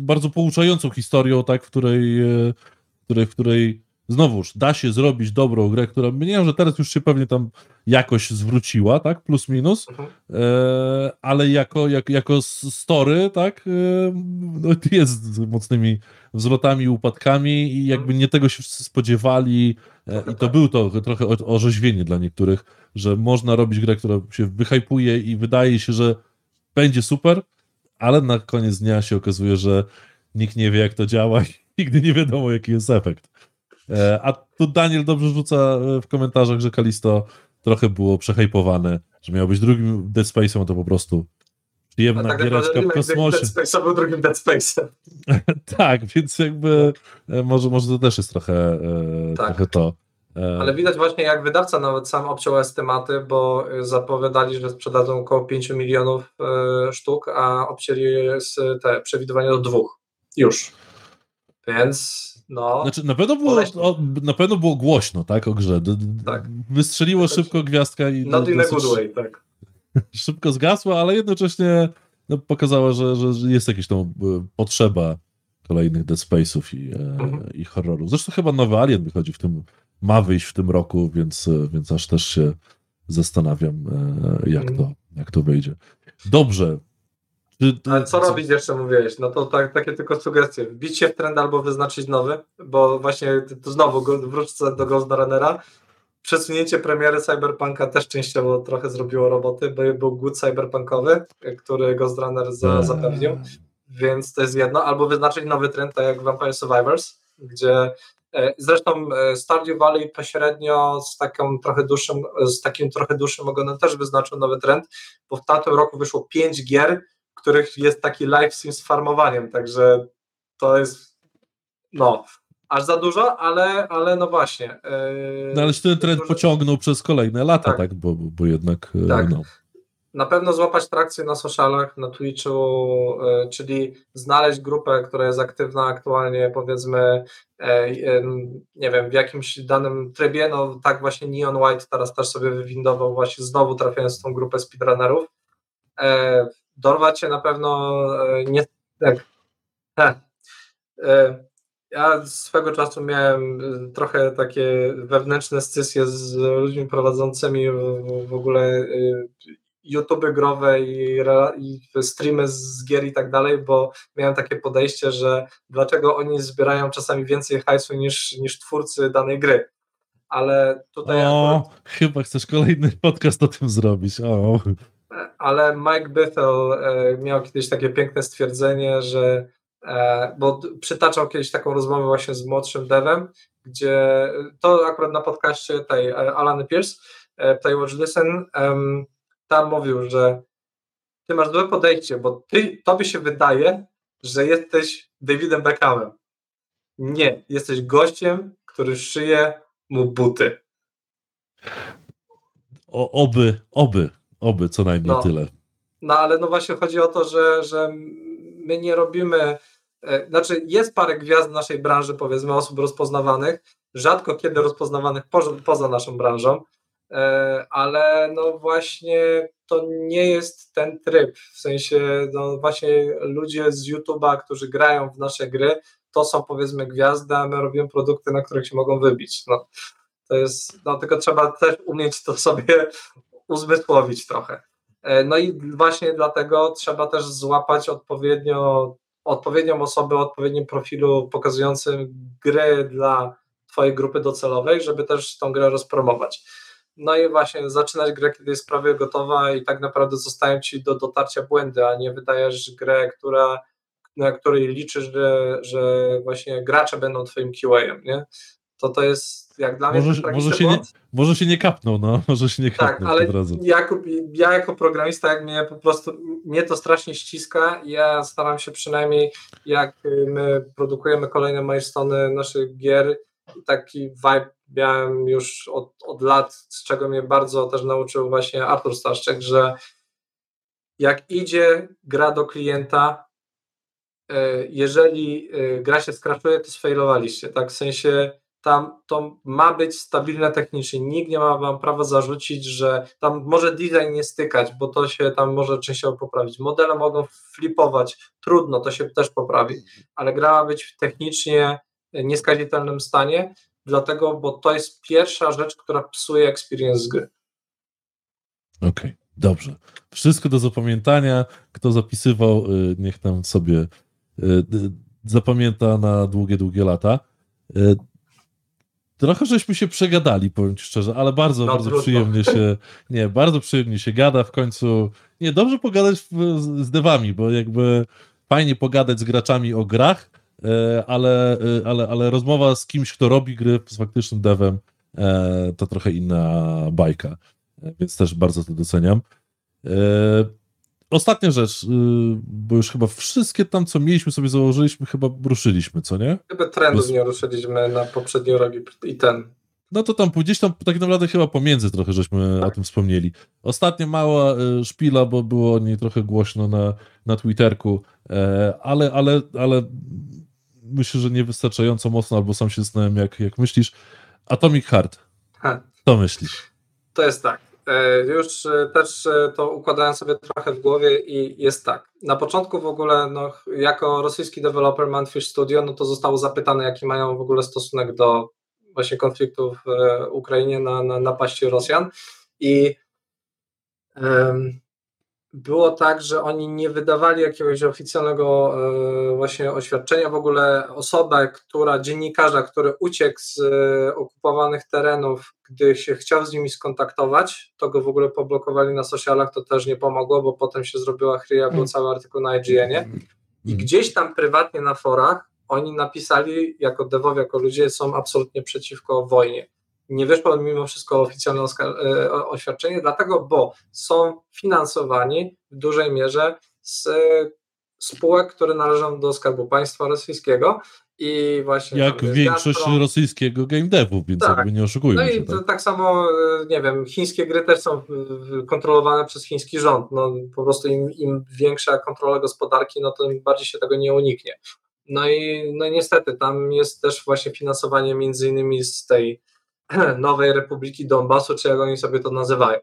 bardzo pouczającą historią, tak, w której, e, w której, w której znowuż da się zrobić dobrą grę, która nie wiem, że teraz już się pewnie tam jakoś zwróciła, tak, plus minus, mhm. e, ale jako, jak, jako story, tak, e, no, jest z mocnymi wzlotami i upadkami i jakby nie tego się wszyscy spodziewali. E, i to był to trochę orzeźwienie dla niektórych, że można robić grę, która się wyhypuje i wydaje się, że będzie super, ale na koniec dnia się okazuje, że nikt nie wie jak to działa i nigdy nie wiadomo jaki jest efekt. E, a tu Daniel dobrze rzuca e, w komentarzach, że Kalisto trochę było przehejpowane, że miał być drugim Dead Space'em, to po prostu przyjemna tak giereczka w kosmosie. Dead Space był drugim Dead Space'em. tak, więc jakby e, może, może to też jest trochę, tak. trochę to. Ale widać właśnie, jak wydawca nawet sam obciął estymaty, bo zapowiadali, że sprzedadzą około 5 milionów sztuk, a obcięli te przewidywania do dwóch. Już. Więc no. Znaczy, na pewno było, o, na pewno było głośno, tak, o grze. Tak. Wystrzeliło szybko gwiazdka i... Not in a good way, tak. Szybko zgasła, ale jednocześnie no, pokazała, że, że jest jakaś tam e, potrzeba kolejnych Dead Space'ów i, e, mhm. i horrorów. Zresztą chyba nowy Alien wychodzi w tym, ma wyjść w tym roku, więc, e, więc aż też się zastanawiam, jak, mhm. to, jak to wyjdzie. Dobrze, ale co robić jeszcze mówiłeś? No to tak, takie tylko sugestie. Wbić się w trend albo wyznaczyć nowy, bo właśnie to znowu wrócę do Ghost Runnera. Przesunięcie premiery Cyberpunka też częściowo trochę zrobiło roboty, bo był głód cyberpunkowy, który Ghost Runner za, eee. zapewnił, więc to jest jedno. Albo wyznaczyć nowy trend, tak jak Vampire Survivors, gdzie e, Zresztą e, Stardew Valley pośrednio z, taką trochę dłuższym, z takim trochę dłuższym ogonem też wyznaczył nowy trend, bo w tamtym roku wyszło pięć gier, których jest taki live sim z farmowaniem, także to jest no, aż za dużo, ale, ale no właśnie. Yy, No ale się ten trend dużo- pociągnął przez kolejne lata, tak, Tak. Bo, bo, jednak e, Tak. no. na pewno złapać trakcję na socialach, na Twitchu, e, czyli znaleźć grupę, która jest aktywna aktualnie, powiedzmy, e, nie wiem, w jakimś danym trybie, no tak właśnie Neon White teraz też sobie wywindował właśnie znowu trafiając w tą grupę speedrunnerów. Dorwać się na pewno e, nie tak. Heh. E, Ja swego czasu miałem e, trochę takie wewnętrzne scysje z ludźmi prowadzącymi w, ogóle YouTube growe i, i streamy z gier i tak dalej, bo miałem takie podejście, że dlaczego oni zbierają czasami więcej hajsu niż, niż twórcy danej gry. Ale tutaj akurat, O, chyba chcesz kolejny podcast o tym zrobić. O. ale Mike Bethel e, miał kiedyś takie piękne stwierdzenie, że e, bo przytaczał kiedyś taką rozmowę właśnie z młodszym devem, gdzie to akurat na podcaście tej e, Alany Pierce, e, Play Watch Listen, tam mówił, że ty masz złe podejście, bo ty, tobie się wydaje, że jesteś Davidem Beckhamem. Nie, jesteś gościem, który szyje mu buty. O, oby, oby, oby co najmniej No. tyle. No ale no właśnie chodzi o to, że, że my nie robimy, e, znaczy jest parę gwiazd w naszej branży, powiedzmy osób rozpoznawanych, rzadko kiedy rozpoznawanych poza, poza naszą branżą, e, ale no właśnie to nie jest ten tryb, w sensie no właśnie ludzie z YouTube'a, którzy grają w nasze gry, to są powiedzmy gwiazdy, a my robimy produkty, na których się mogą wybić. No, to jest, no tylko trzeba też umieć to sobie uzmysłowić trochę. E, No i właśnie dlatego trzeba też złapać odpowiednio, odpowiednią osobę o odpowiednim profilu pokazującym gry dla Twojej grupy docelowej, żeby też tą grę rozpromować. No i właśnie zaczynać grę, kiedy jest prawie gotowa i tak naprawdę zostają Ci do dotarcia błędy, a nie wydajesz grę, która, na której liczysz, że, że właśnie gracze będą Twoim QA-em, nie? To to jest jak dla mnie Może- to może się nie-. Może się nie kapnął, no. Może się nie Tak, kapnął ale po drodze. jako, ja jako programista, jak mnie po prostu, mnie to strasznie ściska, ja staram się przynajmniej, jak y, my produkujemy kolejne milestone naszych gier, taki vibe miałem już od, od lat, z czego mnie bardzo też nauczył właśnie Artur Staszczek, że jak idzie gra do klienta, y, jeżeli y, gra się skraszuje, to sfailowaliście, tak, w sensie tam to ma być stabilne technicznie. Nikt nie ma wam prawa zarzucić, że tam może design nie stykać, bo to się tam może częściowo poprawić. Modele mogą flipować, trudno, to się też poprawi, ale gra ma być w technicznie nieskazitelnym stanie, dlatego, bo to jest pierwsza rzecz, która psuje experience gry. Okej, dobrze. Wszystko do zapamiętania. Kto zapisywał, y, niech tam sobie y, d- zapamięta na długie, długie lata. Trochę żeśmy się przegadali, powiem ci szczerze, ale bardzo, No, bardzo trudno. przyjemnie się, nie, bardzo przyjemnie się gada w końcu. Nie, dobrze pogadać z, z devami, bo jakby fajnie pogadać z graczami o grach, e, ale, e, ale, ale rozmowa z kimś, kto robi gry z faktycznym devem, e, to trochę inna bajka, więc też bardzo to doceniam. Ostatnia rzecz, y, bo już chyba wszystkie tam, co mieliśmy sobie założyliśmy, chyba ruszyliśmy, co nie? Chyba trendów nie ruszyliśmy na poprzedni rok i- ten. No to tam gdzieś tam tak naprawdę chyba pomiędzy trochę żeśmy o tym wspomnieli. Ostatnia mała y, szpila, bo było o niej trochę głośno na, na Twitterku, e, ale, ale, ale myślę, że niewystarczająco mocno, albo sam się zastanawiam, jak, jak myślisz. Atomic Heart, Ha. co myślisz? To jest tak. E, Już e, też e, to układałem sobie trochę w głowie i jest tak. Na początku w ogóle, no, jako rosyjski deweloper Manfish Studio, no to zostało zapytane, jaki mają w ogóle stosunek do właśnie konfliktu w Ukrainie na, na napaści Rosjan. I było tak, że oni nie wydawali jakiegoś oficjalnego e, właśnie oświadczenia. W ogóle osobę, która, dziennikarza, który uciekł z e, okupowanych terenów, gdy się chciał z nimi skontaktować, to go w ogóle poblokowali na socialach, to też nie pomogło, bo potem się zrobiła chryja, był cały artykuł na IGN-ie. I gdzieś tam prywatnie na forach oni napisali, jako devowie, jako ludzie, są absolutnie przeciwko wojnie. Nie wyszło mimo wszystko oficjalne e, oświadczenie, dlatego, bo są finansowani w dużej mierze z, spółek, które należą do Skarbu Państwa Rosyjskiego i właśnie... Jak większość Gazprom. rosyjskiego game devu, więc Tak. jakby nie oszukujmy No się. i Tak? tak samo, e, nie wiem, chińskie gry też są kontrolowane przez chiński rząd. No, po prostu im, im większa kontrola gospodarki, no to im bardziej się tego nie uniknie. No i no i niestety tam jest też właśnie finansowanie między innymi z tej nowej Republiki Donbasu, czy jak oni sobie to nazywają.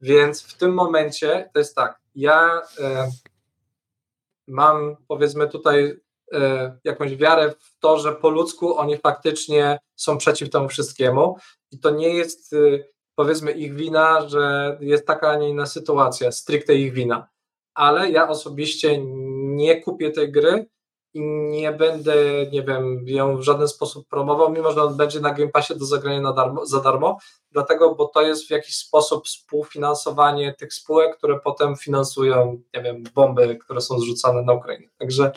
Więc w tym momencie to jest tak, ja e, mam powiedzmy tutaj e, jakąś wiarę w to, że po ludzku oni faktycznie są przeciw temu wszystkiemu i to nie jest e, powiedzmy ich wina, że jest taka, a nie inna sytuacja, stricte ich wina. Ale ja osobiście nie kupię tej gry i nie będę, nie wiem, ją w żaden sposób promował, mimo że on będzie na Game Passie do zagrania na darmo, za darmo, dlatego, bo to jest w jakiś sposób współfinansowanie tych spółek, które potem finansują, nie wiem, bomby, które są zrzucane na Ukrainę. Także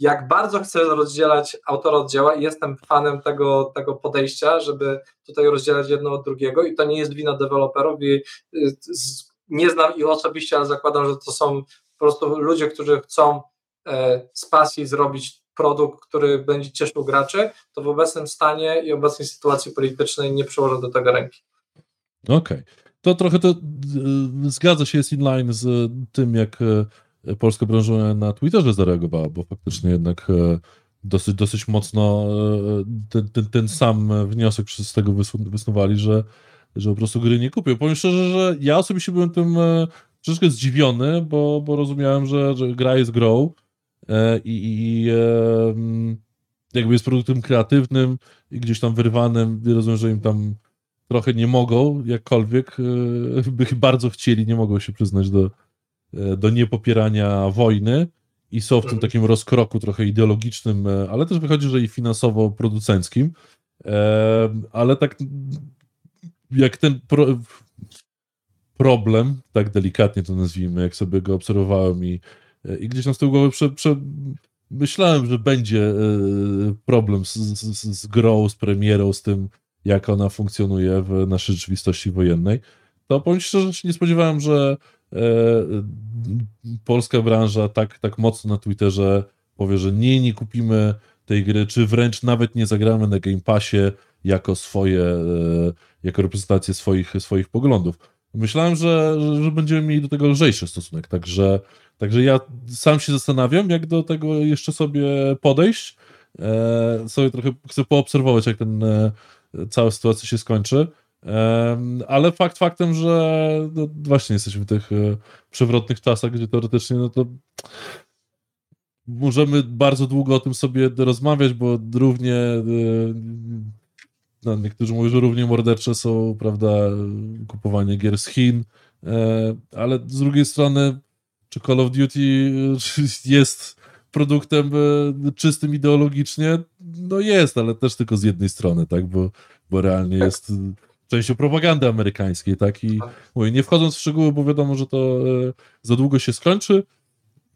jak bardzo chcę rozdzielać autora od dzieła i jestem fanem tego, tego podejścia, żeby tutaj rozdzielać jedno od drugiego i to nie jest wina deweloperów i y, nie znam ich osobiście, ale zakładam, że to są po prostu ludzie, którzy chcą z pasji zrobić produkt, który będzie cieszył graczy, to w obecnym stanie i obecnej sytuacji politycznej nie przyłożę do tego ręki. Okej. To trochę to y, zgadza się, jest inline z tym, jak polska branża na Twitterze zareagowała, bo faktycznie jednak dosyć, dosyć mocno ten, ten, ten sam wniosek z tego wysnuwali, że, że po prostu gry nie kupią. Powiem szczerze, że ja osobiście byłem tym troszeczkę zdziwiony, bo, bo rozumiałem, że, że gra jest grą i, i jakby jest produktem kreatywnym i gdzieś tam wyrwanym. Rozumiem, że im tam trochę nie mogą, jakkolwiek e, by bardzo chcieli, nie mogą się przyznać do, e, do niepopierania wojny i są w tym Mhm. takim rozkroku trochę ideologicznym, e, ale też wychodzi, że i finansowo-producenckim. E, Ale tak jak ten pro, problem, tak delikatnie to nazwijmy, jak sobie go obserwowałem i, e, i gdzieś tam z tyłu głowy prze, prze, myślałem, że będzie e, problem z, z, z grą, z premierą, z tym, jak ona funkcjonuje w naszej rzeczywistości wojennej, to powiem szczerze, się nie spodziewałem, że e, polska branża tak, tak mocno na Twitterze powie, że nie, nie kupimy tej gry, czy wręcz nawet nie zagramy na Game Passie jako swoje, e, jako reprezentację swoich, swoich poglądów. Myślałem, że, że będziemy mieli do tego lżejszy stosunek, także, także ja sam się zastanawiam, jak do tego jeszcze sobie podejść. E, sobie trochę chcę poobserwować, jak ten e, cała sytuacja się skończy. Em, Ale fakt faktem, że no właśnie jesteśmy w tych e, przewrotnych czasach, gdzie teoretycznie no to możemy bardzo długo o tym sobie rozmawiać, bo równie e, no, niektórzy mówią, że równie mordercze są, prawda, kupowanie gier z Chin, e, ale z drugiej strony czy Call of Duty e, jest produktem e, czystym ideologicznie? No jest, ale też tylko z jednej strony, tak, bo, bo realnie jest e, częścią propagandy amerykańskiej, tak, i mówię, nie wchodząc w szczegóły, bo wiadomo, że to za długo się skończy,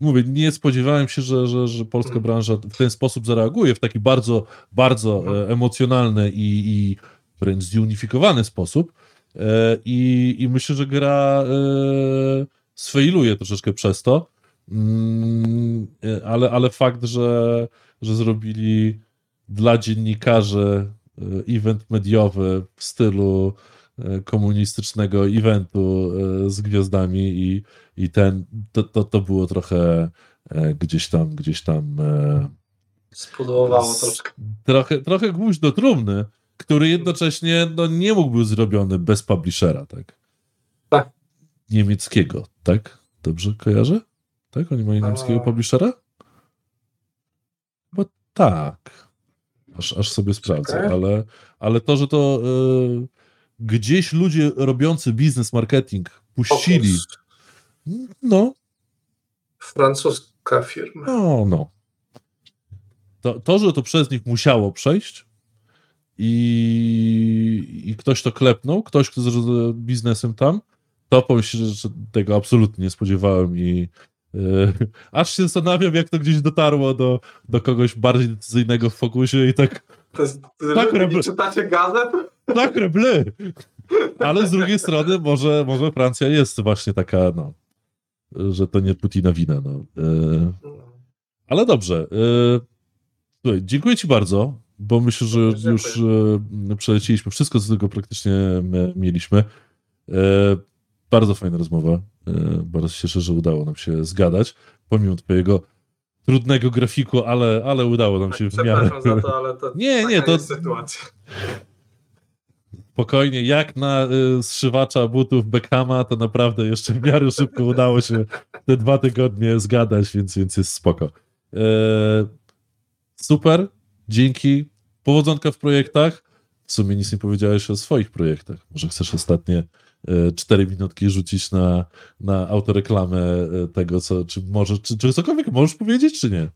mówię, nie spodziewałem się, że, że, że polska Mhm. branża w ten sposób zareaguje, w taki bardzo, bardzo e, emocjonalny i, i wręcz zunifikowany sposób. I, I myślę, że gra e, sfejluje troszeczkę przez to. Mm, ale, ale fakt, że, że zrobili dla dziennikarzy e, event mediowy w stylu e, komunistycznego eventu e, z gwiazdami i, i ten, to, to, to było trochę gdzieś tam, gdzieś tam Spudłowało troszkę. trochę, trochę gwóźdź do trumny, który jednocześnie no, nie mógł być zrobiony bez publishera? Tak. Niemieckiego, tak? Dobrze kojarzę? Tak? Oni mają niemieckiego publishera? Bo tak. Aż, aż sobie sprawdzę, Czekaj. ale, ale to, że to y, gdzieś ludzie robiący biznes marketing puścili, no, Francuska firma. No, no. To, to, że to przez nich musiało przejść i, i ktoś to klepnął, ktoś, kto zarządza biznesem tam, to powiem że tego absolutnie nie spodziewałem i e, aż się zastanawiam, jak to gdzieś dotarło do, do kogoś bardziej decyzyjnego w fokusie i tak, To jest, Tak, robię. czytacie gazet? tak, reble. Ale z drugiej strony może, może Francja jest właśnie taka, no, że to nie Putina wina, no. E, Ale dobrze. e, Słuchaj, dziękuję Ci bardzo, bo myślę, że już przeleciliśmy wszystko, co tylko praktycznie mieliśmy. E, Bardzo fajna rozmowa. E, Bardzo się cieszę, że udało nam się zgadać, pomimo Twojego trudnego grafiku, ale, ale udało nam się w miarę. Przepraszam za to, ale to Nie, nie, to- jest sytuacja. Spokojnie, jak na y, zszywacza butów Beckhama, to naprawdę jeszcze w miarę szybko udało się te dwa tygodnie zgadać, więc, więc jest spoko. E, super, dzięki. Powodzonka w projektach. W sumie nic nie powiedziałeś o swoich projektach. Może chcesz ostatnie e, cztery minutki rzucić na, na autoreklamę e, tego, co, czy może, czy, czy cokolwiek możesz powiedzieć, czy nie?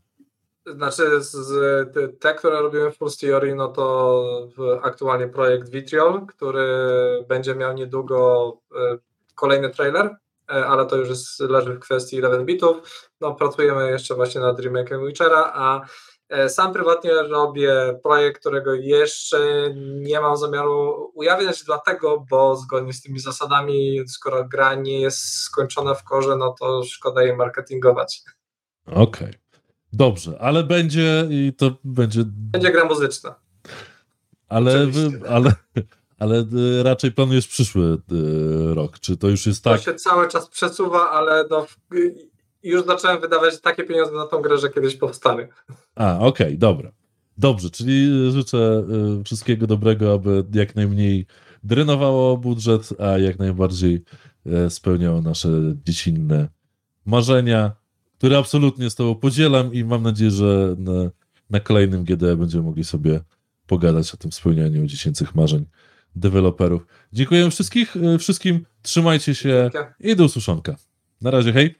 Znaczy, z, z, te- które robimy w Full Theory, no to aktualnie projekt Vitriol, który będzie miał niedługo e, kolejny trailer, e, ale to już jest, leży w kwestii 11 bitów. No, pracujemy jeszcze właśnie nad remake'em Witchera, a e, sam prywatnie robię projekt, którego jeszcze nie mam zamiaru ujawniać, dlatego, bo zgodnie z tymi zasadami, skoro gra nie jest skończona w korze, no to szkoda jej marketingować. Okej. Dobrze, ale będzie i to będzie Będzie gra muzyczna. Ale, wy, ale, ale y, raczej planujesz przyszły y, rok. Czy to już jest To tak? się cały czas przesuwa, ale no, w- już zacząłem wydawać takie pieniądze na tą grę, że kiedyś powstanie. A, okej, dobra. Dobrze, czyli życzę y, wszystkiego dobrego, aby jak najmniej drenowało budżet, a jak najbardziej y, spełniało nasze dziecinne marzenia, które absolutnie z Tobą podzielam i mam nadzieję, że na, na kolejnym GD będziemy mogli sobie pogadać o tym spełnianiu dziecięcych marzeń deweloperów. Dziękuję wszystkich, y, wszystkim, trzymajcie się i do usłyszonka. Na razie, hej!